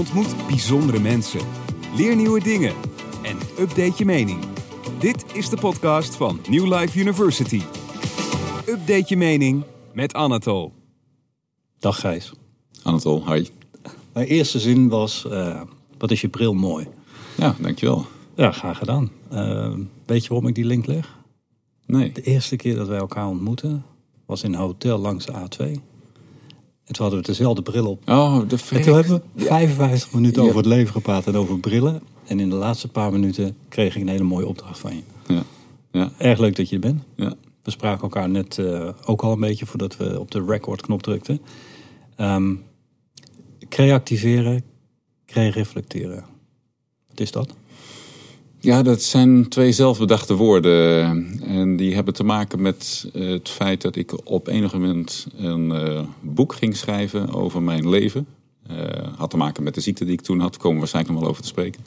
Ontmoet bijzondere mensen. Leer nieuwe dingen. En update je mening. Dit is de podcast van New Life University. Update je mening met Anatol. Dag Gijs. Anatol, hi. Mijn eerste zin was, eh, wat is je bril mooi? Ja, dankjewel. Ja, graag gedaan. Eh, weet je waarom ik die link leg? Nee. De eerste keer dat wij elkaar ontmoeten was in een hotel langs de A2. En toen hadden we dezelfde bril op. Oh, de En toen hebben we Ja. 55 minuten over het leven gepraat en over brillen. En in de laatste paar minuten kreeg ik een hele mooie opdracht van je. Ja. Ja. Erg leuk dat je er bent. Ja. We spraken elkaar net eh, ook al een beetje voordat we op de record-knop drukten. Ehm creativeren, reflecteren. Wat is dat? Ja, dat zijn twee zelfbedachte woorden. En die hebben te maken met eh, het feit dat ik op enig moment een eh, boek ging schrijven over mijn leven. Eh, had te maken met de ziekte die ik toen had. Daar komen we waarschijnlijk nog wel over te spreken.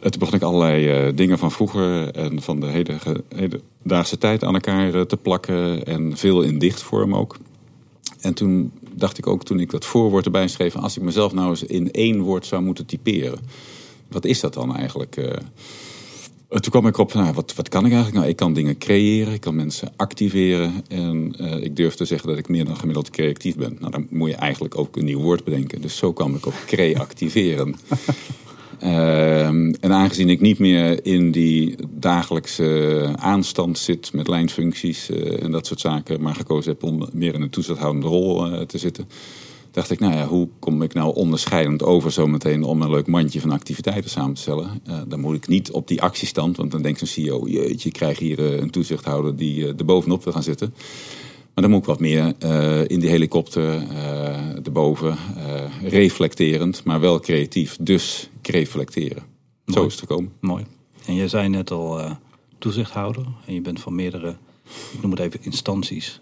En toen begon ik allerlei dingen van vroeger en van de hedendaagse hedendaagse tijd aan elkaar te plakken. En veel in dichtvorm ook. En toen dacht ik ook, toen ik dat voorwoord erbij schreef... als ik mezelf nou eens in één woord zou moeten typeren... wat is dat dan eigenlijk? eh? En toen kwam ik op, nou, wat, wat kan ik eigenlijk? Nou, ik kan dingen creëren, ik kan mensen activeren... en eh, ik durf te zeggen dat ik meer dan gemiddeld creatief ben. Nou, dan moet je eigenlijk ook een nieuw woord bedenken. Dus zo kwam ik op creativeren. Ehm, en aangezien ik niet meer in die dagelijkse aanstand zit met lijnfuncties eh, en dat soort zaken, maar gekozen heb om meer in een toezichthoudende rol te zitten, dacht ik, nou ja, hoe kom ik nou onderscheidend over zometeen om een leuk mandje van activiteiten samen te stellen? Eh, dan moet ik niet op die actiestand, want dan denkt zo'n CEO, jeetje, ik krijg hier eh, een toezichthouder die eh, er bovenop wil gaan zitten. Maar dan moet ik wat meer in die helikopter, eh erboven, eh, reflecterend, maar wel creatief. Dus reflecteren. Zo is het gekomen. Mooi. En je zei net al toezichthouder. En je bent van meerdere, ik noem het even instanties,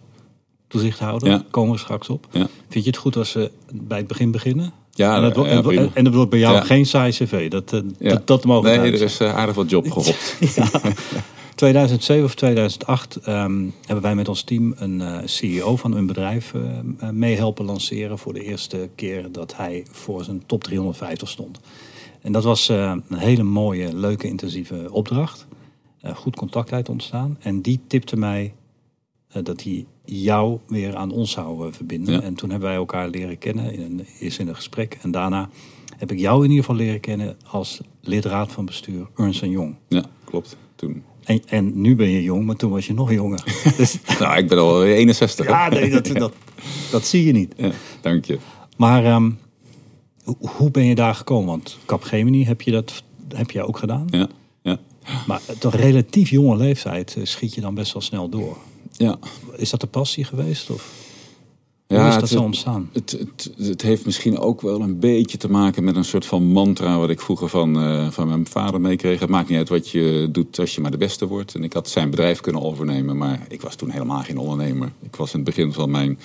toezichthouder. Ja. Komen we straks op. Ja. Vind je het goed als we bij het begin beginnen? Ja, en, dat, ja, en, dat wordt bij jou Ja. geen saai cv. Dat, eh, dat, dat mogen we Nee, er is eh, aardig wat job gehopt. 2007 of 2008 ehm, hebben wij met ons team een eh, CEO van een bedrijf eh, eh, mee helpen lanceren voor de eerste keer dat hij voor zijn top 350 stond. En dat was een hele mooie, leuke, intensieve opdracht. Goed contact uit ontstaan. En die tipte mij dat hij jou weer aan ons zou verbinden. Ja. En toen hebben wij elkaar leren kennen, in een, eerst in een gesprek. En daarna heb ik jou in ieder geval leren kennen als lidraad van bestuur Ernst Jong. Ja, klopt. Toen. En, en nu ben je jong, maar toen was je nog jonger. Dus, Nou, ik ben al 61. hè? ja, nee, dat, dat, dat zie je niet. Ja, dank je. Maar ehm, ho- hoe ben je daar gekomen? Want Capgemini heb je dat heb je ook gedaan. Ja, ja. Maar tot relatief jonge leeftijd eh, schiet je dan best wel snel door. Ja. Is dat de passie geweest? Of Ja, hoe is dat het- zo ontstaan? Het, het, het heeft misschien ook wel een beetje te maken met een soort van mantra wat ik vroeger van, eh, van mijn vader meekreeg. Het maakt niet uit wat je doet als je maar de beste wordt. En ik had zijn bedrijf kunnen overnemen, maar ik was toen helemaal geen ondernemer. Ik was in het begin van mijn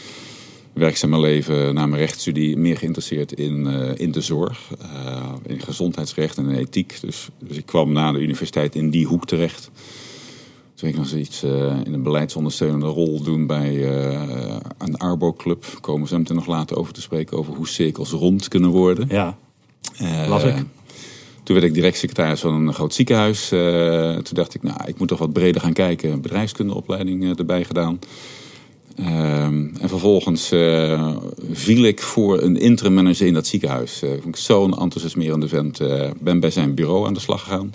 werkzame leven na mijn rechtsstudie meer geïnteresseerd in, eh, in de zorg, eh, in gezondheidsrecht en in ethiek. Dus, dus ik kwam na de universiteit in die hoek terecht. Toen ik nog zoiets eh, in een beleidsondersteunende rol doen bij eh, een Arbo-club. Komen zo meteen nog later over te spreken over hoe cirkels rond kunnen worden. Ja, Eh, las ik. Toen werd ik direct secretaris van een groot ziekenhuis. Toen dacht ik, nou, ik moet toch wat breder gaan kijken. Bedrijfskundeopleiding erbij gedaan. Ehm, en vervolgens viel ik voor een interim manager in dat ziekenhuis. Eh, vond ik zo'n enthousiasmerende vent. Eh, ben bij zijn bureau aan de slag gegaan.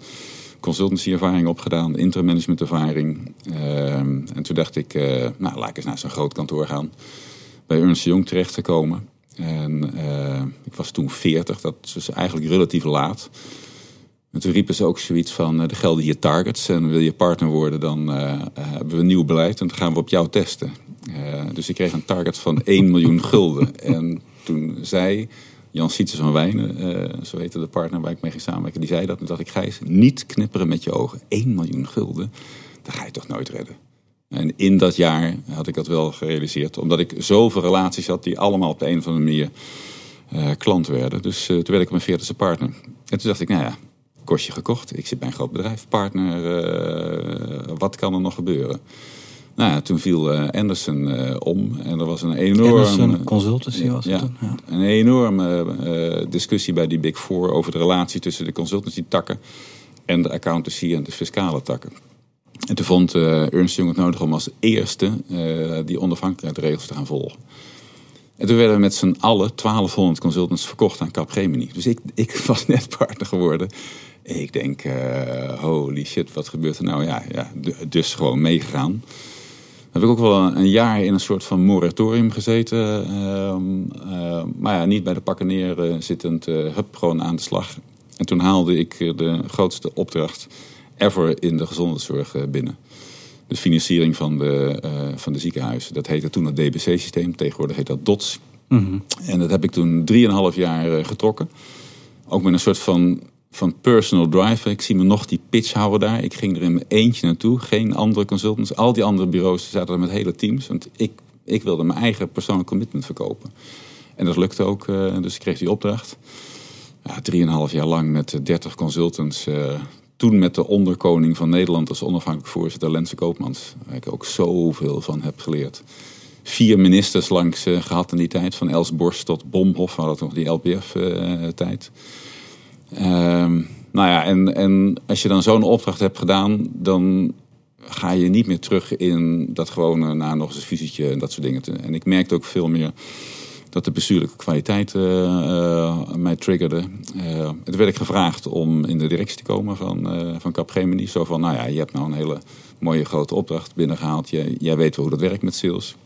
Consultancy ervaring opgedaan, interim management ervaring. Ehm, en toen dacht ik, eh, nou laat ik eens naar zo'n groot kantoor gaan. Bij Ernst Jong terechtgekomen. En eh, ik was toen 40, dat is eigenlijk relatief laat. En toen riepen ze ook zoiets van, eh, er gelden hier targets. En wil je partner worden, dan eh, eh, hebben we een nieuw beleid. En dan gaan we op jou testen. Eh, dus ik kreeg een target van 1 miljoen gulden. En toen zei Jan Sietsen van Wijnen, eh, zo heette de partner waar ik mee ging samenwerken. Die zei dat. Dacht ik, Gijs, niet knipperen met je ogen. 1 miljoen gulden, dat ga je toch nooit redden. En in dat jaar had ik dat wel gerealiseerd. Omdat ik zoveel relaties had die allemaal op de een of andere manier eh, klant werden. Dus eh, toen werd ik mijn veertigste partner. En toen dacht ik, nou ja, kostje gekocht. Ik zit bij een groot bedrijf, partner. wat kan er nog gebeuren? Nou ja, toen viel eh, Anderson eh, om en er was een enorm... Anderson Consultancy was het ja? Ja. een enorme eh, discussie bij die Big Four over de relatie tussen de consultancy-takken en de accountancy en de fiscale takken. En toen vond Ernst Young het nodig om als eerste die onafhankelijkheidsregels te gaan volgen. En toen werden we met z'n allen 1200 consultants verkocht aan Capgemini. Dus ik, ik was net partner geworden. Ik denk, holy shit, wat gebeurt er nou? Ja, ja, dus gewoon meegegaan. Heb ik ook wel een, een jaar in een soort van moratorium gezeten. ehm, eh, maar ja, niet bij de pakken neer eh, zittend. eh, hup, gewoon aan de slag. En toen haalde ik eh, de grootste opdracht ever in de gezondheidszorg binnen. De financiering van de, van de ziekenhuizen. Dat heette toen het DBC-systeem. Tegenwoordig heet dat DOTS. Mhm. En dat heb ik toen drieënhalf jaar getrokken. Ook met een soort van, van personal drive. Ik zie me nog die pitch houden daar. Ik ging er in mijn eentje naartoe. Geen andere consultants. Al die andere bureaus zaten er met hele teams. Want ik, ik wilde mijn eigen persoonlijk commitment verkopen. En dat lukte ook. eh, dus ik kreeg die opdracht. Ja, drieënhalf jaar lang met eh, 30 consultants. eh, toen met de onderkoning van Nederland als onafhankelijk voorzitter, Lense Koopmans. Waar ik ook zoveel van heb geleerd. Vier ministers langs eh, gehad in die tijd. Van Els Borst tot Bomhoff. We hadden nog die LPF-tijd. Ehm, nou ja, en, en als je dan zo'n opdracht hebt gedaan, dan ga je niet meer terug in dat gewone na nog eens een visietje en dat soort dingen. En ik merkte ook veel meer dat de bestuurlijke kwaliteit eh, eh, mij triggerde. Eh, toen werd ik gevraagd om in de directie te komen van, eh van Capgemini. Zo van, nou ja, je hebt nou een hele mooie grote opdracht binnengehaald. Jij, jij weet wel hoe dat werkt met sales.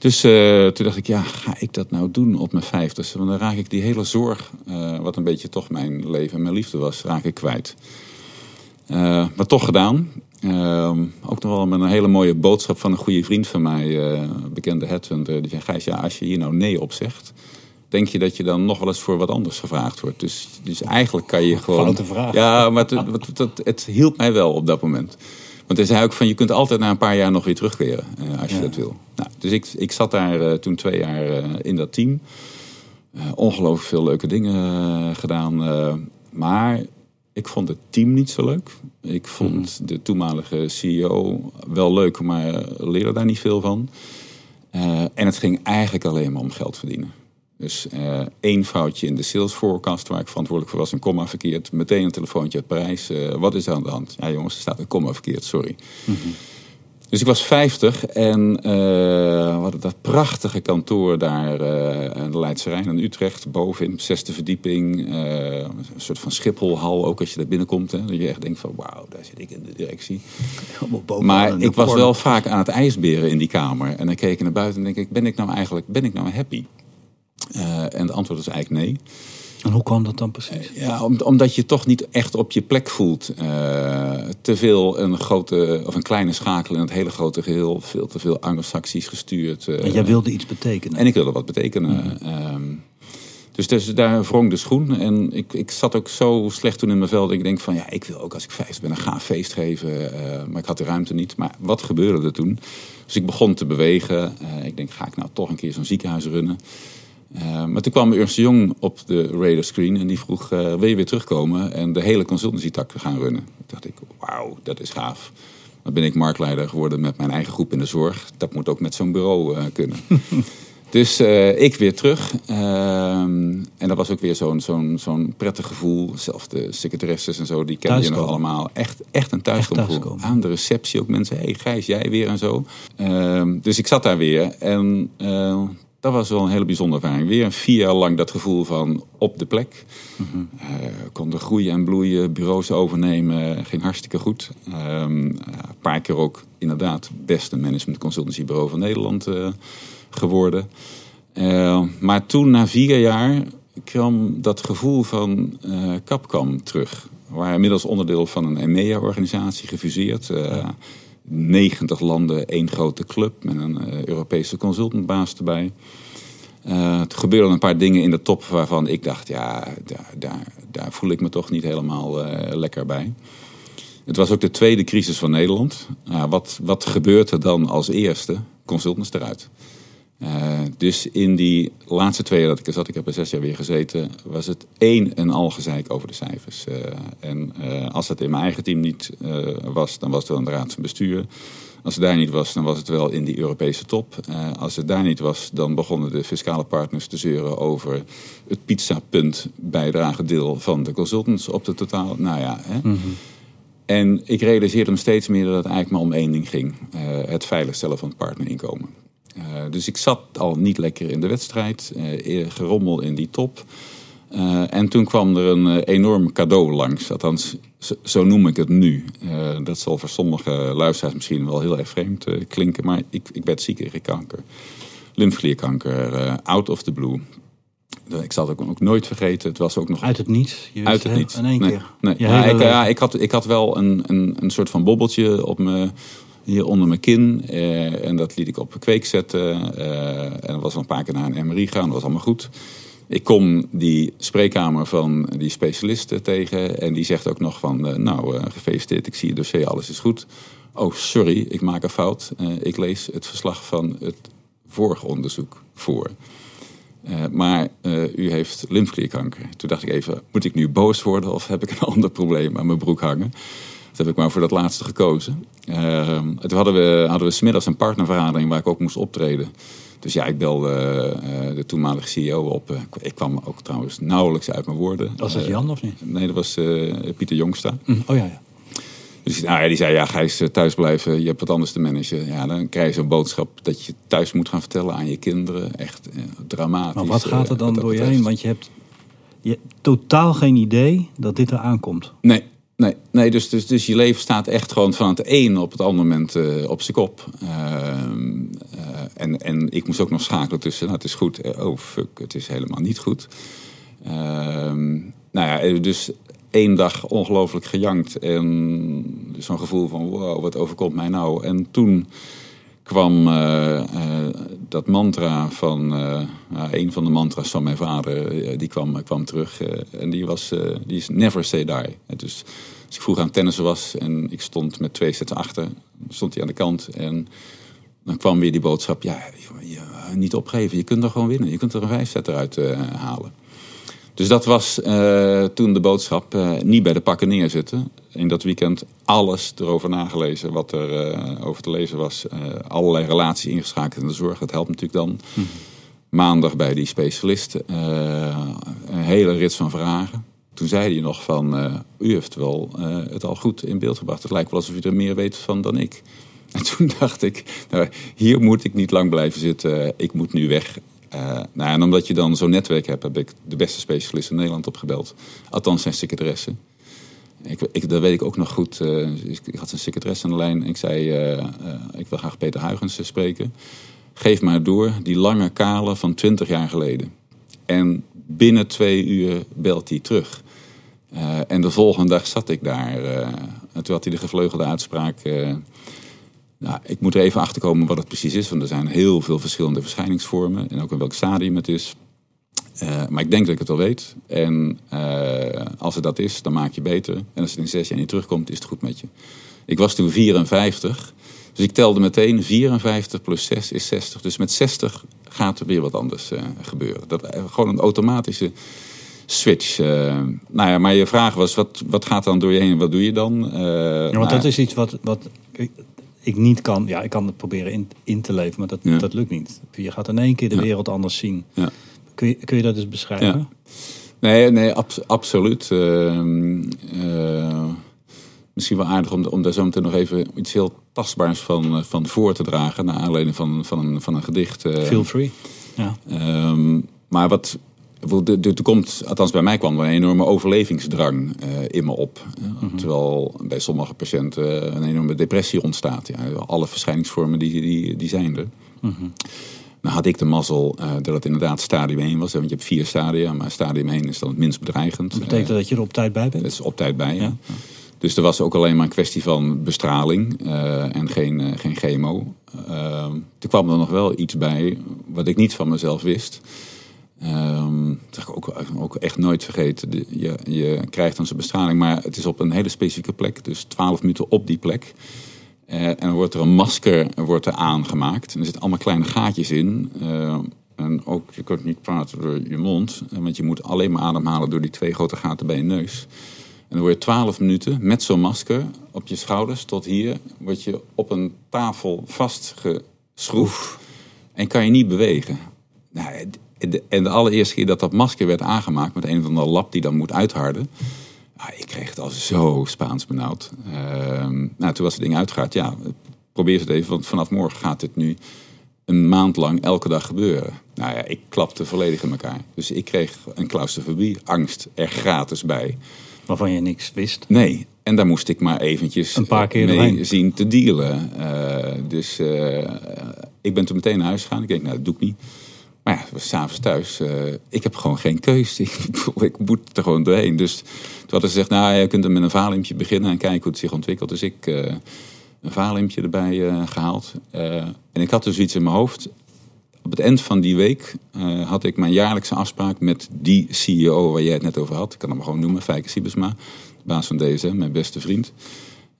Dus eh, toen dacht ik, ja, ga ik dat nou doen op mijn vijftigste? Want dan raak ik die hele zorg, eh, wat een beetje toch mijn leven en mijn liefde was, raak ik kwijt. Eh, maar toch gedaan. Ehm, ook nog wel met een hele mooie boodschap van een goede vriend van mij, bekende headhunter. Die zei, Gijs, ja, als je hier nou nee op zegt, denk je dat je dan nog wel eens voor wat anders gevraagd wordt. Dus, dus eigenlijk kan je gewoon... Foute vraag. Ja, maar het, het, het, het hielp mij wel op dat moment. Want hij zei ook van, je kunt altijd na een paar jaar nog weer terugkeren, eh, als je Ja. dat wil. Nou, dus ik, ik zat daar eh, toen twee jaar eh, in dat team. Ongelooflijk veel leuke dingen gedaan. maar ik vond het team niet zo leuk. Ik vond de toenmalige CEO wel leuk, maar leerde daar niet veel van. En het ging eigenlijk alleen maar om geld verdienen. Dus eh, één foutje in de sales forecast waar ik verantwoordelijk voor was, een komma verkeerd. Meteen een telefoontje uit Parijs. Eh, wat is er aan de hand? Ja jongens, er staat een komma verkeerd, sorry. Dus ik was 50 en eh, we hadden dat prachtige kantoor daar aan de Leidse Rijn in Utrecht, bovenin, zesde verdieping. een soort van Schipholhal, ook als je daar binnenkomt. Hè, dat je echt denkt van wauw, daar zit ik in de directie. Maar in ik was wel vaak aan het ijsberen in die kamer. En dan keek ik naar buiten en denk ik, ben ik nou eigenlijk ben ik nou happy? Eh, en het antwoord is eigenlijk nee. En hoe kwam dat dan precies? Ja, om- omdat je toch niet echt op je plek voelt. Eh, te veel een grote of een kleine schakel in het hele grote geheel. Veel te veel anglo-saxisch gestuurd. eh, En jij wilde iets betekenen. en ik wilde wat betekenen. Ehm, dus, dus daar wrong de schoen. En ik, ik zat ook zo slecht toen in mijn vel. Dat ik denk van ja, ik wil ook als ik 50 ben een gaaf feest geven. eh, maar ik had de ruimte niet. Maar wat gebeurde er toen? Dus ik begon te bewegen. Eh, ik denk, ga ik nou toch een keer zo'n ziekenhuis runnen? Eh, maar toen kwam Ernst Jong op de radarscreen en die vroeg, eh, wil je weer terugkomen en de hele consultancy tak gaan runnen? Toen dacht ik, wauw, dat is gaaf. Dan ben ik marktleider geworden met mijn eigen groep in de zorg. Dat moet ook met zo'n bureau eh, kunnen. dus ik weer terug. Ehm, en dat was ook weer zo'n zo'n zo'n prettig gevoel. Zelfs de secretaresses en zo, die kennen je nog allemaal. Echt, echt een thuiskomgevoel. thuiskomen. Aan de receptie ook mensen. Hé hey, Gijs, jij weer en zo. Ehm, dus ik zat daar weer. En dat was wel een hele bijzondere ervaring. Weer vier jaar lang dat gevoel van op de plek. Eh, konden groeien en bloeien, bureaus overnemen, ging hartstikke goed. Ehm, Een paar keer ook inderdaad beste management consultancybureau van Nederland eh, geworden. Eh, maar toen, na vier jaar, kwam dat gevoel van Capcom terug. We waren inmiddels onderdeel van een EMEA-organisatie, gefuseerd. 90 landen, één grote club met een eh, Europese consultantbaas erbij. Eh, het gebeurden een paar dingen in de top waarvan ik dacht, ja, daar, daar, voel ik me toch niet helemaal eh, lekker bij. Het was ook de tweede crisis van Nederland. Nou, wat, wat gebeurt er dan als eerste? Consultants eruit. Eh, dus in die laatste twee jaar dat ik er zat, ik heb er zes jaar weer gezeten, was het één en al gezeik over de cijfers. Eh, en eh, als het in mijn eigen team niet was, dan was het wel een raad van bestuur. Als het daar niet was, dan was het wel in die Europese top. Als het daar niet was, dan begonnen de fiscale partners te zeuren over het pizzapunt bijdrage deel van de consultants op de totaal. Nou ja, hè. Mm -hmm. En ik realiseerde me steeds meer dat het eigenlijk maar om één ding ging: het veiligstellen van het partnerinkomen. Uh, dus ik zat al niet lekker in de wedstrijd, gerommel in die top. Uh, en toen kwam er een enorm cadeau langs. Althans, zo noem ik het nu. Dat zal voor sommige luisteraars misschien wel heel erg vreemd klinken. Maar ik, ik werd ziek in kanker. Lymfklierkanker, out of the blue. Ik zal het ook, nooit vergeten. Het was ook nog... Uit het niets? Je uit het niets. In één nee, keer? Nee. Ja, ik, ja, ik, had, ik had wel een, een, een soort van bobbeltje op me, hier onder mijn kin. en dat liet ik op kweek zetten. en dat was een paar keer naar een MRI gaan. Dat was allemaal goed. Ik kom die spreekkamer van die specialisten tegen en die zegt ook nog van, uh, nou gefeliciteerd, ik zie je dossier, alles is goed. Oh, sorry, ik maak een fout. Ik lees het verslag van het vorige onderzoek voor. maar u heeft lymfklierkanker. Toen dacht ik even, moet ik nu boos worden of heb ik een ander probleem aan mijn broek hangen? Dat heb ik maar voor dat laatste gekozen. toen hadden we, hadden we smiddags een partnervergadering waar ik ook moest optreden. Dus ja, ik belde uh, de toenmalige CEO op. ik kwam ook trouwens nauwelijks uit mijn woorden. Was dat Jan of niet? nee, dat was uh, Pieter Jongsta. Mm, oh ja, ja. Dus nou, ja, die zei, ja, ga eens thuis blijven. Je hebt wat anders te managen. Ja, dan krijg je zo'n boodschap dat je thuis moet gaan vertellen aan je kinderen. Echt dramatisch. Maar wat gaat er dan door je heen? Want je hebt, je hebt totaal geen idee dat dit er aankomt. Nee, Nee, nee dus, dus, dus je leven staat echt gewoon van het een op het andere moment uh, op zijn kop. Uh, uh, en, en ik moest ook nog schakelen tussen, nou het is goed, oh fuck, het is helemaal niet goed. Ehm, nou ja, dus één dag ongelooflijk gejankt en zo'n gevoel van wow, wat overkomt mij nou? En toen kwam dat mantra van, nou, een van de mantra's van mijn vader, die kwam, kwam terug. en die, was, die is never say die. Dus als ik vroeger aan tennissen was en ik stond met twee sets achter, stond hij aan de kant en dan kwam weer die boodschap, ja, je, niet opgeven, je kunt er gewoon winnen. Je kunt er een vijf set uit uh, halen. Dus dat was uh, toen de boodschap, uh, niet bij de pakken neerzetten. In dat weekend alles erover nagelezen wat er over te lezen was. allerlei relaties ingeschakeld in de zorg, dat helpt natuurlijk dan. Hm. Maandag bij die specialist, een hele rits van vragen. Toen zei hij nog van, u heeft wel het al goed in beeld gebracht. Het lijkt wel alsof u er meer weet van dan ik. En toen dacht ik, nou, hier moet ik niet lang blijven zitten. Ik moet nu weg. Uh, nou, en omdat je dan zo'n netwerk hebt, heb ik de beste specialist in Nederland opgebeld. Althans zijn secretaresse. Ik, ik, dat weet ik ook nog goed. Uh, ik, had zijn secretaresse aan de lijn. En ik zei, uh, ik wil graag Peter Huygens spreken. Geef maar door die lange kale van 20 jaar geleden. En binnen twee uur belt hij terug. en de volgende dag zat ik daar. en toen had hij de gevleugelde uitspraak... Nou, ik moet er even achter komen wat het precies is, want er zijn heel veel verschillende verschijningsvormen en ook in welk stadium het is. Uh, maar ik denk dat ik het al weet. En uh, als het dat is, dan maak je beter. En als het in zes jaar niet terugkomt, is het goed met je. Ik was toen 54. Dus ik telde meteen 54 plus 6 is 60. Dus met 60 gaat er weer wat anders uh, gebeuren. Dat, gewoon een automatische switch. nou ja, maar je vraag was, wat, wat gaat dan door je heen? Wat doe je dan? ja, want nou, dat is iets wat, wat ik niet kan. Ja, ik kan het proberen in, in te leven, maar dat, ja. dat lukt niet. Je gaat in één keer de ja. wereld anders zien. Ja. Kun, je, kun je dat eens beschrijven? Nee, nee ab, absoluut. Uh, uh, misschien wel aardig om, om daar zo meteen nog even iets heel tastbaars van, van voor te dragen. Naar aanleiding van, van, een, van een gedicht. Uh, Feel free. Ja. Um, maar wat, er komt, althans bij mij kwam er een enorme overlevingsdrang uh, in me op. Mm -hmm. Terwijl bij sommige patiënten een enorme depressie ontstaat. Ja, alle verschijningsvormen die, die, die zijn er. -hmm. Nou had ik de mazzel uh, dat het inderdaad stadium 1 was. Want je hebt vier stadia, maar stadium 1 is dan het minst bedreigend. Dat betekent uh, dat je er op tijd bij bent? Dat is op tijd bij, ja. ja. Dus er was ook alleen maar een kwestie van bestraling en geen, geen chemo. Ehm, er kwam er nog wel iets bij wat ik niet van mezelf wist. Um, dat heb ik ook, ook echt nooit vergeten. De, je, je krijgt dan zijn bestraling, maar het is op een hele specifieke plek. Dus 12 minuten op die plek. Uh, en dan wordt er een masker wordt er aangemaakt. En er zitten allemaal kleine gaatjes in. Uh, en ook, je kunt niet praten door je mond. Want je moet alleen maar ademhalen door die twee grote gaten bij je neus. En dan word je 12 minuten met zo'n masker op je schouders tot hier, word je op een tafel vastgeschroefd en kan je niet bewegen. Nou, de- en de allereerste keer dat dat masker werd aangemaakt met een of andere lab die dan moet uitharden. Ik kreeg het al zo Spaans benauwd. Ehm, nou, toen was het ding uitgehaald. Ja, probeer het even, want vanaf morgen gaat dit nu een maand lang elke dag gebeuren. Nou ja, ik klapte volledig in elkaar. Dus ik kreeg een claustrofobie, angst er gratis bij. Waarvan je niks wist. Nee, en daar moest ik maar eventjes Een paar keer mee doorheen. zien te dealen. Eh, dus eh, ik ben toen meteen naar huis gegaan. Ik denk, nou, dat doe ik niet. Maar ja, s'avonds thuis. eh, ik heb gewoon geen keus. Ik, ik moet er gewoon doorheen. Dus toen hadden ze gezegd, nou, je kunt er met een valimpje beginnen en kijken hoe het zich ontwikkelt. Dus ik eh, een valimpje erbij eh, gehaald. Eh, en ik had dus iets in mijn hoofd. Op het eind van die week had ik mijn jaarlijkse afspraak met die CEO waar jij het net over had. Ik kan hem gewoon noemen, Fijke Siebesma, baas van DSM, mijn beste vriend.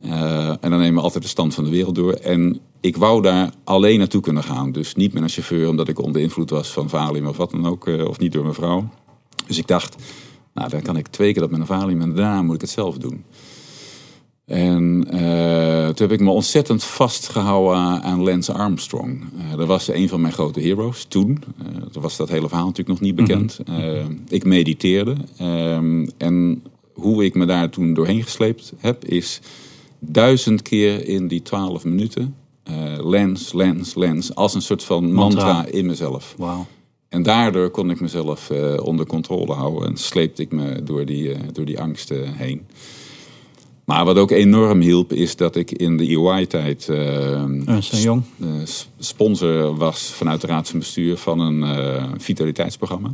Eh, en dan nemen we altijd de stand van de wereld door. En ik wou daar alleen naartoe kunnen gaan. Dus niet met een chauffeur, omdat ik onder invloed was van Valium of wat dan ook. eh, of niet door mijn vrouw. Dus ik dacht, nou dan kan ik twee keer dat met een Valium en daarna moet ik het zelf doen. En eh, toen heb ik me ontzettend vastgehouden aan Lance Armstrong. Dat was een van mijn grote heroes toen. Eh toen was dat hele verhaal natuurlijk nog niet bekend. Eh, ik mediteerde. Ehm, en hoe ik me daar toen doorheen gesleept heb, is duizend keer in die twaalf minuten. eh lens, lens, lens. Als een soort van mantra, Mantra. in mezelf. En daardoor kon ik mezelf eh, onder controle houden en sleepte ik me door die, eh, door die angsten heen. Maar wat ook enorm hielp, is dat ik in de EY-tijd Jong. sponsor was vanuit de raad van bestuur van een vitaliteitsprogramma.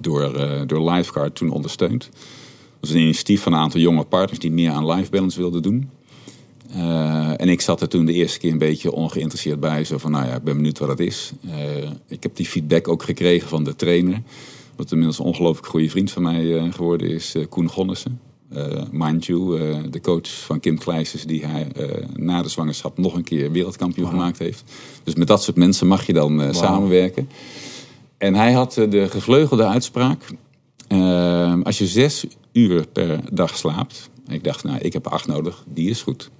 Door, eh, door Lifeguard toen ondersteund. Dat was een initiatief van een aantal jonge partners die meer aan life balance wilden doen. Eh, en ik zat er toen de eerste keer een beetje ongeïnteresseerd bij. Zo van, nou ja, ik ben benieuwd wat het is. Eh, ik heb die feedback ook gekregen van de trainer. Wat inmiddels een ongelooflijk goede vriend van mij eh, geworden is, Koen Gonnissen. Mind you, de coach van Kim Kleijsers, die hij na de zwangerschap nog een keer wereldkampioen gemaakt heeft. Dus met dat soort mensen mag je dan samenwerken. En hij had de gevleugelde uitspraak. als je zes uur per dag slaapt. Ik dacht, nou, ik heb acht nodig, die is goed.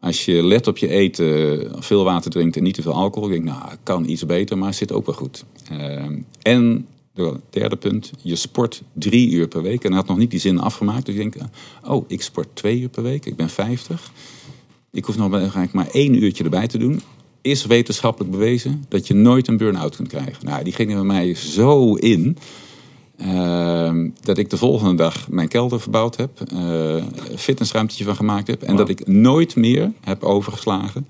Als je let op je eten, veel water drinkt en niet te veel alcohol. Ik denk, nou, kan iets beter, maar zit ook wel goed. Eh, en het derde punt, je sport drie uur per week. En had nog niet die zin afgemaakt. Dus ik denk, oh, ik sport twee uur per week. Ik ben 50. Ik hoef nog maar- eigenlijk maar één uurtje erbij te doen. Is wetenschappelijk bewezen dat je nooit een burn-out kunt krijgen. Nou, die ging er bij mij zo in. Ehm, dat ik de volgende dag mijn kelder verbouwd heb. een fitnessruimtetje van gemaakt heb. En dat ik nooit meer heb overgeslagen.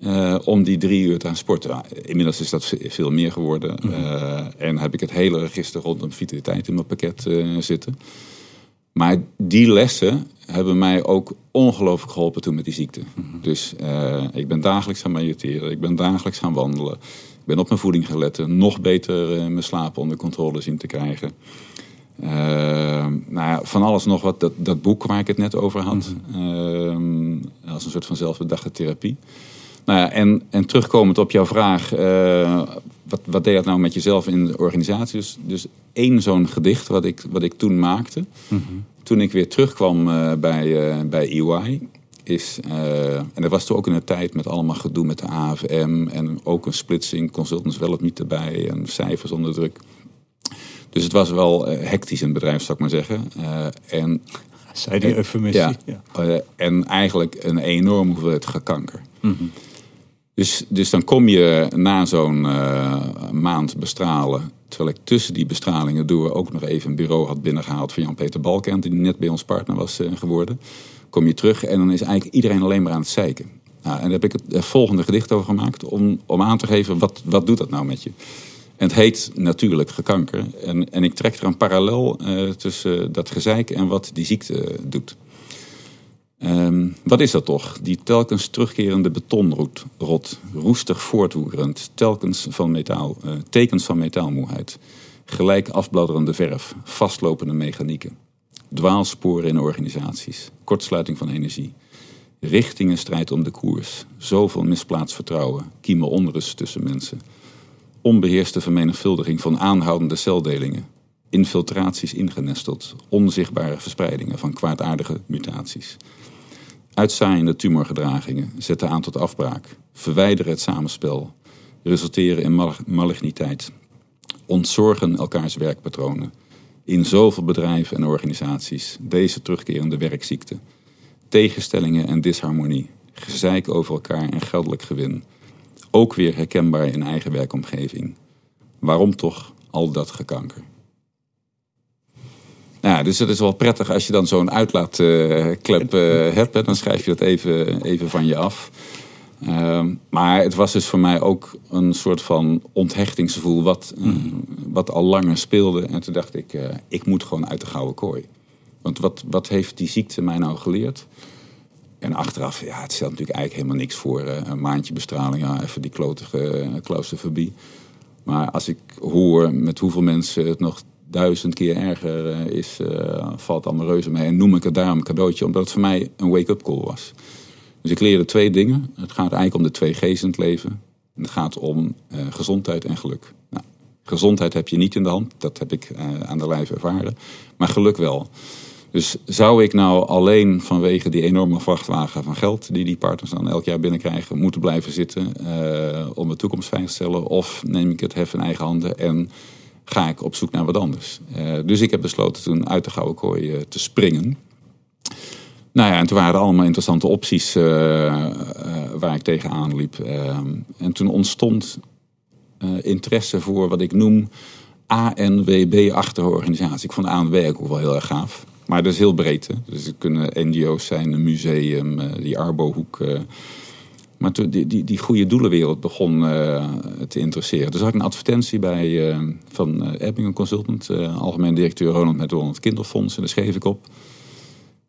eh, om die drie uur te gaan sporten. Nou, inmiddels is dat ve- veel meer geworden. eh, en heb ik het hele register rondom vitaliteit in mijn pakket zitten. Maar die lessen hebben mij ook ongelooflijk geholpen toen met die ziekte. Dus eh, ik ben dagelijks gaan mediteren, ik ben dagelijks gaan wandelen. Ik ben op mijn voeding gaan letten, nog beter eh, mijn slaap onder controle zien te krijgen. Eh, nou ja, van alles nog wat, dat, dat boek waar ik het net over had, ehm, als een soort van zelfbedachte therapie. Nou ja, en, en terugkomend op jouw vraag, eh, wat, wat deed dat nou met jezelf in de organisatie? Dus, dus één zo'n gedicht wat ik, wat ik toen maakte, toen ik weer terugkwam eh, bij, bij EY, is, eh, en dat was toen ook in een tijd met allemaal gedoe met de AFM en ook een splitsing, consultants wel of niet erbij en cijfers onder druk. Dus het was wel eh, hectisch in het bedrijf, zou ik maar zeggen. Eh, en Zei die eufemistie. ja. Ja. En eigenlijk een enorme hoeveelheid gekanker. Dus, dus dan kom je na zo'n maand bestralen. Terwijl ik tussen die bestralingen door ook nog even een bureau had binnengehaald van Jan-Peter Balkent, die net bij ons partner was geworden. Kom je terug en dan is eigenlijk iedereen alleen maar aan het zeiken. Nou, en daar heb ik het eh, volgende gedicht over gemaakt om, om aan te geven wat, wat doet dat nou met je. En het heet natuurlijk gekanker. En, en ik trek er een parallel eh, tussen dat gezeik en wat die ziekte eh, doet. Ehm, wat is dat toch? Die telkens terugkerende betonrot, rot, roestig voortwoekerend, telkens van metaal, eh, tekens van metaalmoeheid, gelijk afbladderende verf, vastlopende mechanieken, dwaalsporen in organisaties, kortsluiting van energie, richtingenstrijd om de koers, zoveel misplaatst vertrouwen, kieme onrust tussen mensen, onbeheerste vermenigvuldiging van aanhoudende celdelingen, infiltraties ingenesteld, onzichtbare verspreidingen van kwaadaardige mutaties. Uitzaaiende tumorgedragingen zetten aan tot afbraak, verwijderen het samenspel, resulteren in mal maligniteit, ontzorgen elkaars werkpatronen. In zoveel bedrijven en organisaties deze terugkerende werkziekte, tegenstellingen en disharmonie, gezeik over elkaar en geldelijk gewin. Ook weer herkenbaar in eigen werkomgeving. Waarom toch al dat gekanker? Nou, dus het is wel prettig als je dan zo'n uitlaatklep uh, hebt. Dan schrijf je dat even, even van je af. Ehm, maar het was dus voor mij ook een soort van onthechtingsgevoel wat, uh, wat al langer speelde. En toen dacht ik, uh, ik moet gewoon uit de gouden kooi. Want wat, wat heeft die ziekte mij nou geleerd? En achteraf, ja, het stelt natuurlijk eigenlijk helemaal niks voor. een maandje bestraling, ja, even die klotige claustrofobie. Maar als ik hoor met hoeveel mensen het nog duizend keer erger uh, is, uh, valt allemaal reuze mee. En noem ik het daarom een cadeautje, omdat het voor mij een wake-up call was. Dus ik leerde twee dingen. Het gaat eigenlijk om de twee G's in het leven. Het gaat om uh, gezondheid en geluk. Nou, gezondheid heb je niet in de hand, dat heb ik aan de lijf ervaren. Maar geluk wel. Dus zou ik nou alleen vanwege die enorme vrachtwagen van geld die die partners dan elk jaar binnenkrijgen, moeten blijven zitten om de toekomst veilig te stellen? Of neem ik het hef in eigen handen en ga ik op zoek naar wat anders. Dus ik heb besloten toen uit de gouden kooi te springen. Nou ja, en toen waren er allemaal interessante opties uh, waar ik tegenaan liep. en toen ontstond interesse voor wat ik noem ANWB-achtige organisatie. Ik vond ANWB ook wel heel erg gaaf. Maar dat is heel breed. Hè? Dus het kunnen NGO's zijn, een museum, die Arbohoek... Maar toen die, die, die goede doelenwereld begon te interesseren. Dus had ik een advertentie bij, van Ebbingen Consultant, algemeen directeur Ronald McDonald Kinderfonds. En daar schreef ik op.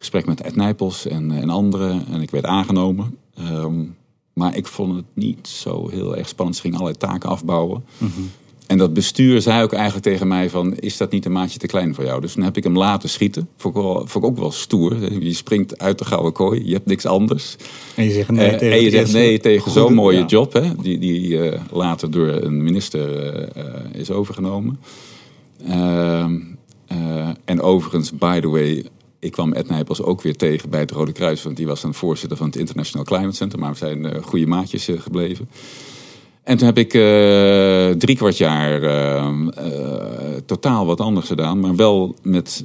Gesprek met Ed Nijpels en, en anderen. En ik werd aangenomen. Um, maar ik vond het niet zo heel erg spannend. Ze gingen allerlei taken afbouwen. Mm -hmm. En dat bestuur zei ook eigenlijk tegen mij van... is dat niet een maatje te klein voor jou? Dus toen heb ik hem laten schieten. Vond ik, wel, vond ik ook wel stoer. Je springt uit de gouden kooi. Je hebt niks anders. En je zegt nee uh, tegen, en je zegt nee tegen zo'n mooie ja. job. Hè, die die uh, later door een minister uh, is overgenomen. Ehm, en overigens, by the way... Ik kwam Ed Nijpels ook weer tegen bij het Rode Kruis. Want die was dan voorzitter van het International Climate Center. Maar we zijn goede maatjes gebleven. En toen heb ik uh, drie kwart jaar uh, uh, totaal wat anders gedaan, maar wel met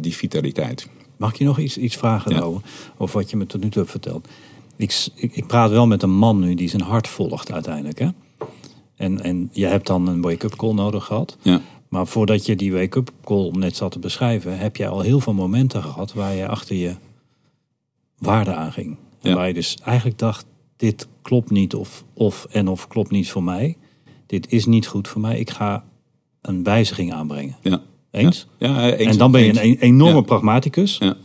die vitaliteit. Mag ik je nog iets, iets vragen ja. over, over wat je me tot nu toe hebt verteld? Ik, ik, ik, praat wel met een man nu die zijn hart volgt uiteindelijk. Hè? En, en je hebt dan een wake-up call nodig gehad. Ja. Maar voordat je die wake-up call net zat te beschrijven, heb jij al heel veel momenten gehad waar je achter je waarde aanging. En Ja. waar je dus eigenlijk dacht, dit klopt niet of, of en of klopt niet voor mij. Dit is niet goed voor mij. Ik ga een wijziging aanbrengen. Ja. Eens? Ja, ja, eens en dan ben je eens. een enorme pragmaticus. Ja.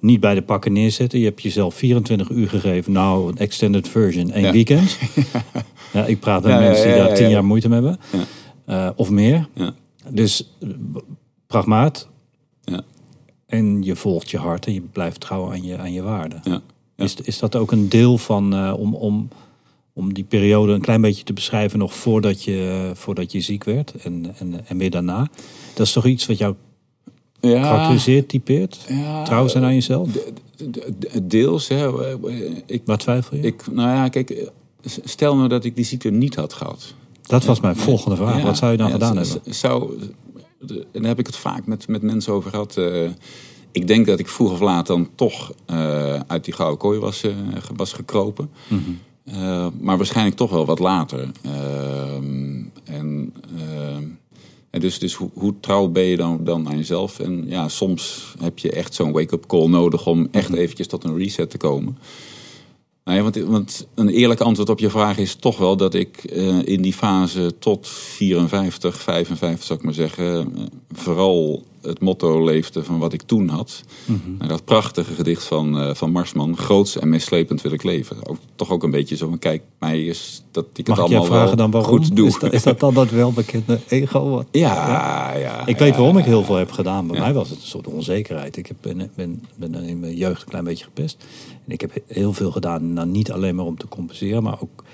Niet bij de pakken neerzetten. Je hebt jezelf 24 uur gegeven. Nou, een extended version. één weekend. ja, ik praat met mensen die daar tien ja. jaar moeite mee hebben. Eh, of meer. Ja. Dus eh, pragmaat. Ja. En je volgt je hart en je blijft trouw aan je, aan je waarden. Ja. Is, is dat ook een deel van eh, om, om, om die periode een klein beetje te beschrijven nog voordat je, voordat je ziek werd en, en, en weer daarna? Dat is toch iets wat jou Ja. karakteriseert, typeert? Ja, Trouw zijn aan jezelf? de- de- de- Deels, hè. Ik, Waar twijfel je? ik, nou ja, kijk, stel nou dat ik die ziekte niet had gehad. Dat was mijn volgende vraag. Ja, Wat zou je dan gedaan hebben? Zou, en daar heb ik het vaak met, met mensen over gehad. eh, ik denk dat ik vroeg of laat dan toch eh, uit die gouden kooi was, eh, was gekropen. Mhm. Maar waarschijnlijk toch wel wat later. En, en dus dus hoe, hoe trouw ben je dan, dan aan jezelf? En ja, soms heb je echt zo'n wake-up call nodig om echt Mhm. eventjes tot een reset te komen. Nou ja, want, want een eerlijk antwoord op je vraag is toch wel dat ik eh, in die fase tot 54, 55 zou ik maar zeggen, eh, vooral het motto leefde van wat ik toen had. Mhm. En dat prachtige gedicht van, eh, van Marsman, groots en meeslepend wil ik leven. Ook, toch ook een beetje zo van, kijk, mij is dat ik Mag het ik allemaal vragen wel dan waarom? goed doe. Is dat, is dat dan dat welbekende ego? Wat- ja, ja. Ik weet ja, waarom ik heel veel heb gedaan. Bij mij was het een soort onzekerheid. Ik heb, ben, ben, ben in mijn jeugd een klein beetje gepest. En ik heb heel veel gedaan. Nou, niet alleen maar om te compenseren, maar ook...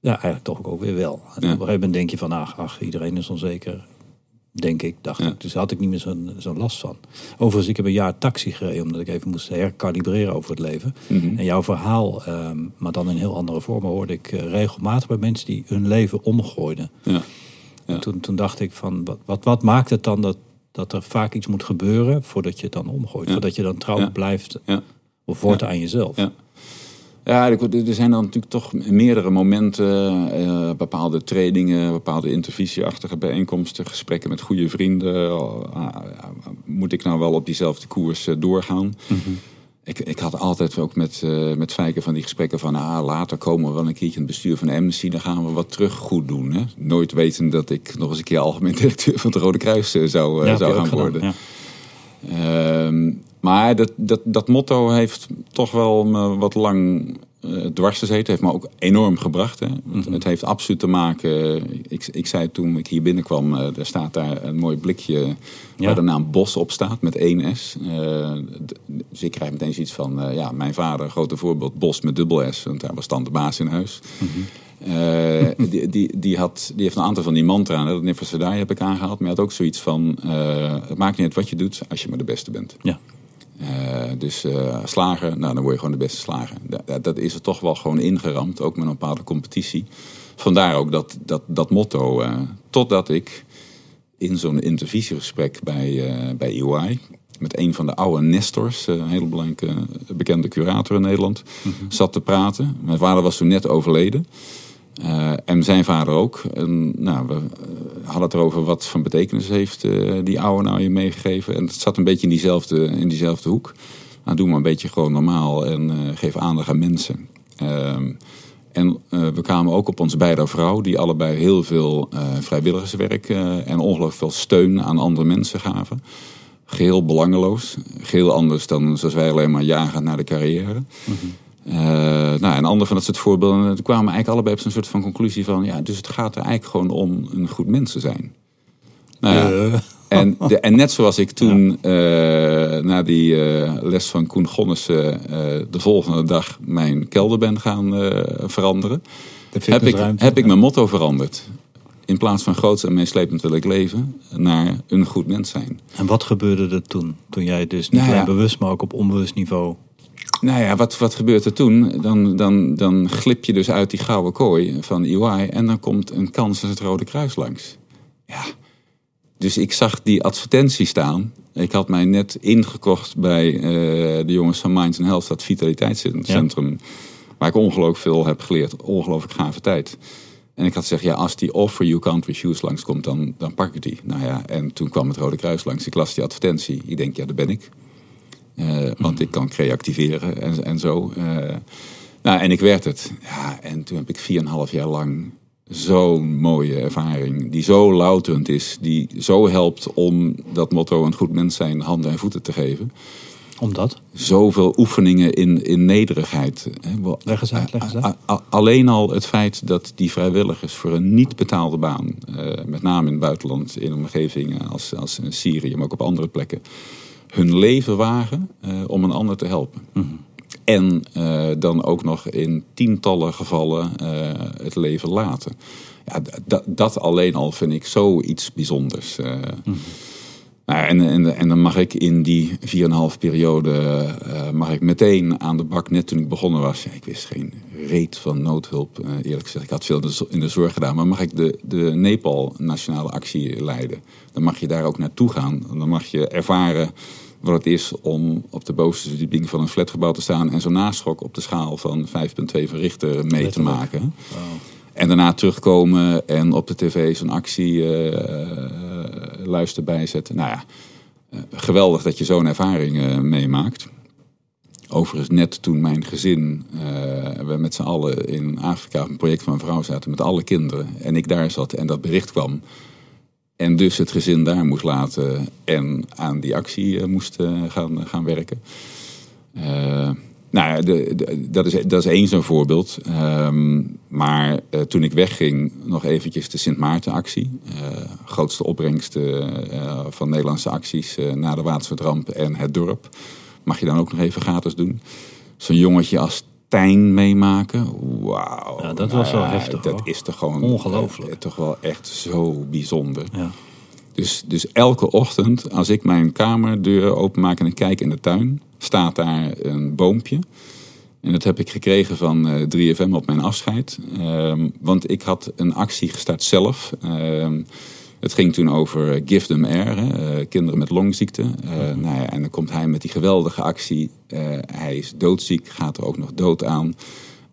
Ja, eigenlijk toch ook weer wel. En op een gegeven moment denk je van, ach, ach, iedereen is onzeker. Denk ik, dacht Ja. ik. Dus daar had ik niet meer zo'n zo'n last van. Overigens, ik heb een jaar taxi gereden, omdat ik even moest herkalibreren over het leven. Mhm. En jouw verhaal, ehm, maar dan in heel andere vormen, hoorde ik eh, regelmatig bij mensen die hun leven omgooiden. Ja. Ja. En toen, toen dacht ik van, wat, wat, wat maakt het dan dat, dat er vaak iets moet gebeuren voordat je het dan omgooit? Voordat je dan trouw blijft Ja. of wordt aan jezelf. Ja. Ja, er zijn dan natuurlijk toch meerdere momenten, eh, bepaalde trainingen, bepaalde intervisieachtige bijeenkomsten, gesprekken met goede vrienden. Ah, ja, moet ik nou wel op diezelfde koers eh, doorgaan? Ik, ik had altijd ook met, eh met van die gesprekken van... Ah, later komen we wel een keertje in het bestuur van Amnesty... dan gaan we wat terug goed doen. Hè? Nooit weten dat ik nog eens een keer algemeen directeur van het Rode Kruis zou, Ja, zou gaan gedaan, worden. ja. Maar dat, dat, dat motto heeft toch wel me wat lang eh, dwars gezeten. Heeft me ook enorm gebracht. Hè. Want Het heeft absoluut te maken... Ik, ik zei toen ik hier binnenkwam... eh, er staat daar een mooi blikje Ja. waar de naam Bos op staat met één S. D- dus ik krijg meteen zoiets van... ja, mijn vader, grote voorbeeld, Bos met dubbel S. Want daar was dan de baas in huis. Eh, die, die, die, had, die heeft een aantal van die mantra. Dat Die heb ik aangehaald. Maar hij had ook zoiets van... het maakt niet uit wat je doet als je maar de beste bent. Ja. Eh, dus eh, slager, nou dan word je gewoon de beste slager. Da- dat is er toch wel gewoon ingeramd, ook met een bepaalde competitie. Vandaar ook dat, dat, dat motto. eh, totdat ik in zo'n intervisiegesprek bij, bij EY... met een van de oude Nestors, een hele belangrijke bekende curator in Nederland... zat te praten. Mijn vader was toen net overleden. En zijn vader ook. En, nou, we hadden het erover wat van betekenis heeft eh, die oude nou je meegegeven. En het zat een beetje in diezelfde, in diezelfde hoek. Nou, doe maar een beetje gewoon normaal en eh, geef aandacht aan mensen. Ehm, en eh, we kwamen ook op onze beide vrouw, die allebei heel veel vrijwilligerswerk en ongelooflijk veel steun aan andere mensen gaven. Geheel belangeloos. Geheel anders dan zoals wij alleen maar jagen naar de carrière. Eh, nou, een ander van dat soort voorbeelden. Toen kwamen we eigenlijk allebei op zo'n soort van conclusie van... ja, dus het gaat er eigenlijk gewoon om een goed mens te zijn. Nou ja, Eh, en, de, en net zoals ik toen eh, na die les van Koen Gonnissen... de volgende dag mijn kelder ben gaan veranderen... de heb ik, heb ik mijn motto veranderd. In plaats van groots en meeslepend wil ik leven... naar een goed mens zijn. En wat gebeurde er toen? Toen jij dus niet Nou ja. alleen bewust, maar ook op onbewust niveau... Nou ja, wat, wat gebeurt er toen? Dan, dan, dan glip je dus uit die gouden kooi van EY en dan komt een kans als het Rode Kruis langs. Ja, dus ik zag die advertentie staan. Ik had mij net ingekocht bij eh, de jongens van Minds and Health, dat vitaliteitscentrum. Waar ik ongelooflijk veel heb geleerd. Ongelooflijk gave tijd. En ik had gezegd, ja, als die offer you can't refuse langskomt, dan, dan pak ik die. Nou ja, en toen kwam het Rode Kruis langs. Ik las die advertentie. Ik denk, ja, daar ben ik. Eh, want ik kan creativeren en, en zo. Eh, nou, en ik werd het. Ja, en toen heb ik 4,5 jaar lang zo'n mooie ervaring. Die zo louterend is. Die zo helpt om dat motto een goed mens zijn handen en voeten te geven. Omdat? Zoveel oefeningen in, in nederigheid. Leg eens uit, leg eens uit. Alleen al het feit dat die vrijwilligers voor een niet betaalde baan, eh, met name in het buitenland, in omgevingen als, als in Syrië, maar ook op andere plekken, hun leven wagen eh, om een ander te helpen. En eh, dan ook nog in tientallen gevallen eh, het leven laten. Ja, dat- alleen al vind ik zoiets bijzonders. eh. Nou, en, en, en dan mag ik in die 4,5 periode mag ik meteen aan de bak, net toen ik begonnen was. Ja, ik wist geen reet van noodhulp, eerlijk gezegd. Ik had veel in de zo- in de zorg gedaan. Maar mag ik de, de Nepal nationale actie leiden? Dan mag je daar ook naartoe gaan. Dan mag je ervaren wat het is om op de bovenste verdieping van een flatgebouw te staan... en zo'n naschok op de schaal van 5,2 van Richter mee te maken. En daarna terugkomen en op de tv zo'n actie eh, luister bijzetten. Nou ja, eh, geweldig dat je zo'n ervaring eh, meemaakt. Overigens net toen mijn gezin, we met z'n allen in Afrika op een project van een vrouw zaten met alle kinderen. En ik daar zat en dat bericht kwam. En dus het gezin daar moest laten en aan die actie eh, moest eh, gaan, gaan werken. Eh, nou de, dat, is, dat is één zo'n voorbeeld. Ehm, maar toen ik wegging, nog eventjes de Sint Maarten-actie. Grootste opbrengst van Nederlandse acties na de Waterstedramp en het dorp. Mag je dan ook nog even gratis doen. Zo'n jongetje als Meemaken. Wauw. Ja, dat was wel Nou heftig, Dat hoor. is toch gewoon Ongelooflijk. eh, toch wel echt zo bijzonder. Ja. Dus, dus elke ochtend, als ik mijn kamerdeur openmaak en ik kijk in de tuin, staat daar een boompje. En dat heb ik gekregen van uh, eh, 3FM op mijn afscheid. Ehm, want ik had een actie gestart zelf. Ehm, het ging toen over Give Them Air, hè, uh, kinderen met longziekte. Uh, nou ja, en dan komt hij met die geweldige actie. hij is doodziek, gaat er ook nog dood aan.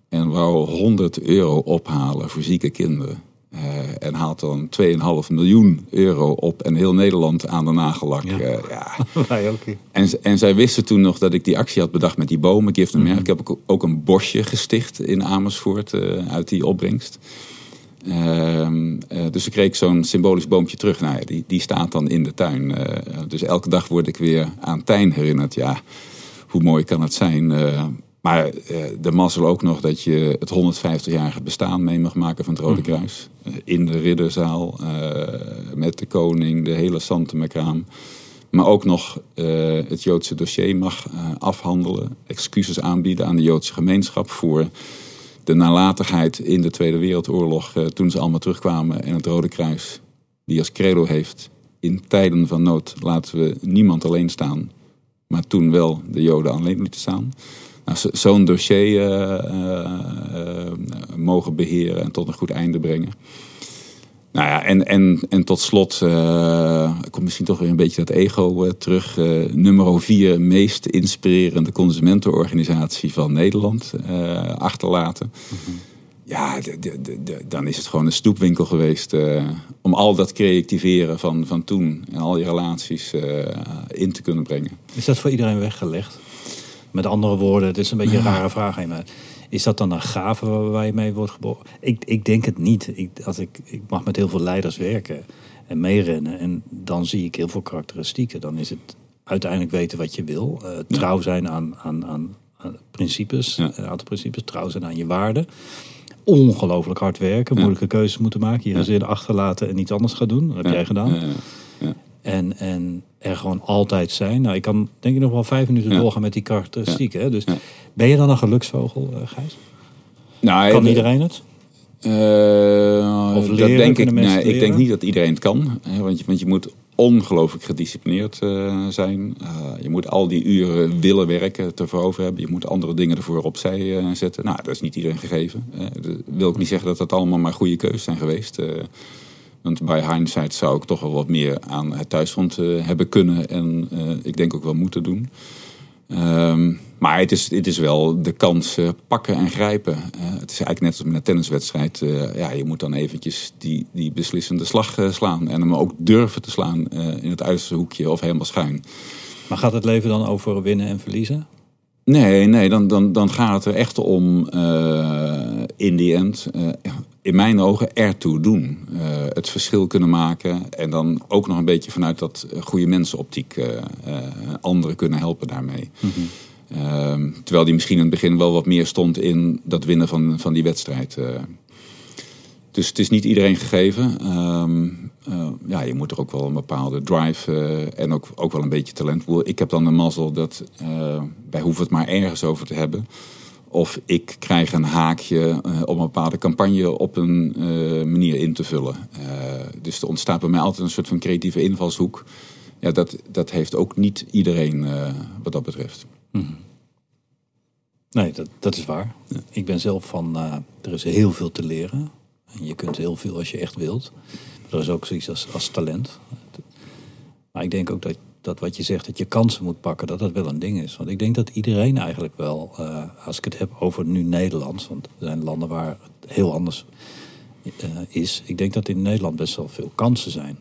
En wou 100 euro ophalen voor zieke kinderen. Uh, en haalt dan 2,5 miljoen euro op en heel Nederland aan de nagellak. Ja. Uh, ja. en, en zij wisten toen nog dat ik die actie had bedacht met die bomen. Gift mm -hmm. Ik heb ook een bosje gesticht in Amersfoort uh, uit die opbrengst. Ehm, dus ik kreeg zo'n symbolisch boompje terug. Nou ja, die, die staat dan in de tuin. dus elke dag word ik weer aan Tijn herinnerd. Ja, hoe mooi kan het zijn maar uh, de mazzel ook nog dat je het 150-jarige bestaan mee mag maken van het Rode mhm. Kruis. In de ridderzaal, uh, met de koning, de hele Santemekraam. Maar ook nog het Joodse dossier mag afhandelen. Excuses aanbieden aan de Joodse gemeenschap voor de nalatigheid in de Tweede Wereldoorlog. toen ze allemaal terugkwamen en het Rode Kruis, die als credo heeft... in tijden van nood laten we niemand alleen staan. Maar toen wel de Joden alleen lieten staan nou, zo'n dossier eh, eh, eh, mogen beheren en tot een goed einde brengen. Nou ja, en, en, en tot slot uh, komt misschien toch weer een beetje dat ego terug. nummer vier meest inspirerende consumentenorganisatie van Nederland achterlaten. Mhm. Ja, dan is het gewoon een stoepwinkel geweest om al dat creativeren van, van toen en al die relaties in te kunnen brengen. Is dat voor iedereen weggelegd? Met andere woorden, het is een beetje een rare vraag. Maar is dat dan een gave waar je mee wordt geboren? Ik, ik denk het niet. Ik, als ik, ik mag met heel veel leiders werken en meerennen. En dan zie ik heel veel karakteristieken. Dan is het uiteindelijk weten wat je wil. Uh, trouw zijn aan, aan, aan, principes, een aantal principes. Trouw zijn aan je waarden. Ongelooflijk hard werken, moeilijke keuzes moeten maken. Je gezin achterlaten en iets anders gaan doen. Dat heb jij gedaan. En, en er gewoon altijd zijn. Nou, ik kan denk ik nog wel vijf minuten doorgaan met die karakteristieken. Hè? Dus ben je dan een geluksvogel, uh, Gijs? Nou, kan iedereen het? Uh, of leren, dat denk ik, nee, ik denk niet dat iedereen het kan. Hè, want, je, want je moet ongelooflijk gedisciplineerd uh, zijn. je moet al die uren willen werken ervoor over hebben. Je moet andere dingen ervoor opzij zetten. Nou, dat is niet iedereen gegeven. dat wil ik niet zeggen dat dat allemaal maar goede keuzes zijn geweest. Want bij hindsight zou ik toch wel wat meer aan het thuisfront uh, hebben kunnen. En uh, ik denk ook wel moeten doen. Um, maar het is, het is wel de kans uh, pakken en grijpen. het is eigenlijk net als met een tenniswedstrijd. ja, je moet dan eventjes die, die beslissende slag slaan. En hem ook durven te slaan in het uiterste hoekje of helemaal schuin. Maar gaat het leven dan over winnen en verliezen? Nee, nee dan, dan, dan gaat het er echt om in die end in mijn ogen ertoe doen. Uh, het verschil kunnen maken. En dan ook nog een beetje vanuit dat goede mensenoptiek uh, anderen kunnen helpen daarmee. Mm terwijl die misschien in het begin wel wat meer stond in dat winnen van, van die wedstrijd. dus het is niet iedereen gegeven. Ehm, ja, je moet er ook wel een bepaalde drive en ook, ook wel een beetje talent. Ik heb dan de mazzel dat wij hoeven het maar ergens over te hebben. Of ik krijg een haakje uh, om een bepaalde campagne op een uh, manier in te vullen. Uh, dus er ontstaat bij mij altijd een soort van creatieve invalshoek. Ja, dat, dat heeft ook niet iedereen wat dat betreft. Mm Nee, dat, dat is waar. Ja. Ik ben zelf van, er is heel veel te leren. En je kunt heel veel als je echt wilt. Maar er is ook zoiets als, als talent. Maar ik denk ook dat dat wat je zegt, dat je kansen moet pakken, dat dat wel een ding is. Want ik denk dat iedereen eigenlijk wel, uh, als ik het heb over nu Nederland, want er zijn landen waar het heel anders uh, is. Ik denk dat in Nederland best wel veel kansen zijn.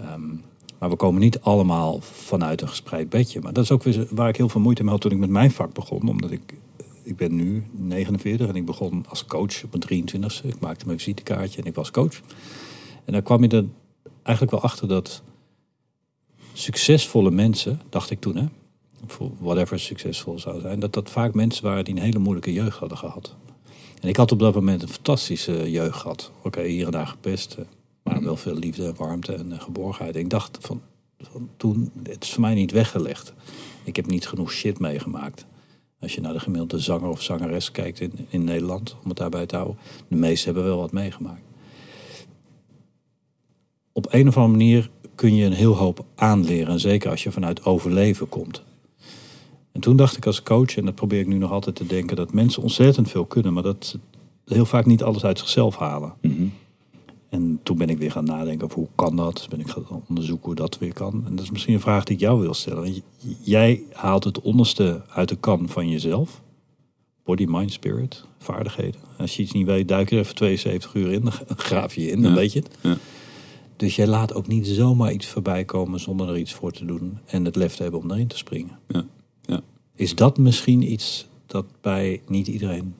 Um, maar we komen niet allemaal vanuit een gespreid bedje. Maar dat is ook weer waar ik heel veel moeite mee had toen ik met mijn vak begon. Omdat ik, ik ben nu 49 en ik begon als coach op mijn 23e. Ik maakte mijn visitekaartje en ik was coach. En daar kwam je er eigenlijk wel achter dat succesvolle mensen, dacht ik toen, hè, voor whatever succesvol zou zijn, dat dat vaak mensen waren die een hele moeilijke jeugd hadden gehad. En ik had op dat moment een fantastische jeugd gehad. Oké, hier en daar gepest, eh, maar wel veel liefde, warmte en eh, geborgenheid. En ik dacht van, van toen, het is voor mij niet weggelegd. Ik heb niet genoeg shit meegemaakt. Als je naar de gemiddelde zanger of zangeres kijkt in, in Nederland, om het daarbij te houden. De meesten hebben wel wat meegemaakt. Op een of andere manier kun je een heel hoop aanleren. Zeker als je vanuit overleven komt. En toen dacht ik als coach, en dat probeer ik nu nog altijd te denken, dat mensen ontzettend veel kunnen, maar dat ze heel vaak niet alles uit zichzelf halen. Mhm. En toen ben ik weer gaan nadenken over hoe kan dat? Dus ben ik gaan onderzoeken hoe dat weer kan. En dat is misschien een vraag die ik jou wil stellen. Jij haalt het onderste uit de kan van jezelf. Body, mind, spirit, vaardigheden. Als je iets niet weet, duik er even 72 uur in. Dan graaf je je in, dan Ja. weet je het. Ja. Dus jij laat ook niet zomaar iets voorbij komen zonder er iets voor te doen. En het lef te hebben om erin te springen. Ja. Ja. Is dat misschien iets dat bij niet iedereen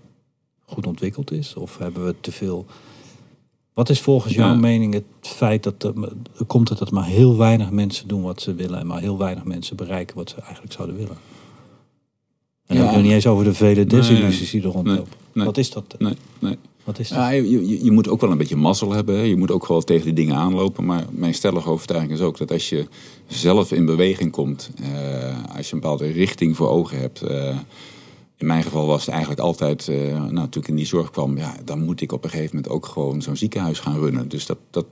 goed ontwikkeld is? Of hebben we te veel... Wat is volgens jouw Ja. mening het feit dat er, er komt het dat maar heel weinig mensen doen wat ze willen en maar heel weinig mensen bereiken wat ze eigenlijk zouden willen? En dan heb nog niet eens over de vele desillusies die er Nee, rondlopen. nee. Wat is dat? Nee, nee. Wat is dat? Ja, je, je, je moet ook wel een beetje mazzel hebben. Hè. Je moet ook wel tegen die dingen aanlopen. Maar mijn stellige overtuiging is ook dat als je zelf in beweging komt, eh, als je een bepaalde richting voor ogen hebt. eh, in mijn geval was het eigenlijk altijd, eh, nou, toen ik in die zorg kwam, ja, dan moet ik op een gegeven moment ook gewoon zo'n ziekenhuis gaan runnen. Dus dat. dat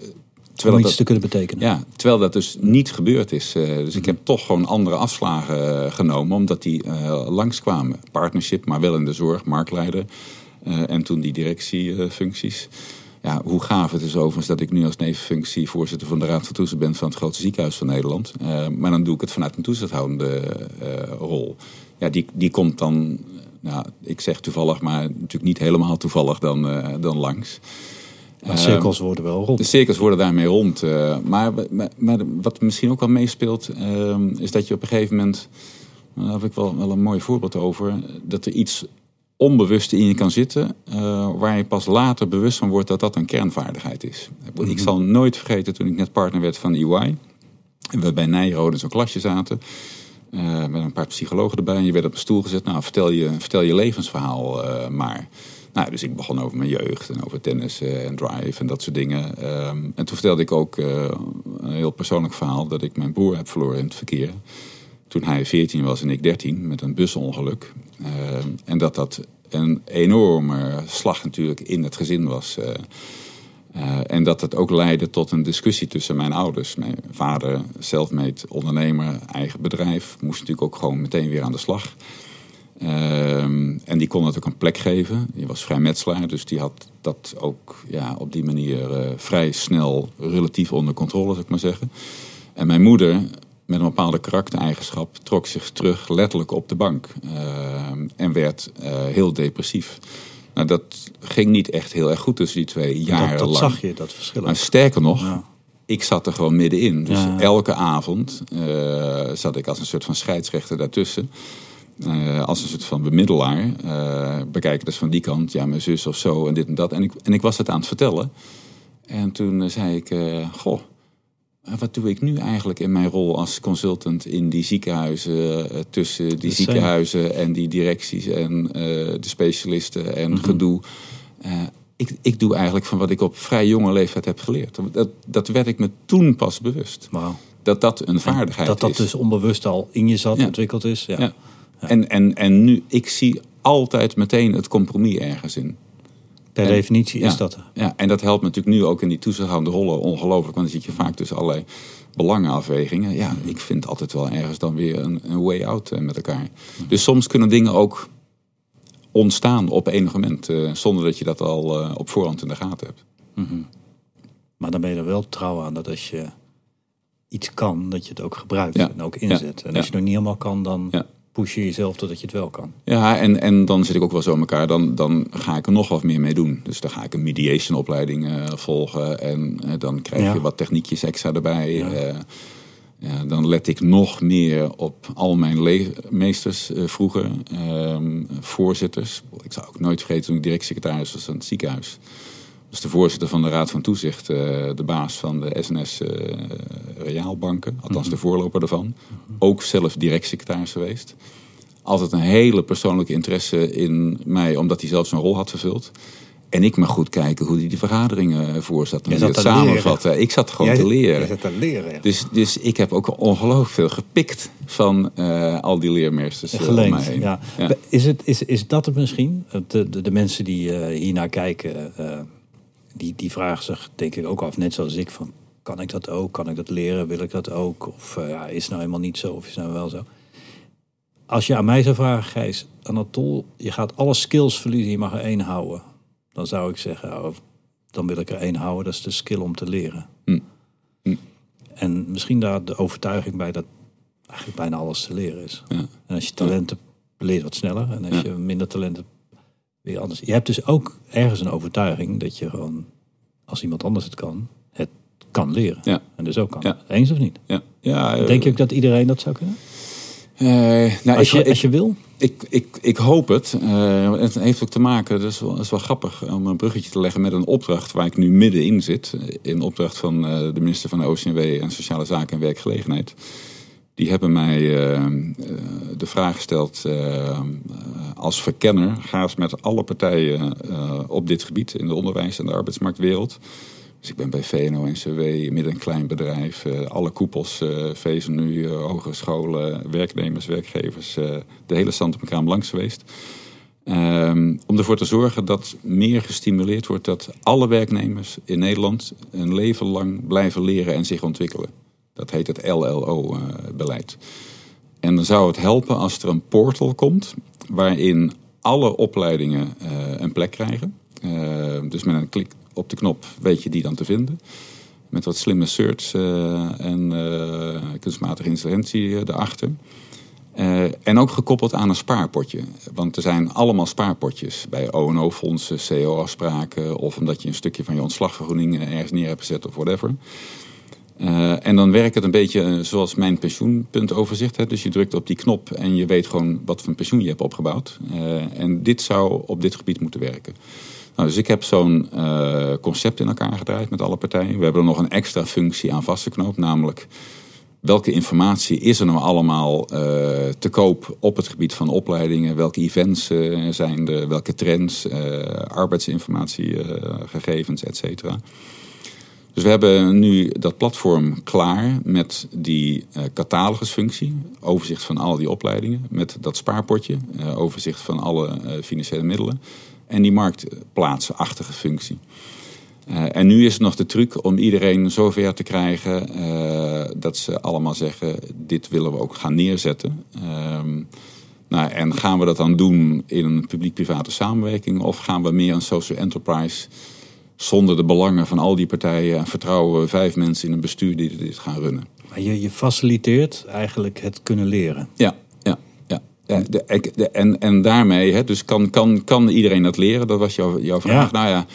eh, Om terwijl iets dat, te kunnen betekenen. ja, terwijl dat dus niet gebeurd is. Dus ik heb toch gewoon andere afslagen genomen, omdat die langskwamen. Partnership, maar wel in de zorg, marktleider. Eh, en toen die directiefuncties. ja, hoe gaaf het is overigens dat ik nu als nevenfunctie voorzitter van de Raad van Toezicht ben van het grootste ziekenhuis van Nederland. Eh, maar dan doe ik het vanuit een toezichthoudende eh, rol. Ja, die, die komt dan, nou, ik zeg toevallig, maar natuurlijk niet helemaal toevallig dan, dan langs. Maar cirkels worden wel rond. De cirkels worden daarmee rond. maar, maar, maar wat misschien ook wel meespeelt, eh, is dat je op een gegeven moment, nou, daar heb ik wel, wel een mooi voorbeeld over, dat er iets onbewust in je kan zitten, eh, waar je pas later bewust van wordt dat dat een kernvaardigheid is. Ik zal nooit vergeten toen ik net partner werd van EY, en we bij Nijrode zo'n klasje zaten, eh, met een paar psychologen erbij, en je werd op een stoel gezet, nou vertel je, vertel je levensverhaal eh, maar. Nou, dus ik begon over mijn jeugd en over tennis en drive en dat soort dingen. Ehm, en toen vertelde ik ook een heel persoonlijk verhaal dat ik mijn broer heb verloren in het verkeer. Toen hij 14 was en ik 13 met een busongeluk. Ehm, en dat dat een enorme slag natuurlijk in het gezin was. eh. Eh, en dat het ook leidde tot een discussie tussen mijn ouders. Mijn vader, self-made ondernemer, eigen bedrijf, moest natuurlijk ook gewoon meteen weer aan de slag. En die kon het ook een plek geven. Die was vrijmetselaar, dus die had dat ook ja, op die manier eh, vrij snel relatief onder controle, zou ik maar zeggen. En mijn moeder, met een bepaalde karaktereigenschap, trok zich terug letterlijk op de bank. Ehm, en werd eh, heel depressief. Nou, dat ging niet echt heel erg goed tussen die twee jaren dat, dat lang. zag je, dat verschil. Maar sterker nog, Ja. ik zat er gewoon middenin. Dus Ja. elke avond eh, zat ik als een soort van scheidsrechter daartussen. Eh, als een soort van bemiddelaar. Eh bekijken dus van die kant, ja, mijn zus of zo en dit en dat. En ik, en ik was het aan het vertellen. En toen eh, zei ik, eh, goh, eh, wat doe ik nu eigenlijk in mijn rol als consultant in die ziekenhuizen, eh, tussen die ziekenhuizen en die directies en eh, de specialisten en gedoe. Eh, ik, ik doe eigenlijk van wat ik op vrij jonge leeftijd heb geleerd. Dat, dat werd ik me toen pas bewust. Dat dat een vaardigheid Dat dat is. dus onbewust al in je zat, Ja. ontwikkeld is. Ja. Ja. En, en, en nu, ik zie altijd meteen het compromis ergens in. Per En- definitie ja, is dat er. Ja, en dat helpt natuurlijk nu ook in die toezichthoudende rollen ongelooflijk. Want dan zit je vaak tussen allerlei belangenafwegingen. Ja, ik vind altijd wel ergens dan weer een, een way out eh, met elkaar. Dus soms kunnen dingen ook ontstaan op enig moment. eh, zonder dat je dat al eh, op voorhand in de gaten hebt. Maar dan ben je er wel trouw aan dat als je iets kan, dat je het ook gebruikt Ja. en ook inzet. En als je het nog niet helemaal kan, dan. Push je jezelf totdat je het wel kan. Ja, en, en dan zit ik ook wel zo in elkaar. Dan, dan ga ik er nog wat meer mee doen. Dus dan ga ik een mediation opleiding eh, volgen. En eh, dan krijg Ja. je wat techniekjes extra erbij. Ja. Eh, ja, dan let ik nog meer op al mijn meesters vroeger. ehm, voorzitters. Ik zou ook nooit vergeten toen ik directsecretaris was aan het ziekenhuis. Was de voorzitter van de Raad van Toezicht. eh, de baas van de SNS eh Reaalbanken. Althans de voorloper daarvan. Ook zelf directsecretaris geweest altijd een hele persoonlijke interesse in mij, omdat hij zelf zo'n rol had vervuld. En ik mag goed kijken hoe hij die vergaderingen voorzat. En hij zat het te leren. samenvatte. Ik zat gewoon Jij- te leren. zit te leren. ja. Dus, dus ik heb ook ongelooflijk veel gepikt van eh, al die leermeesters eh, om Geleend, mij heen. ja. Ja. Is, het, is, is dat het misschien? De, de, de mensen die eh, hiernaar kijken, eh, die, die vragen zich denk ik ook af, net zoals ik, van kan ik dat ook? Kan ik dat leren? Wil ik dat ook? Of uh, ja, is het nou helemaal niet zo? Of is het nou wel zo? Als je aan mij zou vragen, Gijs, Anatol, je gaat alle skills verliezen, je mag er één houden. Dan zou ik zeggen, oh, dan wil ik er één houden, dat is de skill om te leren. Hm. Hm. En misschien daar de overtuiging bij dat eigenlijk bijna alles te leren is. Ja. En als je talenten leert wat sneller. En als je minder talenten weer anders. Je hebt dus ook ergens een overtuiging dat je gewoon, als iemand anders het kan, het kan leren. Ja. En dus ook kan. Ja. Eens of niet? Ja. Ja, Denk je ook dat iedereen dat zou kunnen? eh, nou, Als ik, je, als je wil? Ik, ik, ik hoop het. Eh, het heeft ook te maken, dat is, wel, dat is wel grappig om een bruggetje te leggen met een opdracht waar ik nu middenin zit. In opdracht van eh, de minister van de OCW en Sociale Zaken en Werkgelegenheid. Die hebben mij eh, eh, de vraag gesteld eh, als verkenner. Ga eens met alle partijen op dit gebied in de onderwijs- en de arbeidsmarktwereld. Dus ik ben bij VNO-NCW, midden een klein bedrijf. eh, alle koepels, VSNU, hogescholen, werknemers, werkgevers. de hele stand op elkaar langs geweest. Ehm, om ervoor te zorgen dat meer gestimuleerd wordt dat alle werknemers in Nederland een leven lang blijven leren en zich ontwikkelen. Dat heet het LLO-beleid. En dan zou het helpen als er een portal komt waarin alle opleidingen eh, een plek krijgen. Eh, dus met een klik op de knop weet je die dan te vinden. Met wat slimme search eh, en eh, kunstmatige intelligentie eh, erachter. Eh, en ook gekoppeld aan een spaarpotje. Want er zijn allemaal spaarpotjes bij ONO-fondsen, CO-afspraken... of omdat je een stukje van je ontslagvergoeding eh, ergens neer hebt gezet of whatever. Eh, en dan werkt het een beetje eh, zoals mijn pensioenpuntoverzicht. Hè. Dus je drukt op die knop en je weet gewoon wat voor pensioen je hebt opgebouwd. Eh, en dit zou op dit gebied moeten werken. Nou, dus ik heb zo'n concept in elkaar gedraaid met alle partijen. We hebben er nog een extra functie aan vastgeknoopt, namelijk welke informatie is er nou allemaal te koop op het gebied van opleidingen? Welke events zijn er? Welke trends? eh arbeidsinformatiegegevens, et cetera. Dus we hebben nu dat platform klaar met die eh, catalogusfunctie. Overzicht van al die opleidingen. Met dat spaarpotje. eh, overzicht van alle eh, financiële middelen. En die marktplaatsachtige functie. En nu is het nog de truc om iedereen zover te krijgen dat ze allemaal zeggen: dit willen we ook gaan neerzetten. Ehm, nou, en gaan we dat dan doen in een publiek-private samenwerking of gaan we meer een social enterprise zonder de belangen van al die partijen en vertrouwen we vijf mensen in een bestuur die dit gaan runnen? Maar je, je faciliteert eigenlijk het kunnen leren. Ja, ja, ja. ja de, en, en daarmee, hè, dus kan, kan, kan iedereen dat leren? Dat was jouw, jouw vraag. Ja. Nou ja,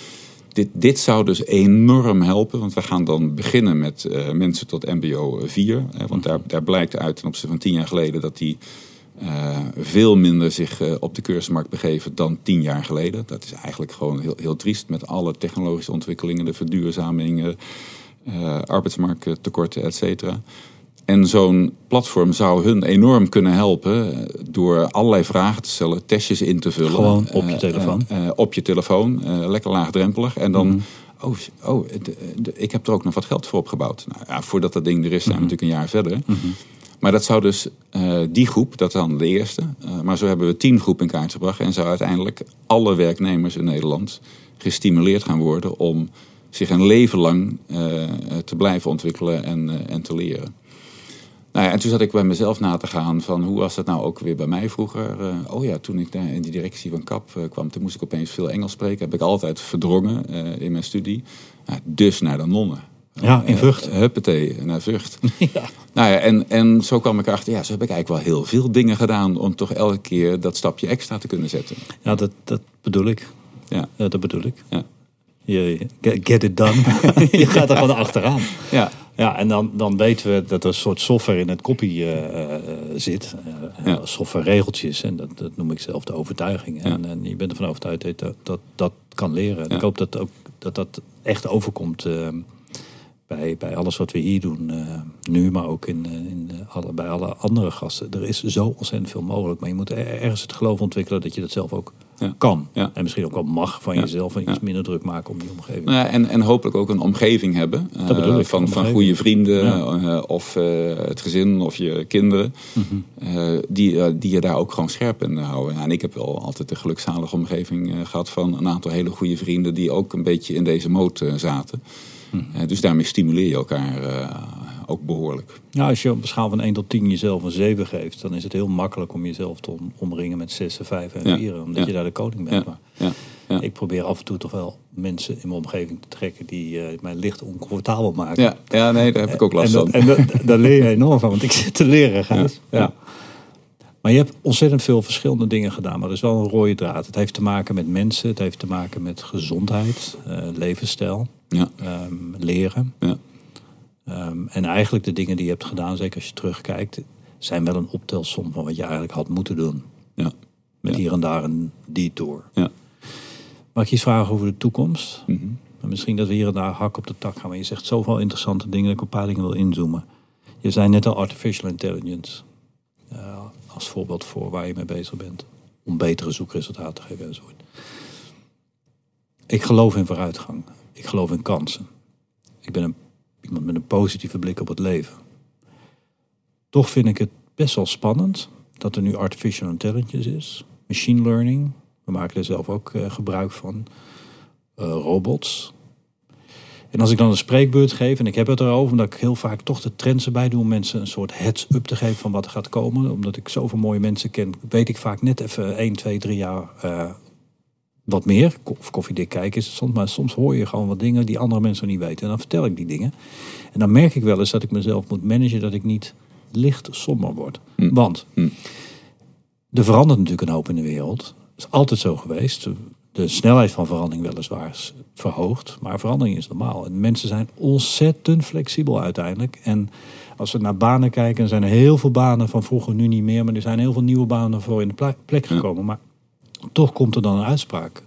dit, dit zou dus enorm helpen. Want we gaan dan beginnen met eh, mensen tot mbo 4. Hè, want daar, daar blijkt uit ten opzichte van tien jaar geleden... dat die eh, veel minder zich eh, op de cursusmarkt begeven dan tien jaar geleden. Dat is eigenlijk gewoon heel, heel triest met alle technologische ontwikkelingen... de verduurzaming, eh, arbeidsmarkttekorten, et cetera. En zo'n platform zou hun enorm kunnen helpen door allerlei vragen te stellen, testjes in te vullen. Gewoon op je telefoon. op je telefoon, lekker laagdrempelig. En dan, Mhm. oh, oh de- de- ik heb er ook nog wat geld voor opgebouwd. Nou ja, voordat dat ding er is, zijn Mhm. we natuurlijk een jaar verder. Maar dat zou dus eh, die groep, dat dan de eerste. eh, maar zo hebben we tien groepen in kaart gebracht. En zou uiteindelijk alle werknemers in Nederland gestimuleerd gaan worden om zich een leven lang eh, te blijven ontwikkelen en, en te leren. Nou ja, en toen zat ik bij mezelf na te gaan van hoe was dat nou ook weer bij mij vroeger. Oh ja, toen ik daar in die directie van KAP kwam, toen moest ik opeens veel Engels spreken. Heb ik altijd verdrongen in mijn studie. Dus naar de nonnen. Ja, in Eh, Vught. huppatee, naar Vught. Ja. Nou ja, en, en zo kwam ik erachter, ja, zo heb ik eigenlijk wel heel veel dingen gedaan om toch elke keer dat stapje extra te kunnen zetten. Ja, dat, dat bedoel ik. Ja, Ja, dat bedoel ik. ja, Je, get- it done. je gaat er gewoon achteraan. ja, Ja, en dan, dan weten we dat er een soort software in het kopie eh, eh, zit. Eh, Ja. Software regeltjes. En dat, dat noem ik zelf de overtuiging. En, Ja. en je bent ervan overtuigd dat dat, dat, kan leren. Ja. Ik hoop dat, ook, dat dat echt overkomt eh, bij, bij alles wat we hier doen. eh, nu, maar ook in, eh, in alle, bij alle andere gasten. Er is zo ontzettend veel mogelijk. Maar je moet er- ergens het geloof ontwikkelen dat je dat zelf ook Ja. kan. Ja. En misschien ook wel mag van Ja. jezelf. En iets minder druk maken om die omgeving. Nou en, en hopelijk ook een omgeving hebben. eh, Dat bedoel ik, van, van goede vrienden of het gezin of je kinderen. Mhm. die, die je daar ook gewoon scherp in houden. Ja, en ik heb wel altijd een gelukzalige omgeving eh, gehad van een aantal hele goede vrienden die ook een beetje in deze moot zaten. Eh, dus daarmee stimuleer je elkaar eh, ook behoorlijk. Ja, als je op een schaal van 1 tot 10 jezelf een 7 geeft, dan is het heel makkelijk om jezelf te om- omringen met 6, 5 en Ja, 4, omdat ja. je daar de koning bent. Ja, Maar ja, ja. Ik probeer af en toe toch wel mensen in mijn omgeving te trekken die eh, mij licht oncomfortabel maken. Ja, ja, nee, daar heb ik ook last en dat, van. En dat, daar leer je enorm van, want ik zit te leren, Gijs. Ja. Maar je hebt ontzettend veel verschillende dingen gedaan. Maar er is wel een rode draad. Het heeft te maken met mensen. Het heeft te maken met gezondheid, levensstijl, Ja, ehm, leren. ja, Ehm, en eigenlijk de dingen die je hebt gedaan, zeker als je terugkijkt, zijn wel een optelsom van wat je eigenlijk had moeten doen. ja, Met hier en daar een detour. ja. Mag ik je iets vragen over de toekomst? Mhm. Misschien dat we hier en daar hak op de tak gaan. Maar je zegt zoveel interessante dingen dat ik op een paar dingen wil inzoomen. Je zei net al artificial intelligence. eh, als voorbeeld voor waar je mee bezig bent. Om betere zoekresultaten te geven enzovoort. Ik geloof in vooruitgang. Ik geloof in kansen. Ik ben een, iemand met een positieve blik op het leven. Toch vind ik het best wel spannend dat er nu artificial intelligence is. Machine learning. We maken er zelf ook eh, gebruik van. Eh, robots. En als ik dan een spreekbeurt geef, en ik heb het erover, omdat ik heel vaak toch de trends erbij doe om mensen een soort heads-up te geven van wat er gaat komen. Omdat ik zoveel mooie mensen ken, weet ik vaak net even 1, 2, 3 jaar eh, wat meer. Of koffiedik kijken is het soms, maar soms hoor je gewoon wat dingen die andere mensen niet weten. En dan vertel ik die dingen. En dan merk ik wel eens dat ik mezelf moet managen, dat ik niet licht somber word. Hm. Want Hm. er verandert natuurlijk een hoop in de wereld. Dat is altijd zo geweest. De snelheid van verandering weliswaar is verhoogd, maar verandering is normaal. En mensen zijn ontzettend flexibel uiteindelijk. En als we naar banen kijken, zijn er heel veel banen van vroeger nu niet meer, maar er zijn heel veel nieuwe banen voor in de plek gekomen. Maar toch komt er dan een uitspraak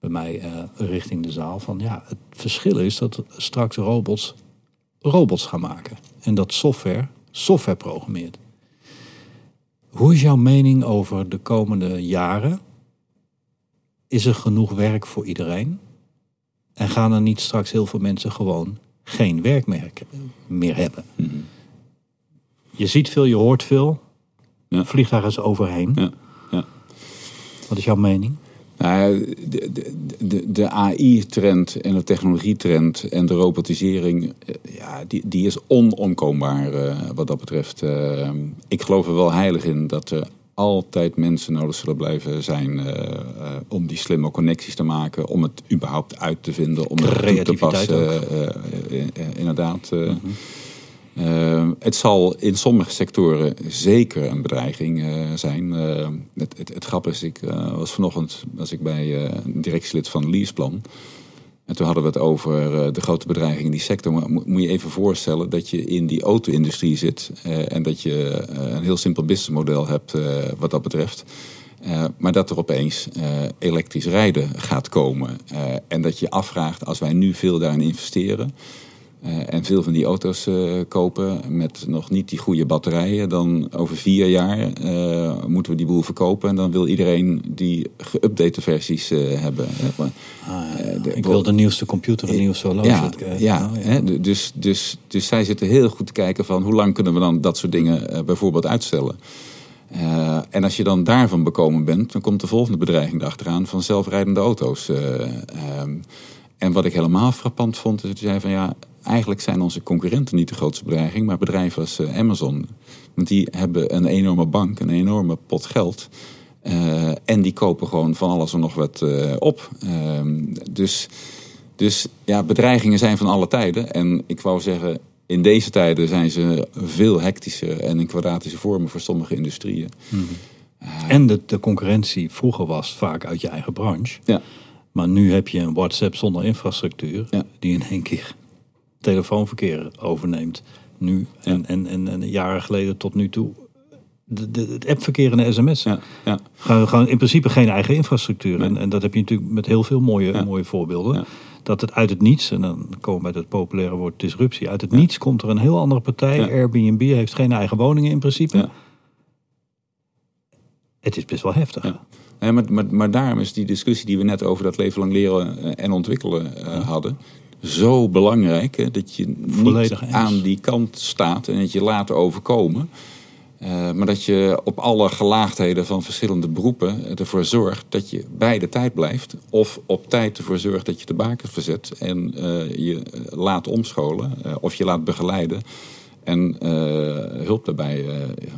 bij mij eh, richting de zaal van ja, het verschil is dat straks robots robots gaan maken en dat software software programmeert. Hoe is jouw mening over de komende jaren? Is er genoeg werk voor iedereen? En gaan er niet straks heel veel mensen gewoon geen werk meer, meer hebben? Mhm. Je ziet veel, je hoort veel. Ja. Vliegtuigen is overheen. Ja, ja. Wat is jouw mening? Nou, de, de, de, AI-trend en de technologietrend en de robotisering, eh, ja, die, die is onomkoombaar eh, wat dat betreft. Eh, ik geloof er wel heilig in dat er altijd mensen nodig zullen blijven zijn om die slimme connecties te maken, om het überhaupt uit te vinden, om het toe te passen. inderdaad. eh. Eh, het zal in sommige sectoren zeker een bedreiging eh, zijn. Eh, het, het, grappige is, ik was vanochtend was ik bij een directielid van Leaseplan. En toen hadden we het over de grote bedreiging in die sector. Maar mo- moet je even voorstellen dat je in die auto-industrie zit. en dat je een heel simpel businessmodel hebt wat dat betreft. Maar dat er opeens elektrisch rijden gaat komen. En dat je je afvraagt, als wij nu veel daarin investeren... eh, en veel van die auto's eh, kopen met nog niet die goede batterijen... dan over vier jaar eh, moeten we die boel verkopen... en dan wil iedereen die geüpdate versies hebben. Ah, de- ik wil de nieuwste computer, de nieuwste horloge. ja, ja, nou, dus, dus, dus zij zitten heel goed te kijken van hoe lang kunnen we dan dat soort dingen bijvoorbeeld uitstellen. En als je dan daarvan bekomen bent, dan komt de volgende bedreiging erachteraan van zelfrijdende auto's. eh, ehm. en wat ik helemaal frappant vond, is dat je zei van ja, eigenlijk zijn onze concurrenten niet de grootste bedreiging, maar bedrijven als eh, Amazon. Want die hebben een enorme bank, een enorme pot geld. Eh, en die kopen gewoon van alles en nog wat eh, op. Ehm, dus, dus ja, bedreigingen zijn van alle tijden. En ik wou zeggen, in deze tijden zijn ze veel hectischer en in kwadratische vormen voor sommige industrieën. En de, de concurrentie vroeger was vaak uit je eigen branche. Ja, Maar nu heb je een WhatsApp zonder infrastructuur. Ja. Die in één keer telefoonverkeer overneemt. Nu en, en, en, en jaren geleden tot nu toe. De, de, het appverkeer en de sms. ja, ja. Gaan gewoon in principe geen eigen infrastructuur. En, en dat heb je natuurlijk met heel veel mooie, Ja. mooie voorbeelden. Dat het uit het niets, en dan komen we bij het populaire woord disruptie. Uit het niets komt er een heel andere partij. Airbnb heeft geen eigen woningen in principe. Het is best wel heftig. Ja. Nee, maar, maar, maar daarom is die discussie die we net over dat leven lang leren eh, en ontwikkelen eh, hadden. Zo belangrijk hè, dat je Volledig niet eens. aan die kant staat en het je laten overkomen. Eh, maar dat je op alle gelaagdheden van verschillende beroepen ervoor zorgt dat je bij de tijd blijft. Of op tijd ervoor zorgt dat je de bakens verzet en eh, je laat omscholen eh, of je laat begeleiden. En hulp daarbij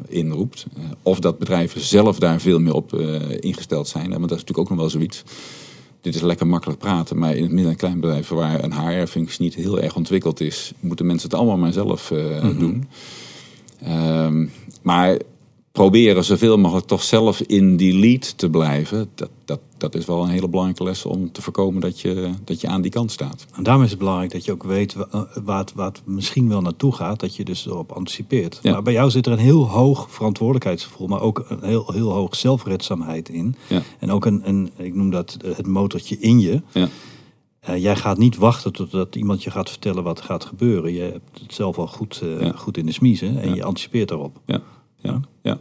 inroept. of dat bedrijven zelf daar veel meer op ingesteld zijn. Want dat is natuurlijk ook nog wel zoiets dit is lekker makkelijk praten, maar in het midden- en kleinbedrijf waar een HR-functie niet heel erg ontwikkeld is, moeten mensen het allemaal maar zelf uh, doen. Um, maar proberen zoveel mogelijk toch zelf in die lead te blijven. Dat, dat, dat is wel een hele belangrijke les om te voorkomen dat je, dat je aan die kant staat. En daarom is het belangrijk dat je ook weet waar het, waar het misschien wel naartoe gaat. Dat je dus erop anticipeert. Ja. Maar bij jou zit er een heel hoog verantwoordelijkheidsgevoel. Maar ook een heel, heel hoog zelfredzaamheid in. Ja. En ook een, een, ik noem dat het motortje in je. Ja. Uh, jij gaat niet wachten totdat iemand je gaat vertellen wat er gaat gebeuren. Je hebt het zelf al goed, uh, goed in de smiezen en je anticipeert daarop. Ja. Ja. Ja.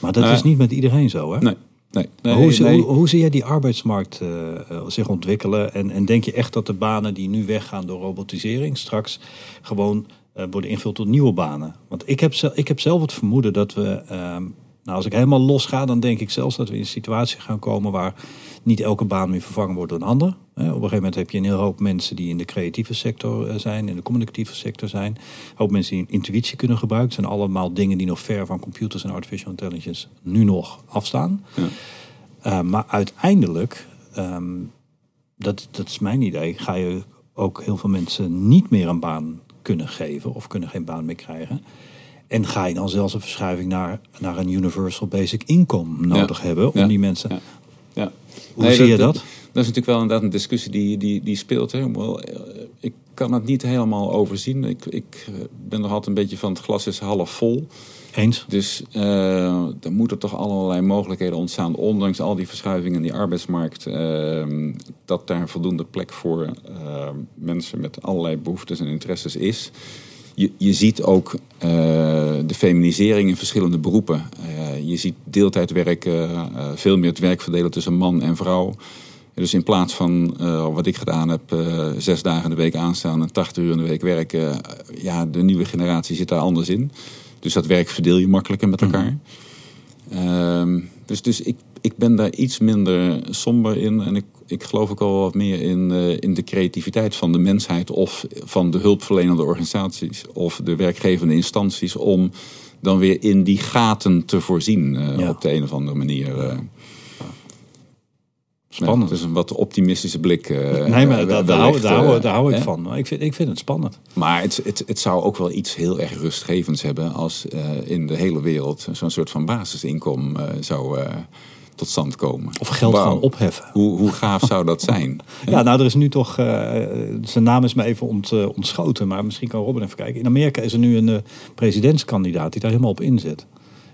Maar dat is niet met iedereen zo, hè? Nee. Nee, nee, hoe, nee. Hoe, hoe, zie jij die arbeidsmarkt uh, zich ontwikkelen? En, en, denk je echt dat de banen die nu weggaan door robotisering straks gewoon uh, worden ingevuld door nieuwe banen? Want ik heb, ik heb zelf het vermoeden dat we uh, nou, als ik helemaal los ga, dan denk ik zelfs dat we in een situatie gaan komen waar niet elke baan meer vervangen wordt door een ander. Op een gegeven moment heb je een heel hoop mensen die in de creatieve sector eh, zijn, in de communicatieve sector zijn. Een hoop mensen die intuïtie kunnen gebruiken. Het zijn allemaal dingen die nog ver van computers en artificial intelligence nu nog afstaan. Ja. Uh, maar uiteindelijk, um, dat, dat is mijn idee, ga je ook heel veel mensen niet meer een baan kunnen geven of kunnen geen baan meer krijgen. En ga je dan zelfs een verschuiving naar, naar een universal basic income nodig hebben om die mensen. Hoe zie je dat, dat? Dat is natuurlijk wel inderdaad een discussie die, die, die speelt. Hè. Eh, ik kan het niet helemaal overzien. Ik, ik eh, ben nog altijd een beetje van het glas is half vol. Eens. Dus uh, er moeten toch allerlei mogelijkheden ontstaan, ondanks al die verschuivingen in die arbeidsmarkt, uh, dat daar voldoende plek voor uh, mensen met allerlei behoeftes en interesses is je, je ziet ook uh, de feminisering in verschillende beroepen. Uh, je ziet deeltijdwerk, uh, veel meer het werk verdelen tussen man en vrouw. Dus in plaats van wat ik gedaan heb, zes dagen in de week aanstaan en 80 uur in de week werken, ja, de nieuwe generatie zit daar anders in. Dus dat werk verdeel je makkelijker met elkaar. Mm. dus dus ik, ik ben daar iets minder somber in. En ik, ik geloof ook al wat meer in, uh, in de creativiteit van de mensheid of van de hulpverlenende organisaties of de werkgevende instanties om dan weer in die gaten te voorzien uh, ja. op de een of andere manier. Uh. Spannend. Is een wat optimistische blik. Uh, nee, maar daar, hou, daar, hou, daar hou ik van. Ik vind, ik vind het spannend. Maar het, het, het zou ook wel iets heel erg rustgevends hebben als uh, in de hele wereld zo'n soort van basisinkomen uh, zou tot stand komen. Of geld gaan opheffen. Hoe, hoe gaaf zou dat zijn? ja, nou, er is nu toch. Uh, zijn naam is me even ont, uh, ontschoten, maar misschien kan Robin even kijken. In Amerika is er nu een uh, presidentskandidaat die daar helemaal op inzet.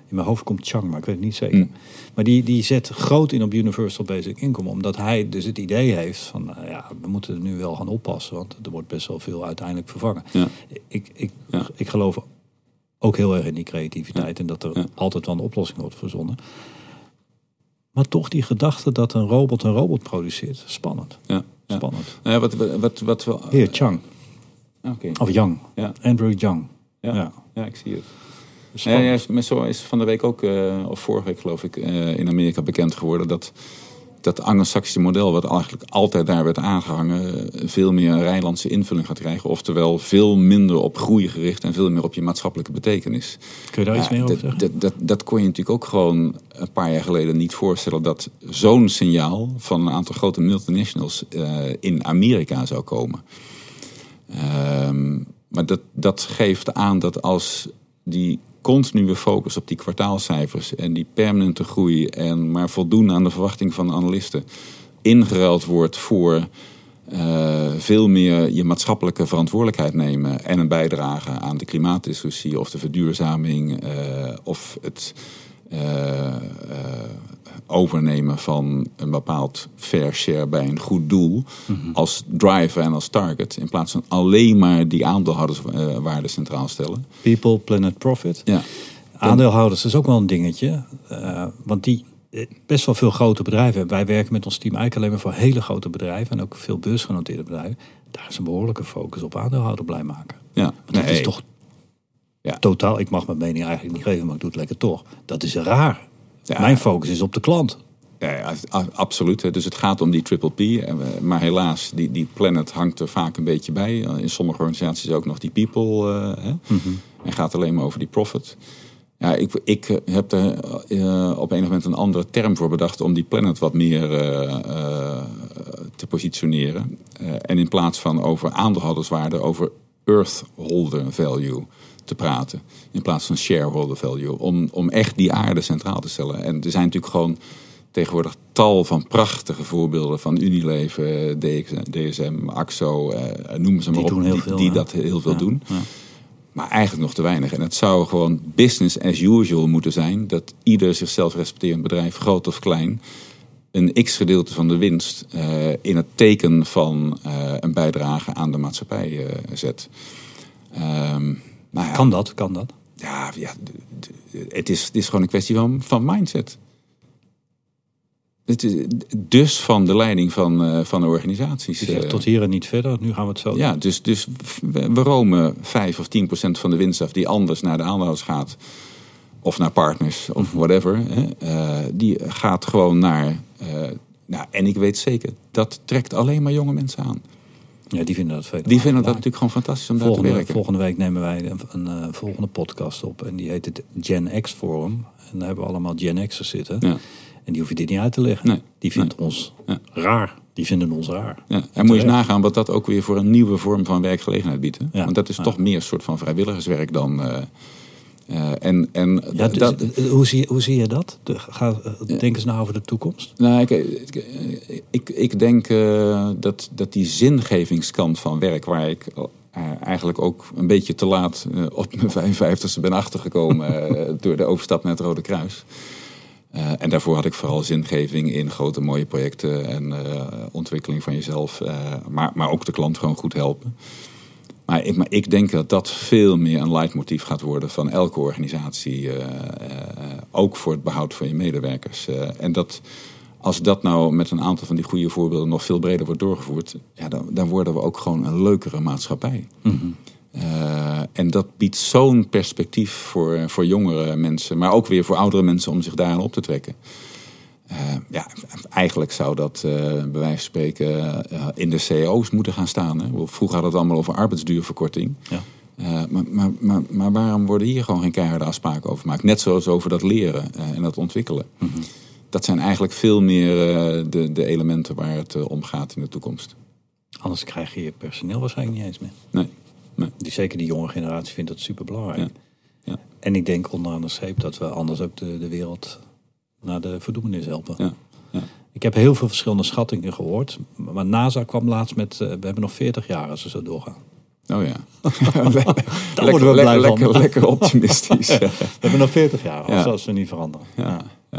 In mijn hoofd komt Chang, maar ik weet het niet zeker. Mm. Maar die, die zet groot in op Universal Basic Income, omdat hij dus het idee heeft van, ja, we moeten er nu wel gaan oppassen, want er wordt best wel veel uiteindelijk vervangen. Ja. Ik, ik, ja. ik geloof ook heel erg in die creativiteit en dat er altijd wel een oplossing wordt verzonnen. Maar toch die gedachte dat een robot een robot produceert. Spannend. Ja, Spannend. Nou ja, wat, wat, wat, Heer Chang. Okay. Of Yang. Ja. Andrew Yang. Ja, ja. ik zie het. Ja, ja, zo is van de week ook, uh, of vorige week geloof ik, uh, in Amerika bekend geworden dat dat Anglo-Saxische model, wat eigenlijk altijd daar werd aangehangen, veel meer een Rijnlandse invulling gaat krijgen. Oftewel veel minder op groei gericht en veel meer op je maatschappelijke betekenis. Kun je daar iets meer over zeggen? Dat, dat, dat, kon je natuurlijk ook gewoon een paar jaar geleden niet voorstellen dat zo'n signaal van een aantal grote multinationals uh, in Amerika zou komen. Uh, maar dat, dat geeft aan dat als die continue focus op die kwartaalcijfers en die permanente groei en maar voldoen aan de verwachting van de analisten ingeruild wordt voor uh, veel meer je maatschappelijke verantwoordelijkheid nemen en een bijdrage aan de klimaatdiscussie of de verduurzaming uh, of het uh, overnemen van een bepaald fair share bij een goed doel mm -hmm. als driver en als target. In plaats van alleen maar die aandeelhouderswaarde centraal stellen. People, planet, profit. Ja. Aandeelhouders is ook wel een dingetje. Uh, want die best wel veel grote bedrijven. Wij werken met ons team eigenlijk alleen maar voor hele grote bedrijven. En ook veel beursgenoteerde bedrijven. Daar is een behoorlijke focus op aandeelhouder blij maken. Ja, Want dat is toch Ja. Totaal, ik mag mijn mening eigenlijk niet geven, maar ik doe het lekker toch. Dat is raar. Ja. Mijn focus is op de klant. Ja, absoluut. Dus het gaat om die triple P. We- Maar helaas, die, die planet hangt er vaak een beetje bij. In sommige organisaties ook nog die people. eh, hè? En gaat alleen maar over die profit. Ja, ik, ik eh, heb er eh, op enig moment een andere term voor bedacht om die planet wat meer eh, eh, te positioneren. Eh, en in plaats van over aandeelhouderswaarde, over earthholder value te praten. In plaats van shareholder value. Om, om echt die aarde centraal te stellen. En er zijn natuurlijk gewoon tegenwoordig tal van prachtige voorbeelden van Unilever, DSM, AXO, eh, noem ze maar Die op. die, veel, die dat heel veel Ja, doen. ja. Maar eigenlijk nog te weinig. En het zou gewoon business as usual moeten zijn. Dat ieder zichzelf respecterend bedrijf, groot of klein, een x-gedeelte van de winst eh, in het teken van eh, een bijdrage aan de maatschappij eh, zet. Ehm, nou ja, Kan dat? Kan dat? ja, ja het, is, het is gewoon een kwestie van, van mindset. Het is, dus van de leiding van, eh, van de organisaties. Eh, tot hier en niet verder. Nu gaan we het zo ja, dus, dus we, romen 5 of 10 procent van de winst af die anders naar de aandeelhouders gaat. Of naar partners of whatever. Hè. Eh, die gaat gewoon naar. nou, en ik weet zeker, dat trekt alleen maar jonge mensen aan. Ja, die vinden dat veel. Die vinden dat natuurlijk gewoon fantastisch om daar te Volgende, werken. volgende week nemen wij een, een eh, volgende podcast op. En die heet het Gen X Forum. En daar hebben we allemaal Gen X'ers zitten. Ja. En die hoef je dit niet uit te leggen. Nee. Die vindt ons Ja. raar. Die vinden ons raar. Ja, en moet je eens nagaan wat dat ook weer voor een nieuwe vorm van werkgelegenheid biedt. hè? Want dat is toch meer een soort van vrijwilligerswerk dan. eh, eh, en en Ja, dus, dat, eh, hoe, zie, hoe zie je dat? De, ga, eh, denk eens na over de toekomst. Nou, ik, ik, ik, denk eh, dat, dat die zingevingskant van werk, waar ik eh, eigenlijk ook een beetje te laat eh, op mijn 55ste ben achtergekomen eh, door de overstap naar het Rode Kruis. Eh, en daarvoor had ik vooral zingeving in grote mooie projecten en eh, ontwikkeling van jezelf, eh, maar, maar ook de klant gewoon goed helpen. Maar ik, maar ik denk dat dat veel meer een leidmotief gaat worden van elke organisatie. eh, eh, ook voor het behoud van je medewerkers. Eh, en dat als dat nou met een aantal van die goede voorbeelden nog veel breder wordt doorgevoerd, ja, dan, dan worden we ook gewoon een leukere maatschappij. Eh, en dat biedt zo'n perspectief voor, voor jongere mensen, maar ook weer voor oudere mensen om zich daaraan op te trekken. Eh, ja, eigenlijk zou dat eh, bij wijze van spreken eh, in de cao's moeten gaan staan. Hè. Vroeger had het allemaal over arbeidsduurverkorting. Ja. Maar, maar, maar, maar waarom worden hier gewoon geen keiharde afspraken over gemaakt? Net zoals over dat leren en dat ontwikkelen. Dat zijn eigenlijk veel meer de, de elementen waar het om gaat in de toekomst. Anders krijg je je personeel waarschijnlijk niet eens meer. Nee, nee. Die, zeker die jonge generatie vindt dat super belangrijk. Ja. Ja. En ik denk onderaan de streep dat we anders ook de, de wereld naar de verdoemenis helpen. Ja, ja. Ik heb heel veel verschillende schattingen gehoord. Maar NASA kwam laatst met, eh, we hebben nog 40 jaar als we zo doorgaan. Oh ja. lekker, worden we blij lekker, van. lekker optimistisch. ja. We hebben nog 40 jaar, als, als we niet veranderen. Ja. Ja.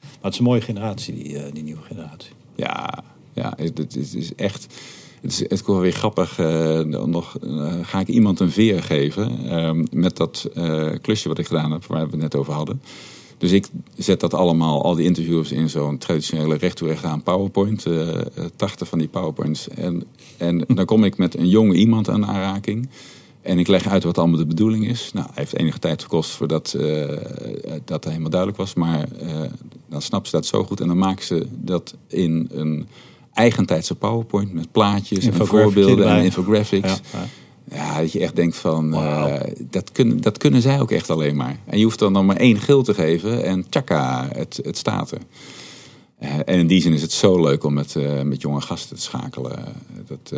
Maar het is een mooie generatie, die, eh, die nieuwe generatie. Ja, ja het, is- is echt. Het is, het is wel weer grappig. eh, nog ga ik iemand een veer geven. eh, met dat klusje wat ik gedaan heb, waar we het net over hadden. Dus ik zet dat allemaal, al die interviews, in zo'n traditionele recht toe recht aan PowerPoint. 80 van die PowerPoints. En, en dan kom ik met een jonge iemand aan aanraking. En ik leg uit wat allemaal de bedoeling is. Nou, het heeft enige tijd gekost voordat eh, dat helemaal duidelijk was. Maar dan snapt ze dat zo goed. En dan maken ze dat in een eigentijdse PowerPoint met plaatjes en voorbeelden en infographics. Ja, ja. Ja, dat je echt denkt van, eh, dat, kunnen, dat kunnen zij ook echt alleen maar. En je hoeft dan nog maar één gil te geven en tjaka, het, het staat er. Eh, en in die zin is het zo leuk om met, eh, met jonge gasten te schakelen. Dat,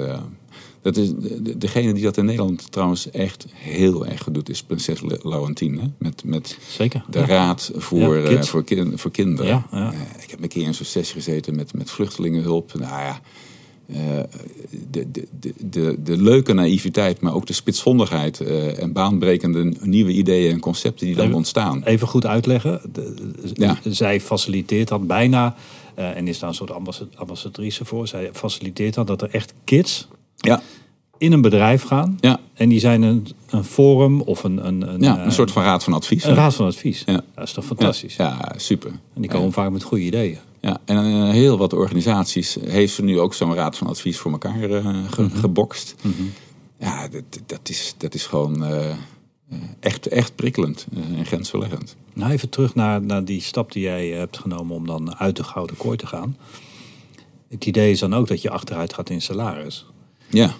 dat is, de- de- degene die dat in Nederland trouwens echt heel erg goed doet, is prinses. Hè? Met, met Zeker. de Ja. raad voor, Ja, voor, kin- voor kinderen. Ja, ja. Ik heb een keer in zo'n sessie gezeten met, met vluchtelingenhulp. Nou ja, de, de, de, de, de leuke naïviteit, maar ook de spitsvondigheid eh, en baanbrekende nieuwe ideeën en concepten die dan Even- ontstaan. Even goed uitleggen. Ja. Zij faciliteert dan bijna, eh, en is daar een soort ambassa- ambassadrice voor. Zij faciliteert dan dat er echt kids Ja, in een bedrijf gaan. ja, En die zijn een, een forum of een, een, een, ja, eh, een soort van raad van advies. een raad van advies. Ja. Dat is toch Ja, fantastisch. Ja, super. En die komen vaak met goede ideeën. Ja, en eh, heel wat organisaties heeft ze nu ook zo'n raad van advies voor elkaar eh, ge- Mhm. gebokst. Ja, dat, dat, is, dat is gewoon. eh, echt, echt prikkelend en grensverleggend. Nou, even terug naar, naar die stap die jij hebt genomen om dan uit de gouden kooi te gaan. Het idee is dan ook dat je achteruit gaat in salaris. Ja,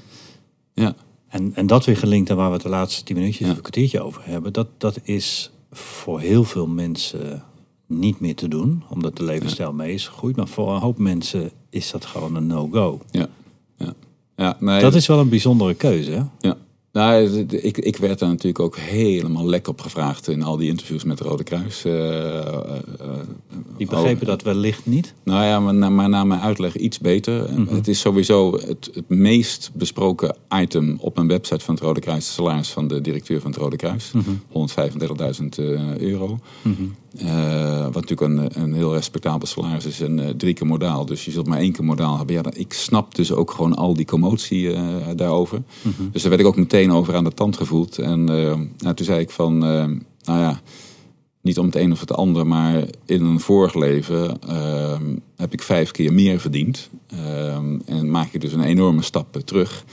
ja. En, en dat weer gelinkt aan waar we het de laatste tien minuutjes Ja. of een kwartiertje over hebben. Dat, dat is voor heel veel mensen niet meer te doen. Omdat de levensstijl mee is gegroeid. Maar voor een hoop mensen is dat gewoon een no-go. ja, ja. ja nee, Dat is wel een bijzondere keuze. Hè? Ja. Nou, ik, ik werd daar natuurlijk ook helemaal lek op gevraagd in al die interviews met het Rode Kruis. Eh, eh, eh, Die begrepen oh, dat wellicht niet. Nou ja, maar, na- maar na mijn uitleg iets beter. Mhm. Het is sowieso het, het meest besproken item op mijn website van het Rode Kruis. Het salaris van de directeur van het Rode Kruis. Mhm. 135.000 eh, euro. Eh, wat natuurlijk een, een heel respectabel salaris is en eh, drie keer modaal. Dus je zult maar één keer modaal hebben. Ja, ik snap dus ook gewoon al die commotie eh, daarover. Dus daar werd ik ook meteen over aan de tand gevoeld. En eh, nou, toen zei ik van, eh, nou ja, niet om het een of het ander, maar in een vorig leven eh, heb ik vijf keer meer verdiend. En maak je dus een enorme stap terug.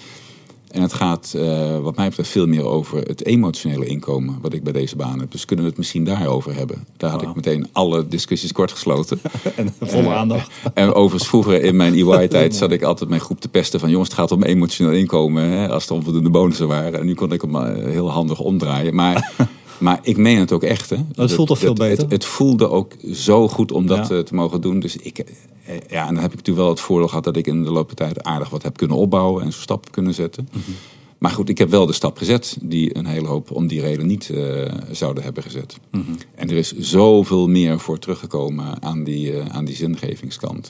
En het gaat, eh, wat mij betreft, veel meer over het emotionele inkomen wat ik bij deze baan heb. Dus kunnen we het misschien daarover hebben. Daar had ik meteen alle discussies kort gesloten. En volle Eh, aandacht. En overigens vroeger in mijn EY-tijd zat ik altijd mijn groep te pesten van... jongens, het gaat om emotioneel inkomen hè, als er onvoldoende bonussen waren. En nu kon ik hem eh, heel handig omdraaien. Maar, maar ik meen het ook echt. Hè. het voelt toch veel beter? Het, het voelde ook zo goed om dat Ja. eh, te mogen doen. Dus ik, eh, ja, en dan heb ik natuurlijk wel het voordeel gehad... dat ik in de loop der tijd aardig wat heb kunnen opbouwen... en zo stappen kunnen zetten. Mhm. Maar goed, ik heb wel de stap gezet... die een hele hoop om die reden niet eh, zouden hebben gezet. Mhm. En er is zoveel meer voor teruggekomen aan die, aan die zingevingskant.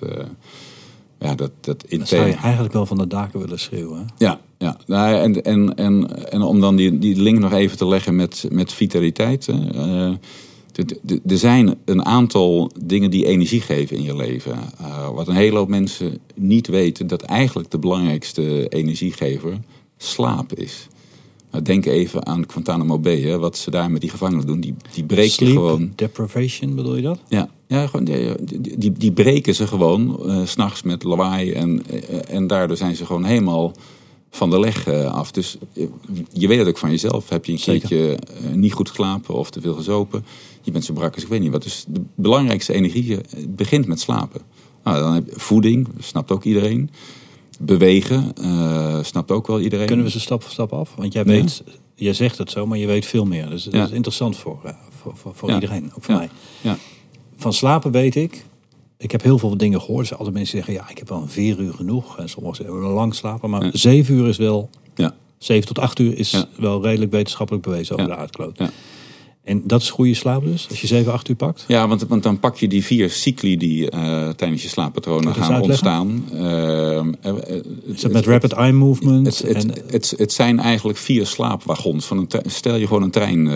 Ja, dat, dat Dan zou je eigenlijk wel van de daken willen schreeuwen. hè? Ja, ja. Nou, en, en, en, en om dan die, die link nog even te leggen met, met vitaliteit. hè, eh, er zijn een aantal dingen die energie geven in je leven. Eh, wat een hele hoop mensen niet weten, dat eigenlijk de belangrijkste energiegever slaap is. Nou, Denk even aan Guantanamo Bay, hè, wat ze daar met die gevangenen doen. Die, die breken Sleep gewoon. deprivation, bedoel je dat? Ja, ja gewoon, die, die- breken ze gewoon eh, s s'nachts met lawaai. En, eh, en daardoor zijn ze gewoon helemaal van de leg eh, af. Dus eh, je weet het ook van jezelf. Heb je een Zeker. keertje eh, niet goed geslapen of te veel gezopen. Je bent zo brak als ik weet niet wat. Dus de belangrijkste energie eh, begint met slapen. Nou, dan heb je voeding, snapt ook iedereen. Bewegen, eh, snapt ook wel iedereen. Kunnen we ze stap voor stap af? Want jij Ja. weet, jij zegt het zo, maar je weet veel meer. Dus dat Ja. is interessant voor, eh, voor, voor, voor Ja. iedereen, ook voor Ja. mij. Ja. Van slapen weet ik. Ik heb heel veel dingen gehoord. Zijn altijd mensen zeggen, ja, ik heb wel een vier uur genoeg. En sommigen zeggen, lang slapen. Maar Ja. zeven uur is wel, Ja, zeven tot acht uur is Ja. wel redelijk wetenschappelijk bewezen over de aardkloot. En dat is goede slaap dus, als je zeven, acht uur pakt. Ja, want, want dan pak je die vier cycli die eh, tijdens je slaappatronen gaan ontstaan. Eh, Is dat met rapid eye movement? Het, het, en, het, het zijn eigenlijk vier slaapwagons. Van een stel je gewoon een trein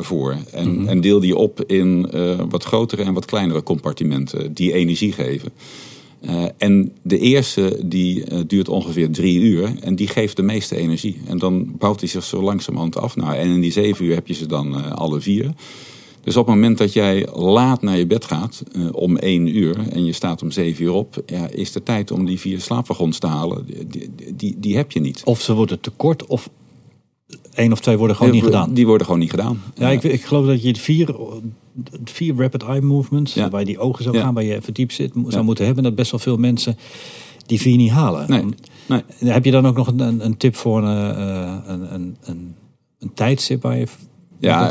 voor. En, Mhm. en deel die op in wat grotere en wat kleinere compartimenten die energie geven. Eh, en de eerste die eh, duurt ongeveer drie uur en die geeft de meeste energie. En dan bouwt hij zich zo langzamerhand af. Nou, en in die zeven uur heb je ze dan eh, alle vier. Dus op het moment dat jij laat naar je bed gaat, om één uur, en je staat om zeven uur op, ja, is de tijd om die vier slaapwagons te halen, die, die, die, heb je niet. Of ze worden te kort, of één of twee worden gewoon niet gedaan. Die worden gewoon niet gedaan. Ja, ik, ik geloof dat je het vier, vier rapid eye movements, Ja. waar je die ogen zo gaan, waar je verdiept zit, mo- zou moeten hebben. Dat best wel veel mensen die vier niet halen. Nee, nee. Heb je dan ook nog een, een, tip voor een, eh, een, een, een, een tijdstip waar je Ja,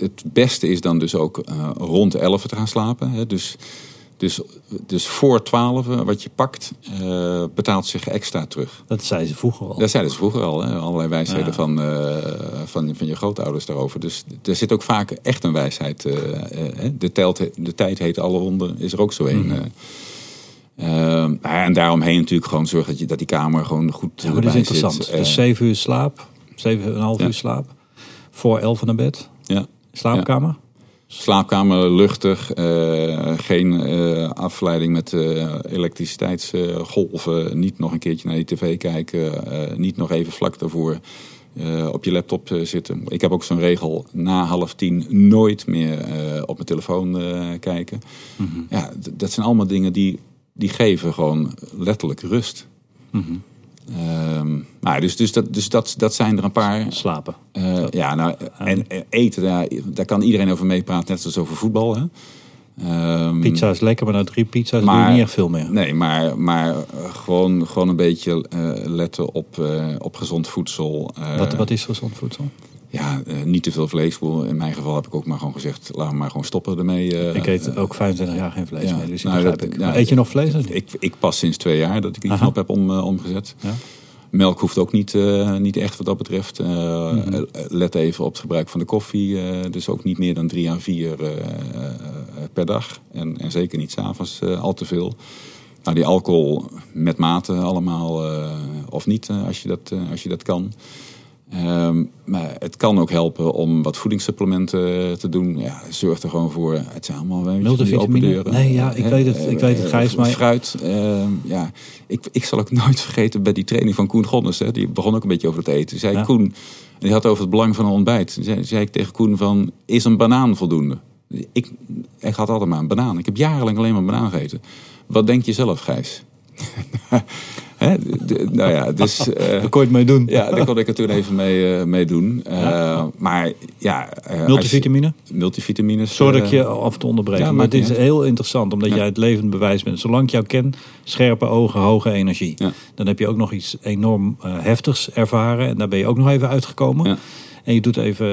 het beste is dan dus ook eh, rond 11 te gaan slapen. Hè. Dus, dus, dus voor 12 wat je pakt, eh, betaalt zich extra terug. dat zei ze vroeger al. Dat zeiden ze vroeger al, hè? allerlei wijsheden Ja. van, eh, van, van je grootouders daarover. Dus er zit ook vaak echt een wijsheid. eh, eh, de, telt, de tijd heet alle honden, is er ook zo een. Eh. Ehm, en daaromheen natuurlijk gewoon zorgen dat, je, dat die kamer gewoon goed ja, maar dat is interessant. zit. dus Eh, zeven uur slaap, zeven en een half Ja. uur slaap, voor elf naar bed, ja. slaapkamer. Slaapkamer luchtig, eh, geen eh, afleiding met eh, elektriciteitsgolven. niet nog een keertje naar die tv kijken. niet nog even vlak daarvoor op je laptop zitten. Ik heb ook zo'n regel, na half tien nooit meer op mijn telefoon kijken. Mhm. Ja, dat zijn allemaal dingen die, die geven gewoon letterlijk rust. Mhm. Ehm, maar dus dus, dat, dus dat, dat zijn er een paar. Slapen. Eh, ja, nou, en eten, daar, daar kan iedereen over meepraten, net zoals over voetbal. Hè. Ehm, Pizza is lekker, maar na drie pizza's doe maar- je niet echt veel meer. Nee, maar, maar eh, gewoon, gewoon een beetje eh, letten op, op gezond voedsel. Wat, wat is gezond voedsel? Ja, eh, niet te veel vlees. In mijn geval heb ik ook maar gewoon gezegd, laat me maar gewoon stoppen ermee. eh, ik eet eh, ook 25 jaar geen vlees ja. meer, dus Nou, dat- ik. ja, eet je nog vlees? of ik, ik pas sinds twee jaar dat ik die Aha. knop heb om, eh, omgezet. Ja. Melk hoeft ook niet, eh, niet echt wat dat betreft. Eh, Mhm. eh, Let even op het gebruik van de koffie. eh, dus ook niet meer dan drie à vier eh, eh, per dag. En, en zeker niet s'avonds avonds al te veel. Nou, die alcohol met mate allemaal. eh, of niet, eh, als, je dat, eh, als je dat kan. Ehm, maar het kan ook helpen om wat voedingssupplementen te doen. Ja, zorg er gewoon voor. Het zijn allemaal open deuren. Nee, ja, ik weet het, ik weet het, eh, Gijs, maar- Fruit, ehm, ja. Ik, ik zal ook nooit vergeten bij die training van Koen Gonnes. Hè, die begon ook een beetje over het eten. Zei Ja. Koen, die had over het belang van een ontbijt. Zei, zei ik tegen Koen van, is een banaan voldoende? Ik, ik had altijd maar een banaan. Ik heb jarenlang alleen maar een banaan gegeten. Wat denk je zelf, Gijs? Hè, de- nou ja, dus... eh, Daar kon je het mee doen. ja, daar kon ik er toen even mee, mee doen. Eh, Maar ja... Multivitamine? je- Multivitamines. Sorry dat ik je af en toe onderbreek. ja, maar het is heel interessant, omdat jij het levend bewijs bent. Zolang ik jou ken, scherpe ogen, hoge energie. Dan heb je ook nog iets enorm heftigs ervaren. En daar ben je ook nog even uitgekomen. En je doet even,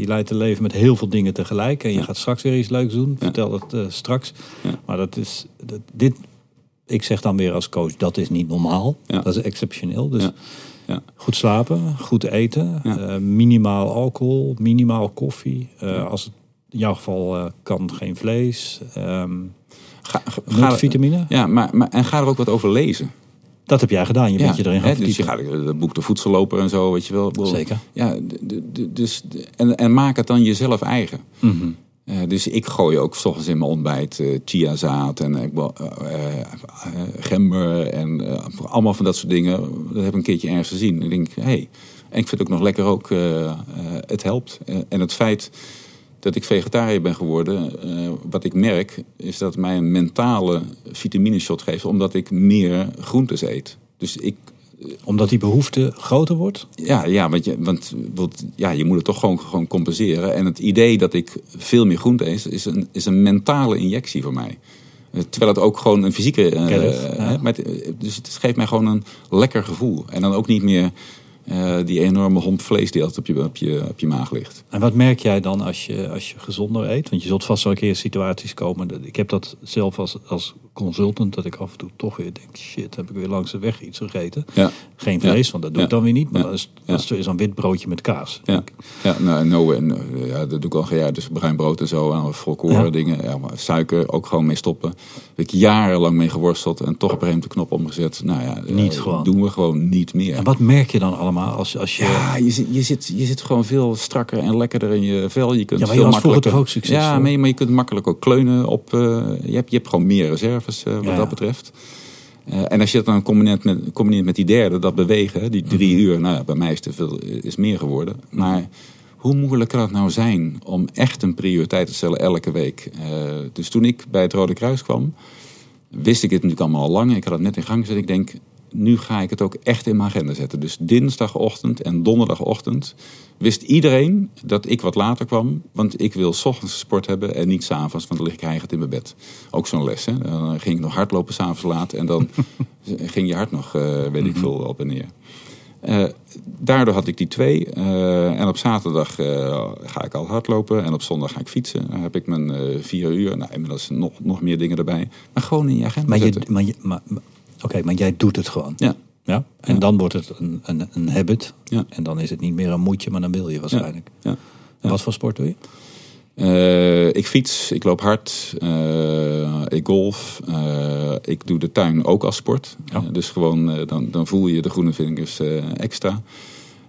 je leidt het leven met heel veel dingen tegelijk. En je Ja. gaat straks weer iets leuks doen. Ja. Vertel dat straks. Ja. Maar dat is, dat, dit, ik zeg dan weer als coach, dat is niet normaal. Ja. Dat is exceptioneel. Dus Ja. Ja. goed slapen, goed eten, eh, minimaal alcohol, minimaal koffie. Eh, Als het in jouw geval eh, kan geen vlees. ehm Ga, ga, multivitamine. ja, maar, maar, en ga er ook wat over lezen. Dat heb jij gedaan. Je bent je erin gaan hè, dus je gaat het boek De Voedselloper en zo, weet je wel. Zeker. Ja, dus, en, en maak het dan jezelf eigen. Mhm. Eh, dus ik gooi ook 's in mijn ontbijt eh chiazaad en eh, gember en allemaal van dat soort dingen. Dat heb ik een keertje ergens gezien. Ik denk, hey. en ik vind het ook nog lekker ook, het helpt. En het feit dat ik vegetariër ben geworden, wat ik merk, is dat mij een mentale vitamineshot geeft, omdat ik meer groentes eet. Dus ik, Omdat die behoefte groter wordt. ja, ja want, je, want, want ja, je moet het toch gewoon, gewoon compenseren. En het idee dat ik veel meer groente eet, is een, is een mentale injectie voor mij. Eh, Terwijl het ook gewoon een fysieke... eh, het, eh, maar het, dus het geeft mij gewoon een lekker gevoel. En dan ook niet meer eh, die enorme homp vlees die altijd op je, op je, op je maag ligt. En wat merk jij dan als je, als je gezonder eet? Want je zult vast wel een keer in situaties komen. dat- Ik heb dat zelf als, als consultant, dat ik af en toe toch weer denk: shit, heb ik weer langs de weg iets gegeten? Ja, Geen vlees, Ja. want dat doe Ja. ik dan weer niet. Maar Ja. dat is, Ja. dat is een wit broodje met kaas. ja. ja nou, no, en, eh, ja, dat doe ik al jaar. Dus bruin brood en zo. En volkoren Ja. dingen. Ja, maar suiker ook gewoon mee stoppen. Daar heb ik jarenlang mee geworsteld. En toch op een gegeven moment de knop omgezet. Nou ja, eh, Niet gewoon. doen we gewoon niet meer. En wat merk je dan allemaal als, als je. Ja, je zit, je, zit, je zit gewoon veel strakker en lekkerder in je vel. Je kunt Ja, maar veel je was makkelijker. toch ook succesvol? Ja, maar je, maar je kunt makkelijk ook kleunen op. eh, je, hebt, je hebt gewoon meer reserves eh, wat Ja. dat betreft. Eh, en als je dat dan combineert met, combineert met die derde, dat bewegen, die drie Mhm. uur. Nou ja, bij mij is het te veel, is meer geworden. Maar hoe moeilijk kan het nou zijn om echt een prioriteit te stellen elke week? Eh, dus toen ik bij het Rode Kruis kwam, wist ik het natuurlijk allemaal al lang. Ik had het net in gang gezet. Ik denk, nu ga ik het ook echt in mijn agenda zetten. Dus dinsdagochtend en donderdagochtend wist iedereen dat ik wat later kwam. Want ik wil 's ochtends sport hebben en niet s'avonds, want dan lig ik hijgend in mijn bed. Ook zo'n les. Hè? Dan ging ik nog hardlopen s'avonds laat en dan ging je hart nog, eh, weet ik veel, op en neer. Eh, daardoor had ik die twee. Eh, en op zaterdag ga ik al hardlopen. En op zondag ga ik fietsen. Dan heb ik mijn vier uur. Nou, inmiddels nog, nog meer dingen erbij. Maar gewoon in je agenda Maar, je, maar, je, maar, maar- Oké, maar jij doet het gewoon. Ja, Ja? En Ja. dan wordt het een, een, een habit. Ja. En dan is het niet meer een moedje, maar dan wil je waarschijnlijk. ja. En wat voor sport doe je? Eh, ik fiets, ik loop hard, eh, ik golf, eh, ik doe de tuin ook als sport. Ja. Dus gewoon, dan, dan voel je de groene vingers extra.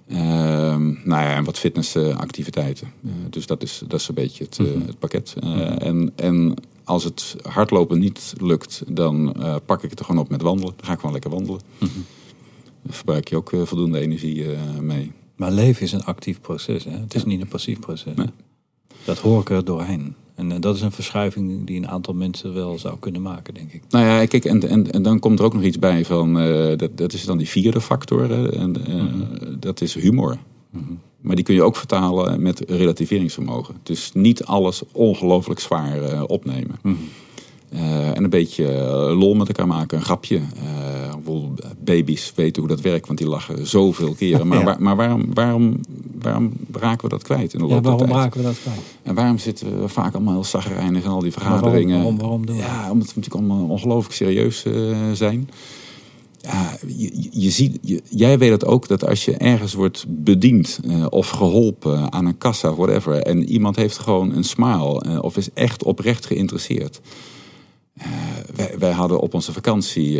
Ehm, nou ja, en wat fitnessactiviteiten. Dus dat is, dat is een beetje het, Mhm. het pakket. Eh, en, en als het hardlopen niet lukt, dan eh, pak ik het er gewoon op met wandelen. Dan ga ik gewoon lekker wandelen. Mhm. Dan verbruik je ook eh, voldoende energie eh, mee. Maar leven is een actief proces. Hè? Het is niet een passief proces. Nee. Dat hoor ik er doorheen. En dat is een verschuiving die een aantal mensen wel zou kunnen maken, denk ik. Nou ja, kijk, en, en, en dan komt er ook nog iets bij van, dat, dat is dan die vierde factor, hè, en, eh, dat is humor. Maar die kun je ook vertalen met relativeringsvermogen. Dus niet alles ongelooflijk zwaar eh, opnemen. Eh, en een beetje eh, lol met elkaar maken, een grapje. Bijvoorbeeld baby's weten hoe dat werkt, want die lachen zoveel keren. Maar, Ja. waar- maar waarom, waarom, waarom raken we dat kwijt in de loop Ja, waarom raken we dat kwijt? En waarom zitten we vaak allemaal heel zagrijnig en al die Maar waarom, vergaderingen? waarom, waarom doen we dat? Ja, omdat we natuurlijk allemaal ongelooflijk serieus zijn. Ja, je, ziet, je- jij weet het ook dat als je ergens wordt bediend eh, of geholpen aan een kassa of whatever, en iemand heeft gewoon een smile eh, of is echt oprecht geïnteresseerd. Eh, wij, wij hadden op onze vakantie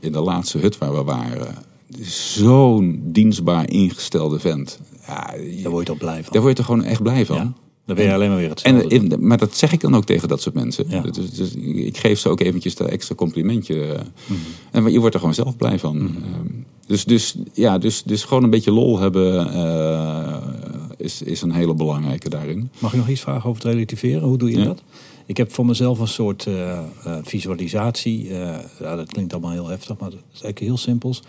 in de laatste hut waar we waren, zo'n dienstbaar ingestelde vent. Ja, je- Daar word je toch blij van. daar word je er gewoon echt blij van. Ja, dan ben je alleen maar weer En, hetzelfde. doen. in- maar dat zeg ik dan ook tegen dat soort mensen. Ja. Dus, dus ik geef ze ook eventjes dat extra complimentje. Mhm. En maar je wordt er gewoon zelf blij van. Ehm, Dus, dus, ja, dus, dus gewoon een beetje lol hebben eh, is, is een hele belangrijke daarin. Mag ik nog iets vragen over het relativeren? Hoe doe je Ja. dat? Ik heb voor mezelf een soort eh, eh, visualisatie. eh, ja, dat klinkt allemaal heel heftig, maar dat is eigenlijk heel simpels.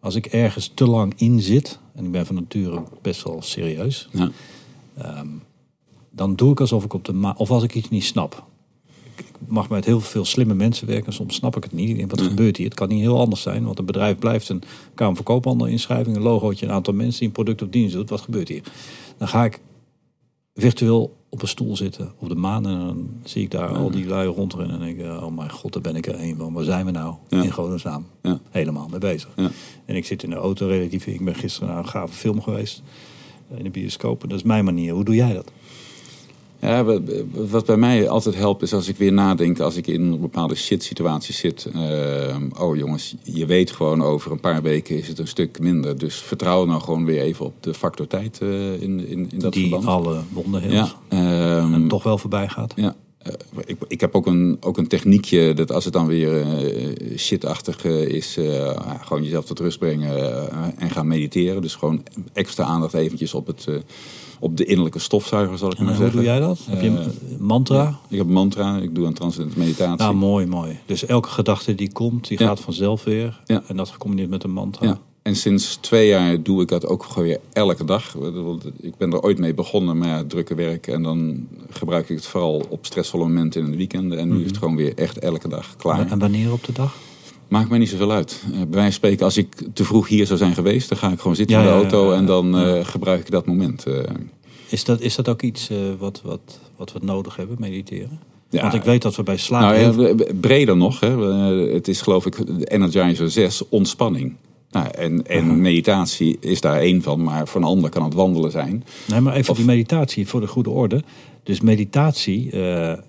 Als ik ergens te lang in zit, en ik ben van nature best wel serieus, Ja. Dan doe ik alsof ik op de maan. Of als ik iets niet snap. Ik ik mag met heel veel slimme mensen werken. Soms snap ik het niet. Wat gebeurt hier? Het kan niet heel anders zijn. Want een bedrijf blijft een Kamer van Koophandel inschrijving. Een logootje, een aantal mensen die een product of dienst doet. Wat gebeurt hier? Dan ga ik virtueel op een stoel zitten op de maan. En dan zie ik daar al die lui rondrennen. En denk ik, oh mijn god, daar ben ik er een van. Waar zijn we nou? Ja. In Godesnaam. Ja. Helemaal mee bezig. En ik zit in de auto relatief. Ik ben gisteren naar een gave film geweest. eh, In de bioscoop. En dat is mijn manier. Hoe doe jij dat? Ja, wa- wat bij mij altijd helpt is als ik weer nadenk, als ik in een bepaalde shit situatie zit. eh, oh jongens, je weet gewoon over een paar weken is het een stuk minder. Dus vertrouw nou gewoon weer even op de factor tijd eh, in, in, in dat die verband. alle wonden ja, ehm, en toch wel voorbij gaat. Ja, eh, ik, ik heb ook een, ook een techniekje dat als het dan weer eh, shitachtig is, gewoon jezelf tot rust brengen en gaan mediteren. Dus gewoon extra aandacht eventjes op, het, op de innerlijke stofzuiger, zal ik En maar hoe zeggen. doe jij dat? Heb je Eh, een mantra? Ik heb een mantra, ik doe een transcendente meditatie. Ja, mooi, mooi. Dus elke gedachte die komt, die gaat vanzelf weer. Ja. En dat gecombineerd met een mantra. Ja. En sinds twee jaar doe ik dat ook gewoon weer elke dag. Ik ben er ooit mee begonnen, maar ja, drukke werk. En dan gebruik ik het vooral op stressvolle momenten in de weekenden. En nu is het gewoon weer echt elke dag klaar. En wanneer op de dag? Maakt mij niet zoveel uit. Eh, bij wijze van spreken, als ik te vroeg hier zou zijn geweest, dan ga ik gewoon zitten Ja, in de auto en dan eh, gebruik ik dat moment. eh. Is dat, is dat ook iets wat, wat, wat we nodig hebben, mediteren? Ja. Want ik weet dat we bij slaap... nou ja, breder nog, hè. Het is geloof ik Energizer 6, ontspanning. Nou, en en meditatie is daar één van, maar voor een ander kan het wandelen zijn. Nee, maar even Of- die meditatie voor de goede orde. Dus meditatie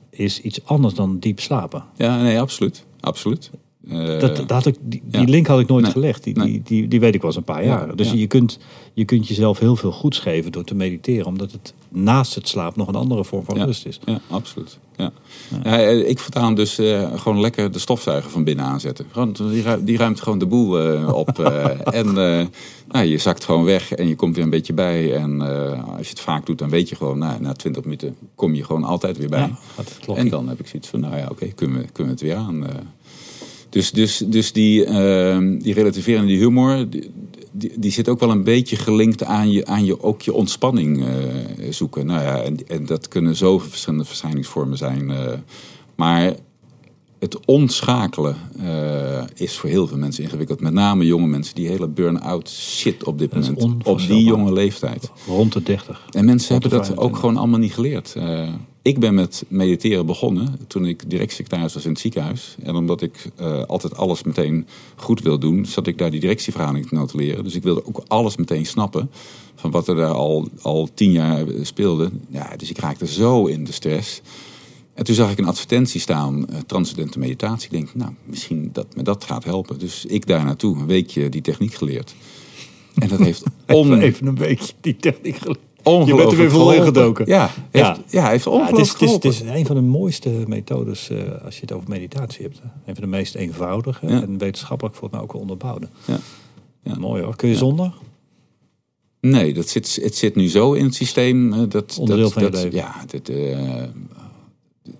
is iets anders dan diep slapen. Ja, nee, absoluut. absoluut. Eh, Dat, dat had ik, die, link had ik nooit Nee. gelegd. Die, Nee. die, die, die weet ik wel eens een paar Ja, jaar. Dus ja. je, kunt, je kunt jezelf heel veel goeds geven door te mediteren. Omdat het naast het slaap nog een andere vorm van rust is. Ja, absoluut. Ja. Ja. eh, ik vertaal hem dus eh, gewoon lekker de stofzuiger van binnen aanzetten. Gewoon, die, ruimt, die ruimt gewoon de boel op. en nou, je zakt gewoon weg en je komt weer een beetje bij. En als je het vaak doet, dan weet je gewoon, nou, na 20 minuten kom je gewoon altijd weer bij. En dan heb ik zoiets van, nou ja, oké, kunnen, we, kunnen we het weer aan. Dus, dus, dus die, eh, die relativerende humor, die, die, die zit ook wel een beetje gelinkt aan je, aan je, ook je ontspanning eh, zoeken. Nou ja, en, en dat kunnen zoveel verschillende verschijningsvormen zijn. eh, maar het onschakelen eh, is voor heel veel mensen ingewikkeld. Met name jonge mensen die hele burn-out shit op dit Dat moment. Op die jonge leeftijd. Rond de 30. En mensen hebben dat ook 25. gewoon allemaal niet geleerd. Eh, ik ben met mediteren begonnen toen ik directiesecretaris was in het ziekenhuis. En omdat ik eh, altijd alles meteen goed wil doen, zat ik daar die directievergadering te notuleren. Dus ik wilde ook alles meteen snappen van wat er daar al, al tien jaar speelde. Ja, dus ik raakte zo in de stress. En toen zag ik een advertentie staan, eh, transcendente meditatie. Ik denk, nou, misschien dat me dat gaat helpen. Dus ik daar naartoe, een weekje die techniek geleerd. En dat heeft on, Even, even een beetje die techniek geleerd. Je bent er weer vol in geholpen. gedoken. Ja, heeft, Ja. ja. heeft Ja, ongelooflijk het, is, het, is, het is een van de mooiste methodes eh, als je het over meditatie hebt. hè. Een van de meest eenvoudige Ja. en wetenschappelijk volgens mij ook wel onderbouwde. Ja. Ja. Mooi hoor. Kun je zonder? Nee, dat zit, het zit nu zo in het systeem. Dat, Onderdeel dat, van je dat, leven. Ja, dit, eh,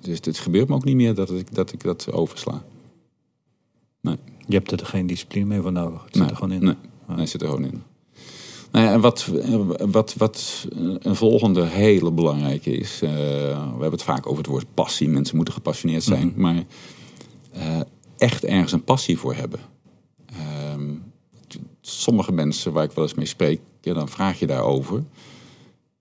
Dus het gebeurt me ook niet meer dat ik dat, ik dat oversla. Nee. Je hebt er geen discipline meer voor nodig. Het zit Nee, er gewoon in. Nee, het zit er gewoon in. Nou ja, en wat, wat, wat een volgende hele belangrijke is. eh, we hebben het vaak over het woord passie. Mensen moeten gepassioneerd zijn. Mhm. Maar eh, echt ergens een passie voor hebben. Ehm, sommige mensen waar ik wel eens mee spreek, ja, dan vraag je daarover.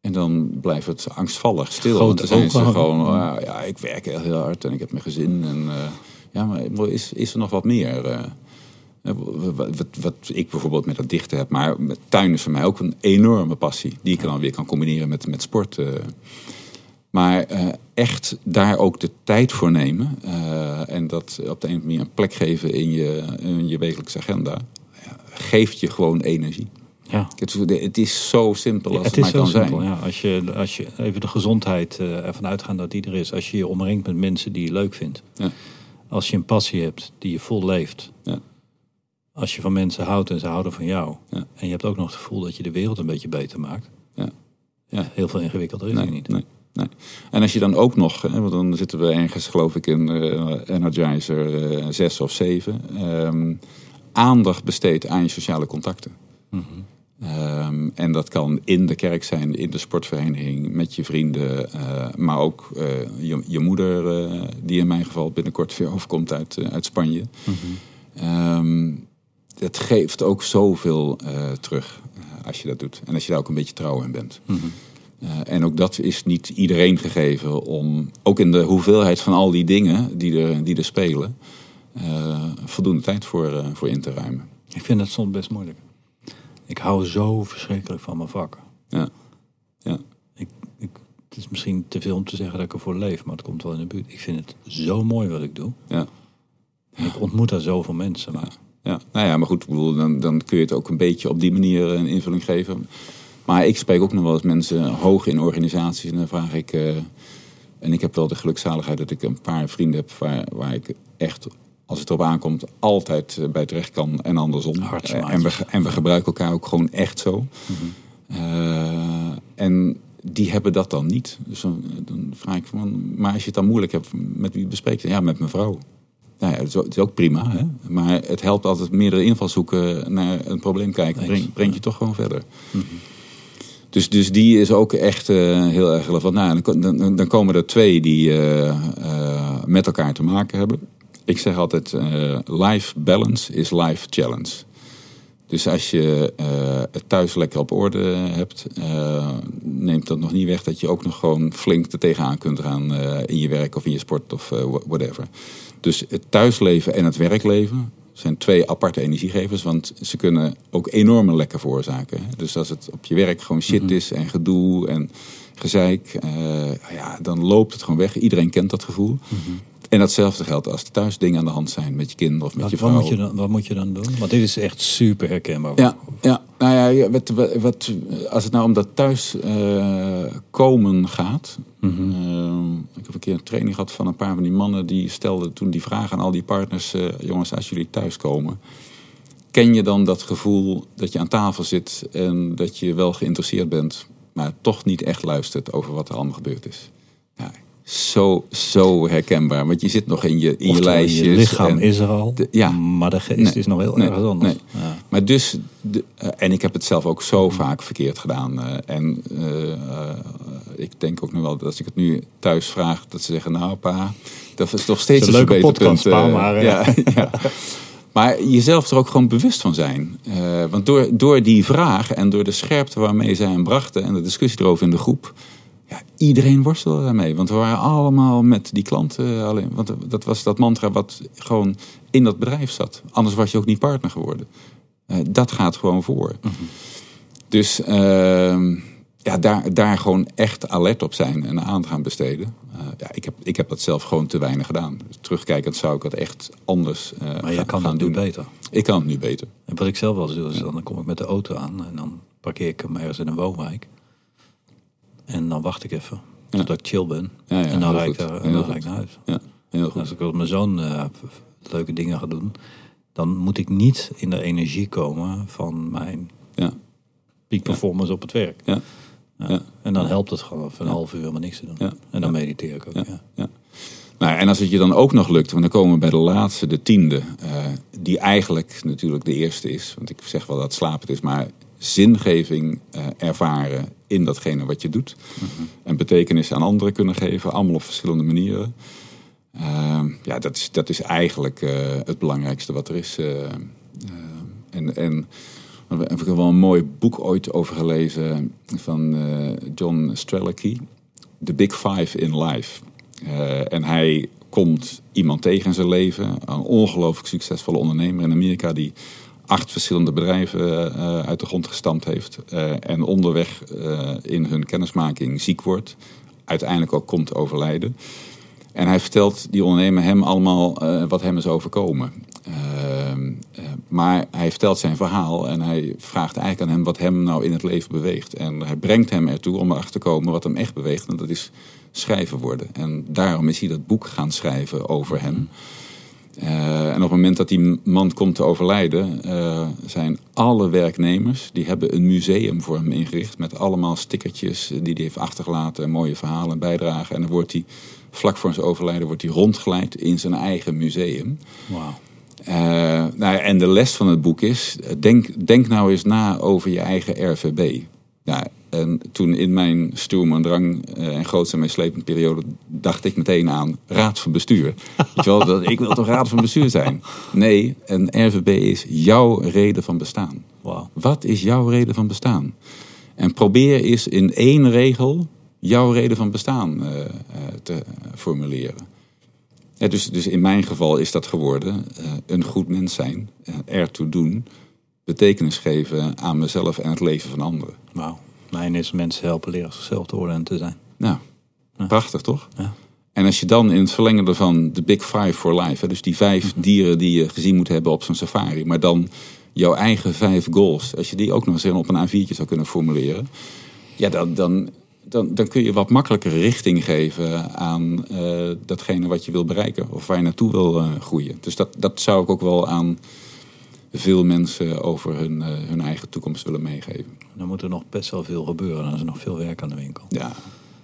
En dan blijft het angstvallig stil. Grote Want dan zijn ze gewoon, ah, ja, ik werk heel, heel hard en ik heb mijn gezin. En, eh, ja, maar is, is er nog wat meer? Eh? Wat, wat, wat ik bijvoorbeeld met dat dichten heb. Maar met tuin is voor mij ook een enorme passie. Die ik dan weer kan combineren met, met sport. eh. Maar eh, echt daar ook de tijd voor nemen. en dat op de een of andere manier een plek geven in je, in je wekelijkse agenda. Ja, geeft je gewoon energie. Ja. Het, het is zo simpel als het maar kan simpel. zijn. Ja. Als, je, als je even de gezondheid ervan uitgaan dat die er is. Als je je omringt met mensen die je leuk vindt. Ja. Als je een passie hebt die je vol leeft. Als je van mensen houdt en ze houden van jou. Ja. En je hebt ook nog het gevoel dat je de wereld een beetje beter maakt. Ja. Ja. Heel veel ingewikkelder is nee, niet. Nee, nee. En als je dan ook nog, hè, want dan zitten we ergens geloof ik in eh, Energizer eh 6 of 7, ehm, aandacht besteedt aan je sociale contacten. Mhm. Ehm, en dat kan in de kerk zijn, in de sportvereniging, met je vrienden, eh, maar ook eh, je, je moeder, eh, die in mijn geval binnenkort weer overkomt uit, eh, uit Spanje. Mhm. Ehm, het geeft ook zoveel eh, terug eh, als je dat doet. En als je daar ook een beetje trouw in bent. Mhm. Eh, en ook dat is niet iedereen gegeven om, ook in de hoeveelheid van al die dingen die er, die er spelen, voldoende tijd voor, voor in te ruimen. Ik vind dat soms best moeilijk. Ik hou zo verschrikkelijk van mijn vak. Ja. Ja. Ik, ik, het is misschien te veel om te zeggen dat ik ervoor leef, maar het komt wel in de buurt. Ik vind het zo mooi wat ik doe. Ja. En ik ontmoet daar zoveel mensen. Maar Ja, nou ja, maar goed, dan, dan kun je het ook een beetje op die manier een invulling geven. Maar ik spreek ook nog wel eens mensen hoog in organisaties en dan vraag ik. eh, en ik heb wel de gelukzaligheid dat ik een paar vrienden heb waar, waar ik echt, als het erop aankomt, altijd eh, bij terecht kan en andersom. Eh, en, we, en we gebruiken elkaar ook gewoon echt zo. Eh, en die hebben dat dan niet. Dus dan, dan vraag ik van, maar als je het dan moeilijk hebt, met wie bespreek je? Ja, met mijn vrouw. Nou ja, het is ook- prima, hè? maar het helpt altijd meerdere invalshoeken naar een probleem kijken. Eens, Breng, brengt je toch gewoon verder. Dus, dus die is ook echt eh, heel erg relevant. Nou, dan, dan, dan komen er twee die eh, eh, met elkaar te maken hebben. Ik zeg altijd, life balance is life challenge. Dus als je het thuis lekker op orde hebt, neemt dat nog niet weg dat je ook nog gewoon flink er tegenaan kunt gaan in je werk of in je sport of wha- whatever. Dus het thuisleven en het werkleven zijn twee aparte energiegevers, want ze kunnen ook enorme lekken veroorzaken. Dus als het op je werk gewoon shit is en gedoe en gezeik, eh, ja, dan loopt het gewoon weg. Iedereen kent dat gevoel. En datzelfde geldt als er thuis dingen aan de hand zijn met je kind of met wat, je wat, vrouw. moet je dan, wat moet je dan doen? Want dit is echt super herkenbaar. Ja, ja, nou ja, wat, wat, wat- als het nou om dat thuis eh, komen gaat. Mhm. eh, ik heb een keer een training gehad van een paar van die mannen die stelden toen die vraag aan al die partners: eh, jongens, als jullie thuiskomen, ken je dan dat gevoel dat je aan tafel zit en dat je wel geïnteresseerd bent, maar toch niet echt luistert over wat er allemaal gebeurd is? Ja, zo, zo herkenbaar, want je zit nog in je, in je lijstjes. je lichaam en- is er al, de- ja. maar de geest Nee, is nog heel nee, ergens anders. nee. Ja. Maar dus, de, eh, en ik heb het zelf ook zo vaak verkeerd gedaan. eh, en eh, ik denk ook nu wel dat als ik het nu thuis vraag, dat ze zeggen: Nou, pa, dat is toch steeds een leuke podcast, pa, maar, ja, ja. Maar jezelf er ook gewoon bewust van zijn. Want door, door die vraag en door de scherpte waarmee zij hem brachten en de discussie erover in de groep. Ja, iedereen worstelde daarmee. Want we waren allemaal met die klanten alleen. Want dat was dat mantra wat gewoon in dat bedrijf zat. Anders was je ook niet partner geworden. Eh, dat gaat gewoon voor. Dus ehm, ja, daar, daar gewoon echt alert op zijn en aan gaan besteden. Eh, ja, ik, heb, ik heb dat zelf gewoon te weinig gedaan. Dus terugkijkend zou ik dat echt anders eh, Maar gaan, je kan gaan doen. nu beter. Ik kan het nu beter. En wat ik zelf wel eens doe, is dan kom ik met de auto aan en dan parkeer ik hem ergens in een woonwijk. En dan wacht ik even totdat ik chill ben. Ja, ja, en dan rijd ik, daar- en dan ik naar huis. Ja, heel goed. Als ik met mijn zoon eh, leuke dingen ga doen, dan moet ik niet in de energie komen van mijn Ja, peak performance op het werk. ja. En dan helpt het gewoon voor een half uur helemaal niks te doen. Ja. En dan mediteer ik ook. ja. Nou, en als het je dan ook nog lukt, want dan komen we bij de laatste, de tiende, uh, die eigenlijk natuurlijk de eerste is. Want ik zeg wel dat slapen is, maar zingeving uh, ervaren in datgene wat je doet. En betekenis aan anderen kunnen geven, allemaal op verschillende manieren. Uh, ja, dat is, dat is eigenlijk het belangrijkste wat er is. en, en daar heb ik wel een mooi boek ooit over gelezen van John Strelicky. The Big Five in Life. En hij komt iemand tegen in zijn leven, een ongelooflijk succesvolle ondernemer in Amerika die acht verschillende bedrijven uh, uit de grond gestampt heeft uh, en onderweg in hun kennismaking ziek wordt, uiteindelijk ook komt overlijden. En hij vertelt die ondernemer hem allemaal wat hem is overkomen. maar hij vertelt zijn verhaal en hij vraagt eigenlijk aan hem wat hem nou in het leven beweegt. En hij brengt hem ertoe om erachter te komen wat hem echt beweegt. En dat is schrijver worden. En daarom is hij dat boek gaan schrijven over hem. Uh, en op het moment dat die man komt te overlijden, uh, zijn alle werknemers, die hebben een museum voor hem ingericht met allemaal stickertjes die hij heeft achtergelaten, mooie verhalen, bijdragen. En dan wordt hij, vlak voor zijn overlijden, wordt hij rondgeleid in zijn eigen museum. Wow. Uh, nou, en de les van het boek is, denk, denk nou eens na over je eigen RVB. Ja, en toen in mijn stoem en drang uh, en grootste meeslepende periode dacht ik meteen aan raad van bestuur. Weet wel, dat, ik wil toch raad van bestuur zijn? Nee, een RVB is jouw reden van bestaan. Wow. Wat is jouw reden van bestaan? En probeer eens in één regel jouw reden van bestaan uh, uh, te formuleren. Ja, dus, dus in mijn geval is dat geworden een goed mens zijn, ertoe doen, betekenis geven aan mezelf en het leven van anderen. Wauw. Mijn is mensen helpen leren zichzelf te worden en te zijn. Nou, ja. prachtig toch? Ja. En als je dan in het verlengen ervan de Big Five for Life, dus die vijf Mhm. dieren die je gezien moet hebben op zo'n safari, maar dan jouw eigen vijf goals, als je die ook nog eens op een A4'tje zou kunnen formuleren, ja, dan, dan, dan, dan kun je wat makkelijker richting geven aan uh, datgene wat je wil bereiken of waar je naartoe wil uh, groeien. Dus dat, dat zou ik ook wel aan veel mensen over hun, uh, hun eigen toekomst willen meegeven. Dan moet er nog best wel veel gebeuren. Dan is er nog veel werk aan de winkel. Ja.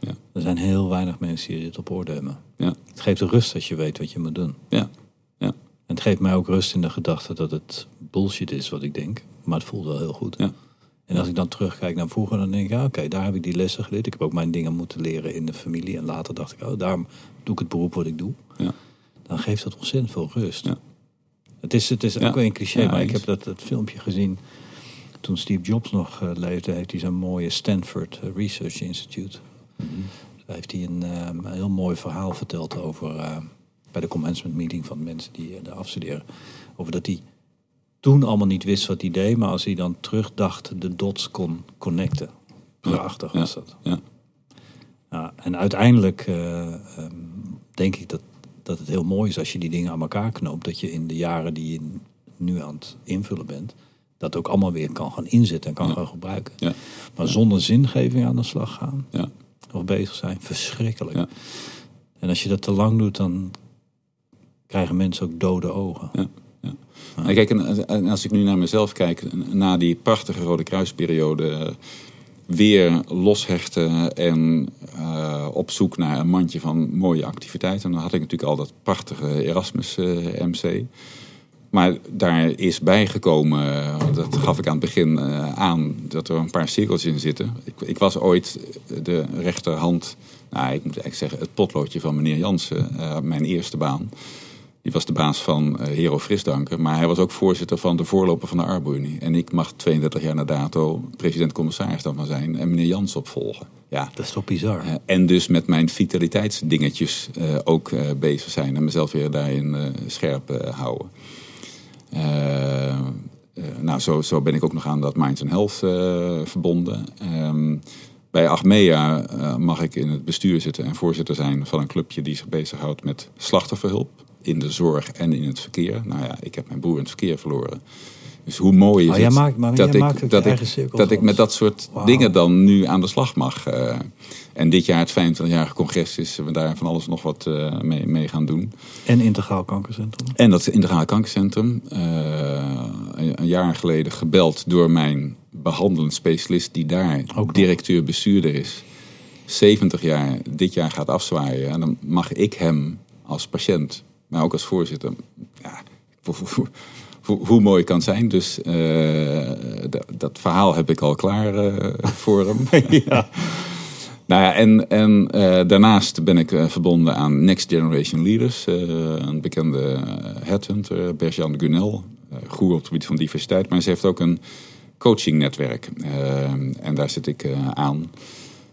ja. Er zijn heel weinig mensen die dit op orde hebben. Ja. Het geeft rust als je weet wat je moet doen. Ja. ja. En het geeft mij ook rust in de gedachte dat het bullshit is wat ik denk. Maar het voelt wel heel goed. Ja. En als ik dan terugkijk naar vroeger, dan denk ik, ja, oké, daar heb ik die lessen geleerd. Ik heb ook mijn dingen moeten leren in de familie. En later dacht ik, oh, daarom doe ik het beroep wat ik doe. Ja. Dan geeft dat ontzettend veel rust. Ja. Het is, het is ook wel een cliché, maar ik heb dat, dat filmpje gezien. Toen Steve Jobs nog eh, leefde, heeft hij zo'n mooie Stanford eh, Research Institute. Mhm. Daar heeft hij een, eh, een heel mooi verhaal verteld over, eh, bij de commencement meeting van mensen die eh, daar afstuderen. Over dat hij toen allemaal niet wist wat hij deed, maar als hij dan terugdacht, de dots kon connecten. Prachtig was dat. Ja. Ja, en uiteindelijk eh, ehm, denk ik dat, dat het heel mooi is als je die dingen aan elkaar knoopt. Dat je in de jaren die je nu aan het invullen bent, dat ook allemaal weer kan gaan inzetten en kan Ja. gaan gebruiken. Ja. Maar zonder zingeving aan de slag gaan Ja. of bezig zijn, verschrikkelijk. Ja. En als je dat te lang doet, dan krijgen mensen ook dode ogen. Ja. Ja. En kijk, en, en als ik nu naar mezelf kijk, na die prachtige Rode Kruisperiode, eh, weer loshechten en eh, op zoek naar een mandje van mooie activiteiten. En dan had ik natuurlijk al dat prachtige Erasmus eh, MC. Maar daar is bijgekomen, dat gaf ik aan het begin eh, aan, dat er een paar cirkeltjes in zitten. Ik, ik was ooit de rechterhand, nou ik moet eigenlijk zeggen, het potloodje van meneer Jansen, mijn eerste baan. Die was de baas van eh, Hero Frisdanker, maar hij was ook voorzitter van de voorloper van de Arbeunie. En ik mag 32 jaar na dato president-commissaris daarvan zijn en meneer Jans opvolgen. Ja, Dat is toch bizar? eh, en dus met mijn vitaliteitsdingetjes eh, ook bezig zijn en mezelf weer daarin scherp houden. Nou, zo, zo ben ik ook nog aan dat Minds and Health verbonden. Ehm, bij Achmea mag ik in het bestuur zitten en voorzitter zijn van een clubje die zich bezighoudt met slachtofferhulp in de zorg en in het verkeer. Nou ja, ik heb mijn broer in het verkeer verloren. Dus hoe mooi is Oh, het maakt- maar dat, ik, dat, ik, dat ik met dat soort dingen dan nu aan de slag mag. eh. en dit jaar het 25-jarige congres is we daar van alles nog wat eh, mee, mee gaan doen. En Integraal Kankercentrum. En dat Integrale Kankercentrum. eh, een, een jaar geleden gebeld door mijn behandelend specialist... die daar directeur-bestuurder is. 70 jaar, dit jaar gaat afzwaaien. En dan mag ik hem als patiënt, maar ook als voorzitter. Ja, hoe, hoe mooi kan zijn. Dus uh, dat verhaal heb ik al klaar uh, voor hem. ja. Nou ja, en, en uh, daarnaast ben ik verbonden aan Next Generation Leaders. een bekende headhunter, Berjan Gunel. goed op het gebied van diversiteit. Maar ze heeft ook een coachingnetwerk. en daar zit ik aan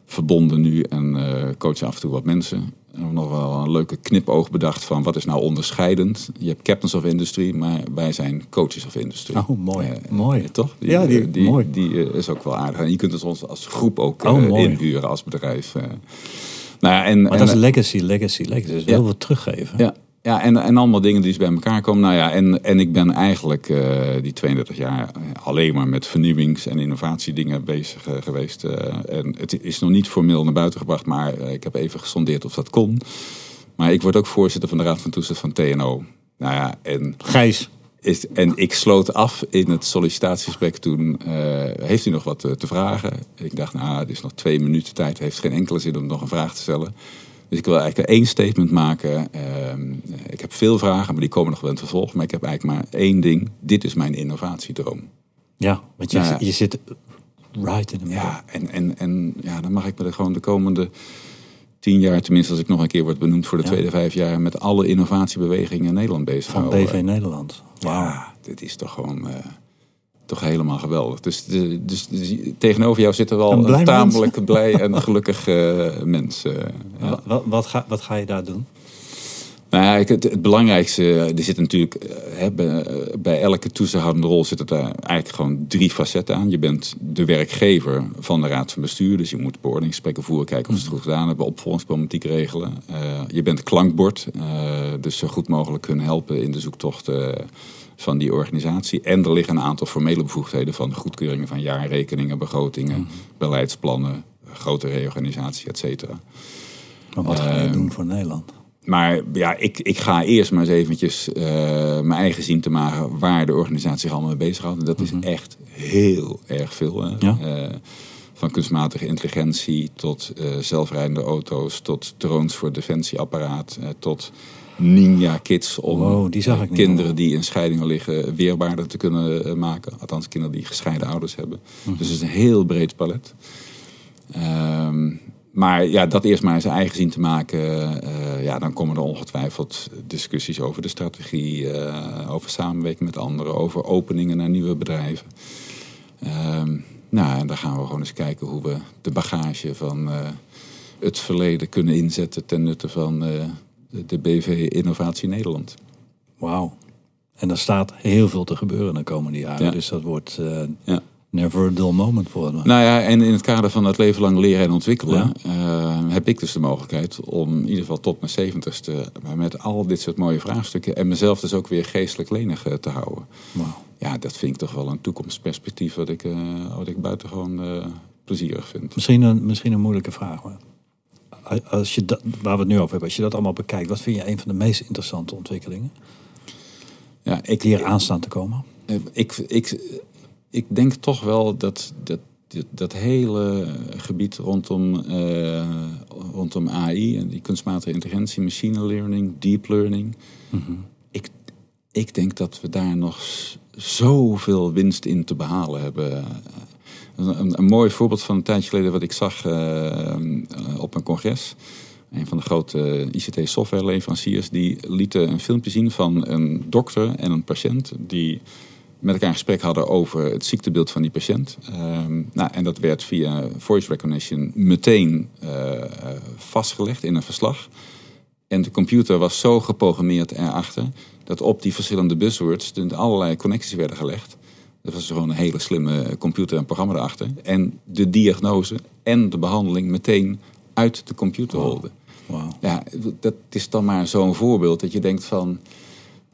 verbonden nu en coach af en toe wat mensen hebben nog wel een leuke knipoog bedacht van wat is nou onderscheidend. Je hebt captains of industry, maar wij zijn coaches of industry. Oh, mooi. Uh, mooi. toch? Die, ja, die, die, mooi. die is ook wel aardig. En je kunt het ons als groep ook oh, inhuren als bedrijf. nou ja, en, maar dat is legacy, legacy, legacy. Dus heel veel teruggeven. Ja, ja, en, en allemaal dingen die bij elkaar komen. Nou ja, en, en ik ben eigenlijk uh, die 32 jaar alleen maar met vernieuwings- en innovatiedingen bezig uh, geweest. Uh, en het is nog niet formeel naar buiten gebracht, maar ik heb even gesondeerd of dat kon. Maar ik word ook voorzitter van de Raad van Toezicht van TNO. Nou ja, en... Gijs. Is, en ik sloot af in het sollicitatiegesprek toen. heeft u nog wat te vragen? Ik dacht, nou, het is nog twee minuten tijd. Heeft geen enkele zin om nog een vraag te stellen. Dus ik wil eigenlijk één statement maken. Ehm, ik heb veel vragen, maar die komen nog wel in het vervolg. Maar ik heb eigenlijk maar één ding. Dit is mijn innovatiedroom. Ja, want je, nou je zit right in de middle. Ja, en, en, en ja, dan mag ik me er gewoon de komende tien jaar, tenminste als ik nog een keer word benoemd voor de tweede vijf jaar, met alle innovatiebewegingen in Nederland bezig Van BV Nederland. Ja, dit is toch gewoon... Uh, toch helemaal geweldig. Dus, dus, dus, tegenover jou zit er wel een, een tamelijk blij en gelukkig uh, mens. Uh, ja. wat, wat, ga, wat ga je daar doen? Nou ja, het, het, belangrijkste, er zit natuurlijk hè, bij, bij, elke toezichthoudende rol zit er eigenlijk gewoon drie facetten aan. Je bent de werkgever van de raad van bestuur, dus je moet beoordelingsgesprekken voeren, kijken of ze het goed gedaan hebben, opvolgingsproblematiek regelen. Uh, je bent klankbord, dus zo goed mogelijk kunnen helpen in de zoektocht van die organisatie. En er liggen een aantal formele bevoegdheden van goedkeuringen van jaarrekeningen, begrotingen, mhm. beleidsplannen, grote reorganisatie, et cetera. Maar wat ga je ehm, doen voor Nederland? Maar ja, ik, ik ga eerst maar eens eventjes uh, mijn eigen zien te maken waar de organisatie zich allemaal mee bezighoudt. En dat is mhm. echt heel erg veel. Ja? Uh, van kunstmatige intelligentie tot uh, zelfrijdende auto's, tot drones voor defensieapparaat, tot ninja kids om die zag ik kinderen die in scheidingen liggen weerbaarder te kunnen eh, maken. Althans, kinderen die gescheiden ouders hebben. Mhm. Dus het is een heel breed palet. Ehm, maar ja, dat eerst maar zijn eigen zien te maken. Uh, ja, dan komen er ongetwijfeld discussies over de strategie, uh, over samenwerking met anderen, over openingen naar nieuwe bedrijven. Um, nou, en dan gaan we gewoon eens kijken hoe we de bagage van het verleden kunnen inzetten ten nutte van de BV Innovatie Nederland. Wauw. En er staat heel veel te gebeuren de komende jaren. Dus dat wordt uh, ja. never a dull moment voor me. Nou ja, en in het kader van het leven lang leren en ontwikkelen... Uh, heb ik dus de mogelijkheid om in ieder geval tot mijn zeventigste... met al dit soort mooie vraagstukken... en mezelf dus ook weer geestelijk lenig uh, te houden. Wow. Ja, dat vind ik toch wel een toekomstperspectief... wat ik, wat ik buitengewoon plezierig vind. Misschien een, misschien een moeilijke vraag, maar als je dat, waar we het nu over hebben, als je dat allemaal bekijkt, wat vind je een van de meest interessante ontwikkelingen? Ja, ik, die er aan staan te komen? Ik, ik, ik denk toch wel dat, dat, dat, hele gebied rondom, uh, rondom AI en die kunstmatige intelligentie, machine learning, deep learning. Mhm. ik, ik denk dat we daar nog zoveel winst in te behalen hebben. Een, een, mooi voorbeeld van een tijdje geleden wat ik zag uh, op een congres. Een van de grote ICT-softwareleveranciers die lieten een filmpje zien van een dokter en een patiënt die met elkaar gesprek hadden over het ziektebeeld van die patiënt. Ehm, nou, en dat werd via voice recognition meteen vastgelegd in een verslag. En de computer was zo geprogrammeerd erachter dat op die verschillende buzzwords allerlei connecties werden gelegd. Dat was gewoon een hele slimme computer en programma erachter. En de diagnose en de behandeling meteen uit de computer. Wow. Ja, dat is dan maar zo'n voorbeeld dat je denkt van...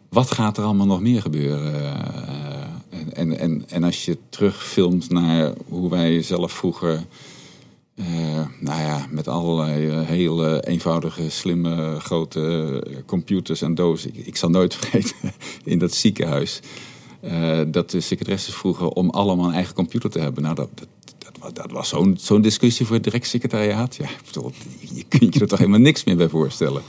wat gaat er allemaal nog meer gebeuren? Uh, en, en, en als je terugfilmt naar hoe wij zelf vroeger... Uh, nou ja, met allerlei uh, hele eenvoudige, slimme, grote computers en dozen. Ik, ik zal nooit vergeten in dat ziekenhuis uh, dat de secretaresses vroegen om allemaal een eigen computer te hebben. Nou, dat, dat, dat, dat was zo'n zo'n discussie voor het directsecretariaat. Ja, bedoel, je kunt je er toch helemaal niks meer bij voorstellen.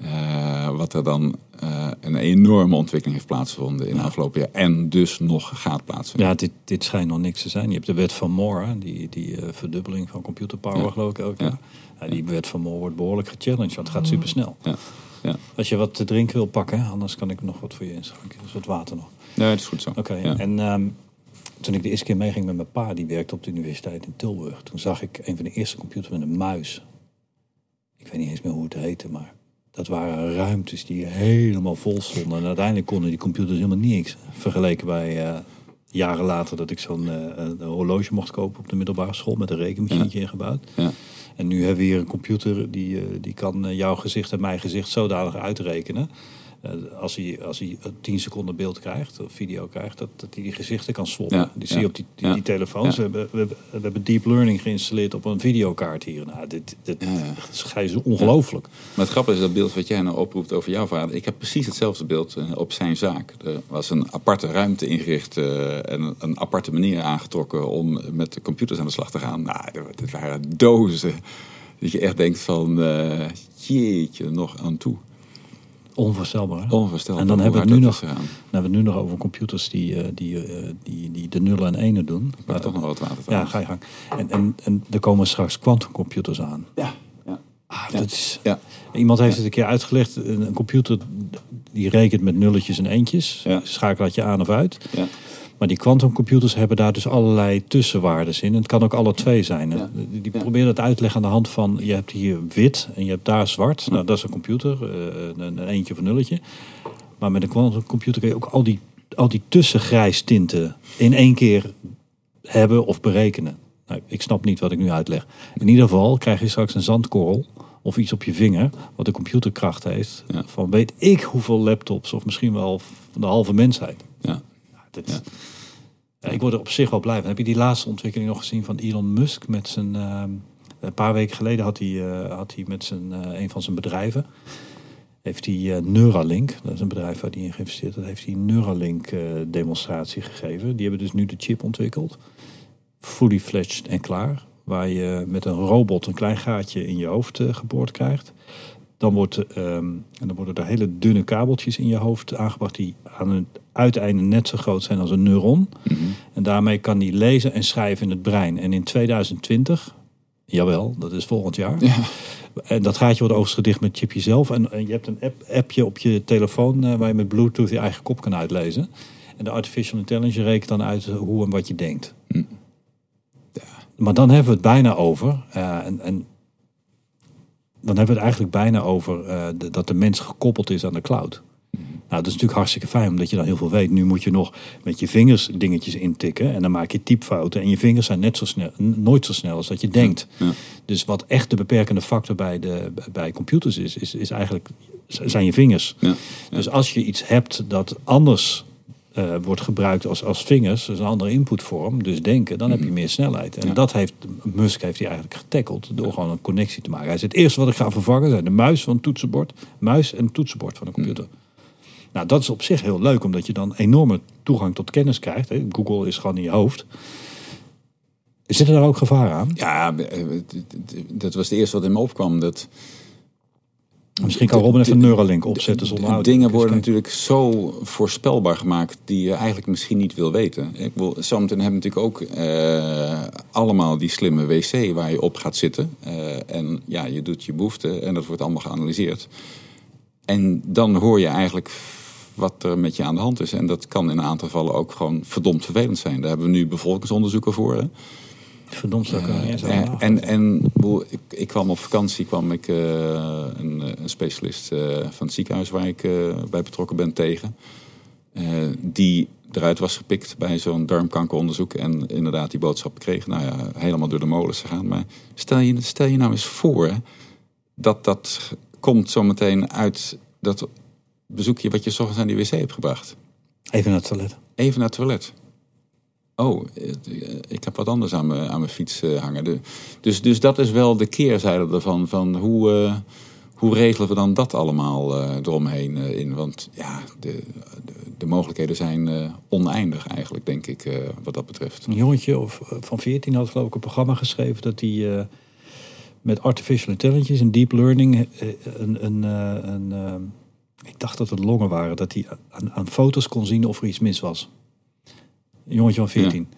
Eh, wat er dan eh, een enorme ontwikkeling heeft plaatsgevonden in de afgelopen jaar. En dus nog gaat plaatsvinden. Ja, dit, dit schijnt nog niks te zijn. Je hebt de wet van Moore, die, die eh, verdubbeling van computerpower Ja. geloof ik elk Ja. jaar. Ja, die wet van Moore wordt behoorlijk gechallenged, want het gaat super snel. Ja. Ja. Als je wat te drinken wil pakken, anders kan ik nog wat voor je inschenken. Dus wat water nog. Nee, dat is goed zo. Oké, Ja. en ehm, toen ik de eerste keer meeging met mijn pa, die werkte op de universiteit in Tilburg. Toen zag ik een van de eerste computers met een muis. Ik weet niet eens meer hoe het heette, maar dat waren ruimtes die helemaal vol stonden. En uiteindelijk konden die computers helemaal niks. Vergeleken bij eh, jaren later dat ik zo'n eh, een horloge mocht kopen op de middelbare school met een rekenmachientje ingebouwd. Ja. En nu hebben we hier een computer die, eh, die kan eh, jouw gezicht en mijn gezicht zodanig uitrekenen. Eh, als hij, als hij eh, 10 seconden beeld krijgt, of video krijgt, dat, dat hij die gezichten kan swappen. Ja, die zie je op die, die, ja, die telefoons. We, hebben, we, hebben, we hebben deep learning geïnstalleerd op een videokaart hier. Nou, dit, dit, is ongelooflijk. Maar het grappige is dat beeld wat jij nou oproept over jouw vader. Ik heb precies hetzelfde beeld eh, op zijn zaak. Er was een aparte ruimte ingericht eh, en een, aparte manier aangetrokken om met de computers aan de slag te gaan. Nou, dit- waren dozen. Dat je echt denkt van, jeetje, nog aan toe. Onvoorstelbaar. En dan hebben we het nu nog, dan hebben we nu nog over computers die, eh, die, eh, die, die de nullen en enen doen. Ik toch nog wat water Ja, ga je gang. En, en, en er komen straks quantumcomputers aan. Ja, ja. Ah, Ja. dat is, Ja. Iemand heeft het een keer uitgelegd. Een, een computer die rekent met nulletjes en eentjes. Ja. Schakelt je aan of uit. ja. Maar die quantumcomputers hebben daar dus allerlei tussenwaardes in. En het kan ook alle twee zijn. Ja. Die proberen het uit te leggen aan de hand van... je hebt hier wit en je hebt daar zwart. Nou, dat is een computer. eh, een, een eentje of een nulletje. Maar met een quantumcomputer kun je ook al die, al die tussengrijstinten... in één keer hebben of berekenen. Nou, ik snap niet wat ik nu uitleg. In ieder geval krijg je straks een zandkorrel... of iets op je vinger, wat de computerkracht heeft... Ja. van weet ik hoeveel laptops... of misschien wel van de halve mensheid. ja. Ja. ik word er op zich wel blij van. Heb je die laatste ontwikkeling nog gezien van Elon Musk? Met zijn, ehm, een paar weken geleden had hij, eh, had hij met zijn, eh, een van zijn bedrijven... heeft hij eh, Neuralink, dat is een bedrijf waar hij in geïnvesteerd had... heeft hij een Neuralink eh, demonstratie gegeven. Die hebben dus nu de chip ontwikkeld. Fully fledged en klaar. Waar je met een robot een klein gaatje in je hoofd eh, geboord krijgt. Dan, wordt, ehm, en dan worden er hele dunne kabeltjes in je hoofd aangebracht... die aan het uiteinde net zo groot zijn als een neuron. Mhm. En daarmee kan die lezen en schrijven in het brein. En in 2020, jawel, dat is volgend jaar. Ja. En dat gaatje wordt overigens gedicht met chipje zelf. En, en je hebt een app, appje op je telefoon eh, waar je met Bluetooth je eigen kop kan uitlezen. En de artificial intelligence rekent dan uit hoe en wat je denkt. Hm. Maar dan hebben we het bijna over. eh, en, en dan hebben we het eigenlijk bijna over eh, de- dat de mens gekoppeld is aan de cloud. Nou, dat is natuurlijk hartstikke fijn, omdat je dan heel veel weet. Nu moet je nog met je vingers dingetjes intikken. En dan maak je typfouten. En je vingers zijn net zo snel, nooit zo snel als dat je denkt. Ja. Dus wat echt de beperkende factor bij, de, bij computers is, is, is eigenlijk zijn je vingers. Ja. Dus als je iets hebt dat anders eh, wordt gebruikt als, als vingers, dus een andere inputvorm, dus denken, dan heb je meer snelheid. En. Ja. dat heeft Musk heeft hij eigenlijk getackeld door gewoon een connectie te maken. Hij zei, het eerste wat ik ga vervangen zijn de muis van het toetsenbord, muis en het toetsenbord van een computer. Nou, dat is op zich heel leuk, omdat je dan enorme toegang tot kennis krijgt. Hè. Google is gewoon in je hoofd. Zit er daar ook gevaar aan? Ja, eh, d- dat was het eerste wat in me opkwam. Dat Misschien kan Robin even een Neuralink opzetten zonder dingen worden natuurlijk zo voorspelbaar gemaakt die je eigenlijk misschien niet wil weten. Ik wil, zometeen hebben natuurlijk ook eh, allemaal die slimme wc waar je op gaat zitten. Eh, en ja, je doet je behoefte en dat wordt allemaal geanalyseerd. En dan hoor je eigenlijk wat er met je aan de hand is. En dat kan in een aantal gevallen ook gewoon verdomd vervelend zijn. Daar hebben we nu bevolkingsonderzoeken voor. Hè? Verdomd, zou en en ik, ik kwam op vakantie, kwam ik eh, een, eh, een specialist eh, van het ziekenhuis waar ik bij betrokken ben tegen. die eruit was gepikt bij zo'n darmkankeronderzoek en inderdaad die boodschap kreeg. Nou ja, helemaal door de molens gegaan. Maar stel je, stel je nou eens voor dat dat komt zometeen uit dat bezoekje wat je 's ochtends aan die wc hebt gebracht. Even naar het toilet. Even naar het toilet. Oh, eh, ik heb wat anders aan mijn, aan mijn fiets eh, hangen. Dus, dus dat is wel de keerzijde ervan. Van hoe, eh, hoe regelen we dan dat allemaal eromheen in? Want ja, de, de, de mogelijkheden zijn oneindig eigenlijk, denk ik, wat dat betreft. Een jongetje of, van 14 had geloof ik een programma geschreven dat hij met artificial intelligence en deep learning een, een, een, eh, ik dacht dat het longen waren, dat hij aan, aan foto's kon zien of er iets mis was. Een jongetje van 14.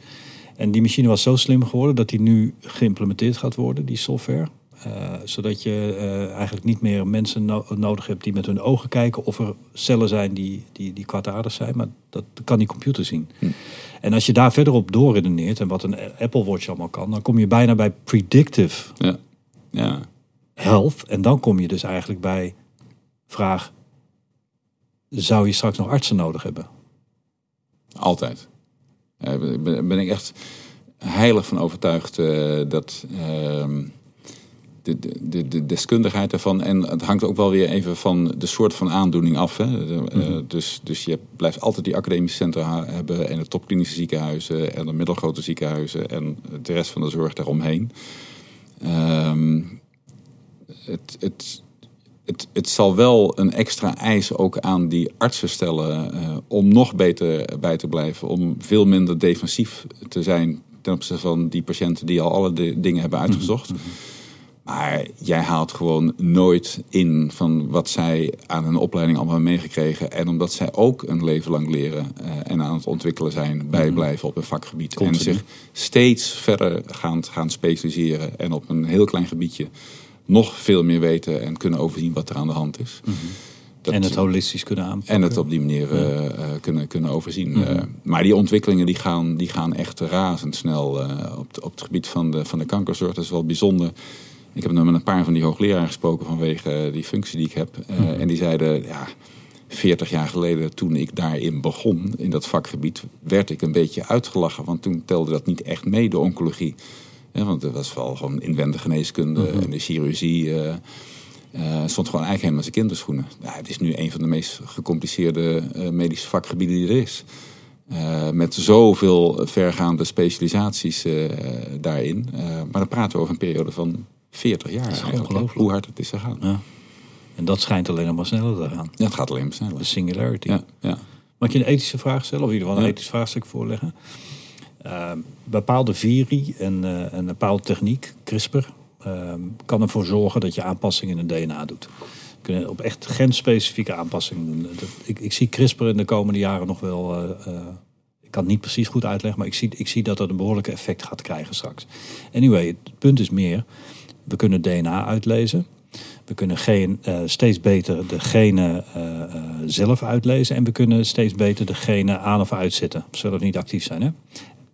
En die machine was zo slim geworden dat die nu geïmplementeerd gaat worden, die software. Eh, zodat je eh, eigenlijk niet meer mensen no- nodig hebt die met hun ogen kijken of er cellen zijn die, die, die kwaadaardig zijn. Maar dat kan die computer zien. En als je daar verder op doorredeneert en wat een Apple Watch allemaal kan, dan kom je bijna bij predictive Ja. Ja. health. En dan kom je dus eigenlijk bij vraag, zou je straks nog artsen nodig hebben? Altijd. Daar ben, ik echt heilig van overtuigd eh, dat ehm, de, de, de, de deskundigheid ervan. En het hangt ook wel weer even van de soort van aandoening af. Hè. De, eh, dus, dus je blijft altijd die academische centra hebben en de topklinische ziekenhuizen en de middelgrote ziekenhuizen en de rest van de zorg daaromheen. Ehm, het, het, het, het zal wel een extra eis ook aan die artsen stellen eh, om nog beter bij te blijven, om veel minder defensief te zijn ten opzichte van die patiënten die al alle de- dingen hebben uitgezocht. Maar jij haalt gewoon nooit in van wat zij aan hun opleiding allemaal hebben meegekregen. En omdat zij ook een leven lang leren eh, en aan het ontwikkelen zijn, bijblijven op een vakgebied. Continu. En zich steeds verder gaan, gaan specialiseren. En op een heel klein gebiedje nog veel meer weten en kunnen overzien wat er aan de hand is. Dat- en het holistisch kunnen aanpakken. en het op die manier eh, eh, kunnen, kunnen overzien. Eh, maar die ontwikkelingen die gaan, die gaan echt razendsnel op, het- op het gebied van de, van de kankerzorg. Dat is wel bijzonder. Ik heb nu met een paar van die hoogleraren gesproken vanwege die functie die ik heb. Eh, En die zeiden, ja, 40 jaar geleden toen ik daarin begon, in dat vakgebied, werd ik een beetje uitgelachen. Want toen telde dat niet echt mee, de oncologie. Ja, want dat was wel gewoon inwendige geneeskunde en de chirurgie. eh, stond gewoon eigenlijk helemaal zijn kinderschoenen. Ja, het is nu een van de meest gecompliceerde eh, medische vakgebieden die er is. Met zoveel vergaande specialisaties daarin. Maar dan praten we over een periode van 40 jaar. hè, ongelooflijk. Hoe hard het is gegaan. Ja. En dat schijnt alleen nog maar sneller te gaan. Ja, het gaat alleen maar De sneller. singularity. Ja, ja. Mag je een ethische vraag stellen? Of in ieder geval een ethisch vraagstuk voorleggen? Uh, bepaalde viri en, eh, en een bepaalde techniek, CRISPR, eh, kan ervoor zorgen dat je aanpassingen in het DNA doet. Kunnen op echt genspecifieke aanpassingen doen. Ik, ik zie CRISPR in de komende jaren nog wel. eh, eh, ik kan het niet precies goed uitleggen, maar ik zie, ik zie dat dat een behoorlijke effect gaat krijgen straks. Anyway, het punt is meer: we kunnen DNA uitlezen. We kunnen geen, steeds beter de genen zelf uitlezen. En we kunnen steeds beter de genen aan of uitzetten. Zullen niet actief zijn. Hè?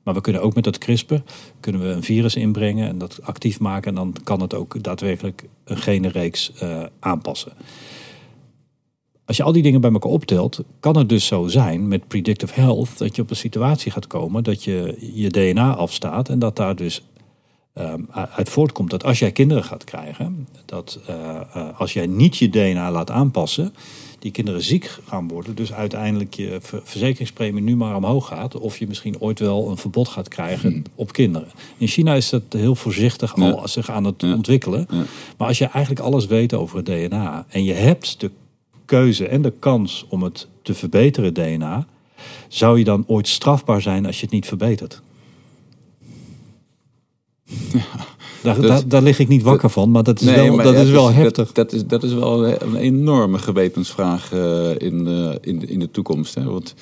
Maar we kunnen ook met dat CRISPR kunnen we een virus inbrengen en dat actief maken. En dan kan het ook daadwerkelijk een genenreeks eh, aanpassen. Als je al die dingen bij elkaar optelt, kan het dus zo zijn met predictive health dat je op een situatie gaat komen dat je je DNA afstaat en dat daar dus um, uit voortkomt dat als jij kinderen gaat krijgen, dat uh, uh, als jij niet je DNA laat aanpassen, die kinderen ziek gaan worden, dus uiteindelijk je verzekeringspremie nu maar omhoog gaat, of je misschien ooit wel een verbod gaat krijgen hmm. op kinderen. In China is dat heel voorzichtig al ja. zich aan het ja. ontwikkelen. Ja. Maar als je eigenlijk alles weet over het DNA en je hebt de keuze en de kans om het te verbeteren, DNA, zou je dan ooit strafbaar zijn als je het niet verbetert? Ja, daar, dat, daar, daar, lig ik niet wakker van, maar dat is nee, wel, dat is wel heftig. Dat, dat, is, dat is wel een enorme gewetensvraag uh, in, de, in, de, in de toekomst. Hè? Want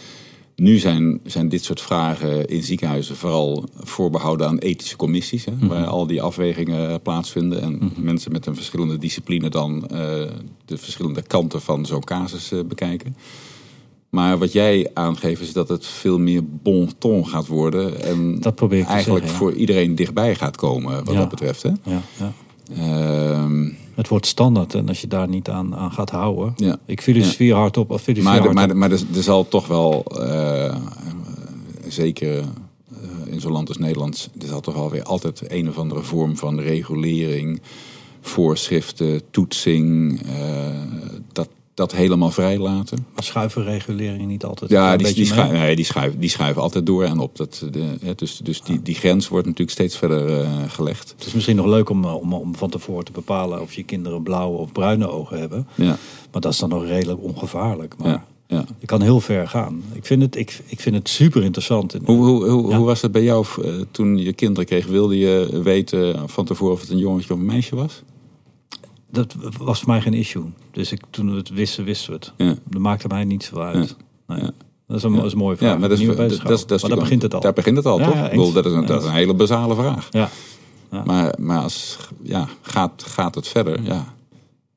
nu zijn, zijn dit soort vragen in ziekenhuizen vooral voorbehouden aan ethische commissies. Hè? Mm -hmm. Waar al die afwegingen plaatsvinden. En mm -hmm. mensen met een verschillende discipline dan uh, de verschillende kanten van zo'n casus uh, bekijken. Maar wat jij aangeeft is dat het veel meer bon ton gaat worden. En dat probeer ik eigenlijk zeggen, ja. voor iedereen dichtbij gaat komen wat ja. dat betreft. Hè? Ja, ja. Uh, het wordt standaard en als je daar niet aan, aan gaat houden. Ik filosofie ja. hardop of maar. Maar, maar er, er, zal toch wel, uh, zeker uh, in zo'n land als Nederland, er zal toch wel weer altijd een of andere vorm van regulering, voorschriften, toetsing, uh, dat, dat helemaal vrij laten. Maar schuiven reguleringen niet altijd? Ja, die, die, schuiven, nee, die, schuiven, die schuiven altijd door en op. Dat, de, hè, dus dus die, die grens wordt natuurlijk steeds verder uh, gelegd. Het is misschien nog leuk om, om, om van tevoren te bepalen of je kinderen blauwe of bruine ogen hebben. Ja. Maar dat is dan nog redelijk ongevaarlijk. Maar ja. Ja. Je kan heel ver gaan. Ik vind het, ik, ik vind het super interessant. Hoe, hoe, hoe, Ja. hoe was het bij jou eh, toen je kinderen kreeg? Wilde je weten van tevoren of het een jongetje of een meisje was? Dat was voor mij geen issue. Dus ik, toen we het wisten, wisten we het. Ja. Dat maakte mij niet zo uit. Nee. Dat, is een, dat is een mooie vraag. Ja, maar dat is, dat, dat, daar begint het al. Daar begint het al, toch? Ik bedoel, dat, is een, Ja, dat is een hele basale vraag. Ja. Ja. Maar, maar als, ja, gaat, gaat het verder? Ja.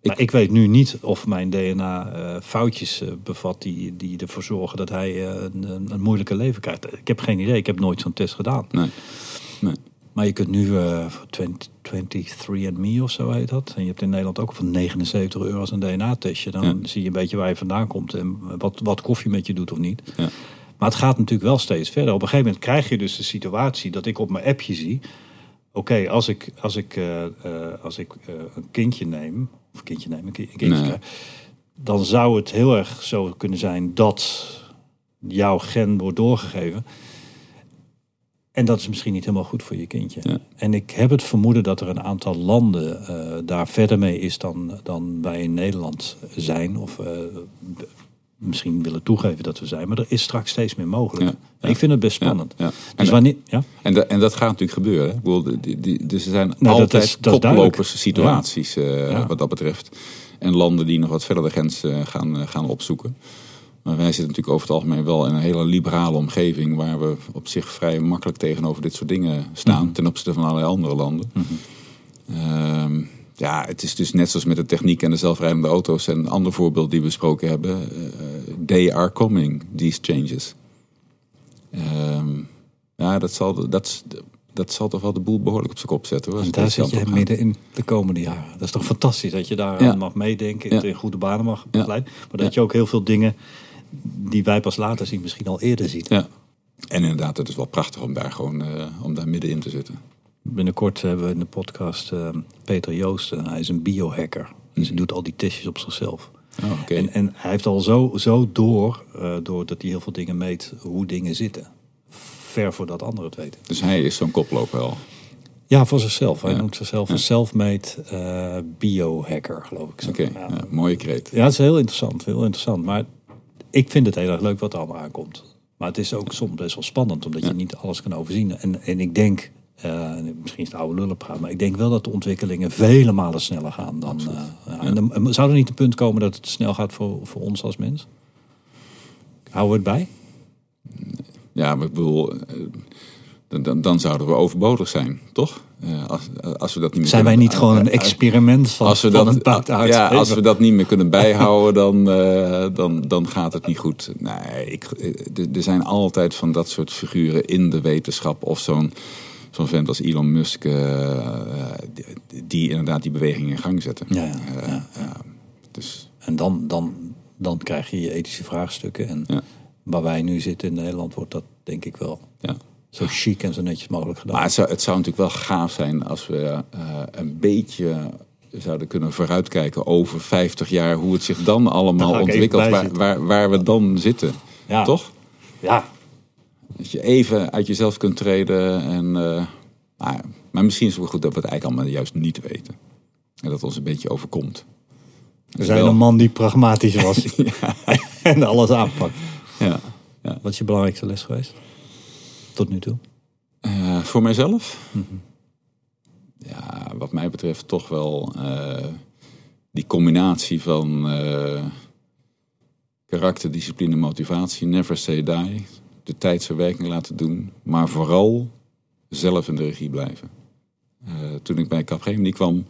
Maar ik weet nu niet of mijn DNA eh, foutjes eh, bevat die, die ervoor zorgen dat hij eh, een, een, een moeilijke leven krijgt. Ik heb geen idee. Ik heb nooit zo'n test gedaan. Nee. Maar je kunt nu voor 20 23andMe of zo heet dat. En je hebt in Nederland ook van 79 euro als een DNA-testje. Dan Ja. zie je een beetje waar je vandaan komt en wat, wat koffie met je doet of niet. Ja. Maar het gaat natuurlijk wel steeds verder. Op een gegeven moment krijg je dus de situatie dat ik op mijn appje zie. Oké, als ik, als ik, eh, eh, als ik eh, een kindje neem, of kindje neem, een, ki- een kindje Nee. krijg, dan zou het heel erg zo kunnen zijn dat jouw gen wordt doorgegeven. En dat is misschien niet helemaal goed voor je kindje. Ja. En ik heb het vermoeden dat er een aantal landen eh, daar verder mee is dan, dan wij in Nederland zijn. Of eh, misschien willen toegeven dat we zijn. Maar er is straks steeds meer mogelijk. Ja. Ik vind het best spannend. ja. Dus En- wanneer, ja? En, dat- en dat gaat natuurlijk gebeuren. hè. Ik bedoel, die, die, dus er zijn Nou, altijd koplopers situaties eh, wat dat betreft. En landen die nog wat verder de grens eh, gaan, eh, gaan opzoeken. Maar wij zitten natuurlijk over het algemeen wel in een hele liberale omgeving... waar we op zich vrij makkelijk tegenover dit soort dingen staan... Mhm. ten opzichte van allerlei andere landen. Ehm, ja, het is dus net zoals met de techniek en de zelfrijdende auto's... en een ander voorbeeld die we besproken hebben. eh, they are coming, these changes. Ehm, ja, dat zal, dat, dat zal toch wel de boel behoorlijk op zijn kop zetten. Hoor, En daar zit je midden in de komende jaren. Dat is toch fantastisch dat je daar Ja. aan mag meedenken. Ja. In goede banen mag Ja. Maar dat je ook heel veel dingen die wij pas later zien, misschien al eerder ziet. Ja. En inderdaad, het is wel prachtig om daar gewoon eh, om daar middenin te zitten. Binnenkort hebben we in de podcast eh, Peter Joosten. Hij is een biohacker. Dus hij doet al die testjes op zichzelf. Oh, oké. En, en hij heeft al zo, zo door, eh, doordat hij heel veel dingen meet, hoe dingen zitten. Ver voordat anderen het weten. Dus hij is zo'n koploper wel. Ja, voor zichzelf. Hij Ja. noemt zichzelf een self-made eh, biohacker, geloof ik. Oké, Ja. ja, mooie kreet. Ja, het is heel interessant, heel interessant. Maar ik vind het heel erg leuk wat er allemaal aankomt. Maar het is ook soms best wel spannend, omdat Ja. je niet alles kan overzien. En, en ik denk, eh, misschien is het oude lullen praat, maar ik denk wel dat de ontwikkelingen vele malen sneller gaan dan. eh, ja. En dan zou er niet een punt komen dat het snel gaat voor, voor ons als mens? Houden we het bij? Ja, maar ik bedoel, eh, dan, dan, dan zouden we overbodig zijn, toch? Als, als we dat niet meer Zijn wij niet gewoon een experiment van, als we van dat, een buitenaards ja, als we dat niet meer kunnen bijhouden, dan, eh, dan, dan gaat het niet goed. Nee, ik, eh, er- zijn altijd van dat soort figuren in de wetenschap of zo'n zo'n vent als Elon Musk eh, die, die inderdaad die beweging in gang zetten. Ja, ja, ja, ja, dus En dan, dan, dan krijg je je ethische vraagstukken. En waar wij nu zitten in Nederland wordt dat denk ik wel ja. Zo chic en zo netjes mogelijk gedaan. Maar het zou, het zou natuurlijk wel gaaf zijn als we eh, een beetje zouden kunnen vooruitkijken over 50 jaar, hoe het zich dan allemaal ontwikkelt, waar, waar, waar we dan zitten. Ja. Toch? Ja, Dat je even uit jezelf kunt treden. En, eh, maar, maar misschien is het wel goed dat we het eigenlijk allemaal juist niet weten. En dat ons een beetje overkomt. we zijn een man die pragmatisch was en alles aanpakt. Ja, ja. Wat is je belangrijkste les geweest? Tot nu toe. Eh, voor mijzelf? Mhm. Ja, wat mij betreft toch wel eh, die combinatie van eh, karakter, discipline, motivatie. Never say die. De tijd zijn werking laten doen. Maar vooral zelf in de regie blijven. Toen ik bij Capgemini kwam,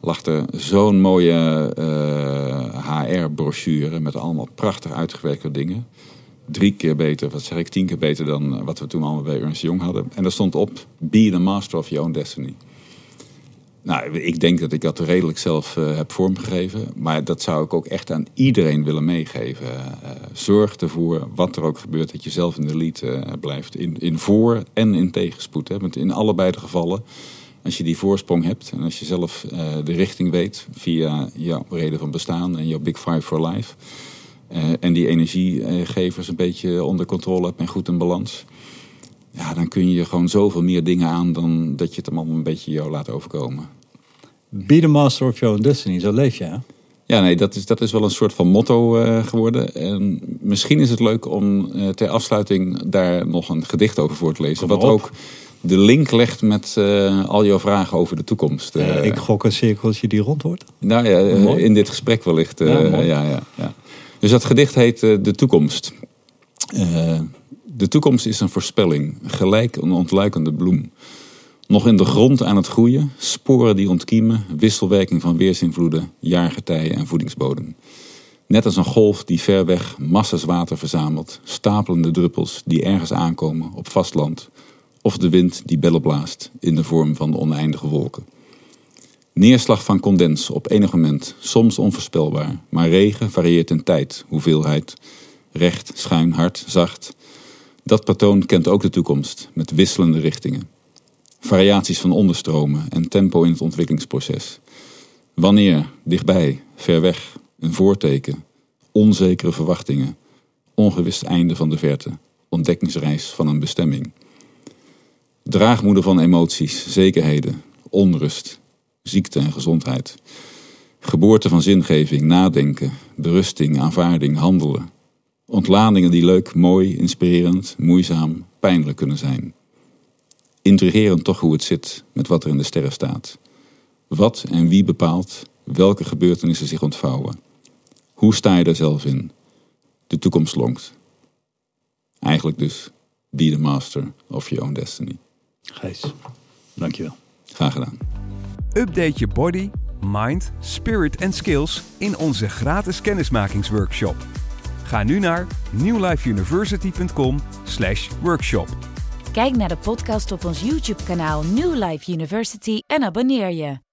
lag er zo'n mooie HR-brochure met allemaal prachtig uitgewerkte dingen. Drie keer beter, wat zeg ik, tien keer beter dan wat we toen allemaal bij Ernst Young hadden. En daar stond op, be the master of your own destiny. Nou, ik denk dat ik dat redelijk zelf eh, heb vormgegeven. Maar dat zou ik ook echt aan iedereen willen meegeven. Eh, zorg ervoor, wat er ook gebeurt, dat je zelf in de lead eh, blijft. In, in voor- en in tegenspoed. Hè. Want in allebei de gevallen, als je die voorsprong hebt... en als je zelf eh, de richting weet via jouw reden van bestaan... en jouw Big Five for Life... eh, en die energiegevers een beetje onder controle hebt en goed in balans... Ja, dan kun je gewoon zoveel meer dingen aan dan dat je het allemaal een beetje jou laat overkomen. Be the master of your own destiny, zo leef je. Hè? Ja, nee, dat is, dat is wel een soort van motto uh, geworden. En misschien is het leuk om uh, ter afsluiting daar nog een gedicht over voor te lezen. Wat ook de link legt met uh, al jouw vragen over de toekomst. ik gok een cirkeltje die rond wordt. Nou ja, in dit gesprek wellicht. Ja, ja, ja, ja, Dus dat gedicht heet De Toekomst. de toekomst is een voorspelling, gelijk een ontluikende bloem. Nog in de grond aan het groeien, sporen die ontkiemen, wisselwerking van weersinvloeden, jaargetijen en voedingsbodem. Net als een golf die ver weg massas water verzamelt, stapelende druppels die ergens aankomen op vastland, of de wind die bellen blaast in de vorm van oneindige wolken. Neerslag van condens op enig moment, soms onvoorspelbaar, maar regen varieert in tijd, hoeveelheid, recht, schuin, hard, zacht. Dat patroon kent ook de toekomst, met wisselende richtingen variaties van onderstromen en tempo in het ontwikkelingsproces. Wanneer, dichtbij, ver weg, een voorteken, onzekere verwachtingen, ongewist einde van de verte, ontdekkingsreis van een bestemming. Draagmoeder van emoties, zekerheden, onrust, ziekte en gezondheid. Geboorte van zingeving, nadenken, berusting, aanvaarding, handelen. Ontladingen die leuk, mooi, inspirerend, moeizaam, pijnlijk kunnen zijn. Intrigerend toch hoe het zit met wat er in de sterren staat. Wat en wie bepaalt welke gebeurtenissen zich ontvouwen? Hoe sta je daar zelf in? De toekomst lonkt. Eigenlijk dus, be the master of your own destiny. Gijs, dankjewel. Graag gedaan. Update je body, mind, spirit en skills in onze gratis kennismakingsworkshop. Ga nu naar newlifeuniversity.com/workshop. Kijk naar de podcast op ons YouTube-kanaal New Life University en abonneer je.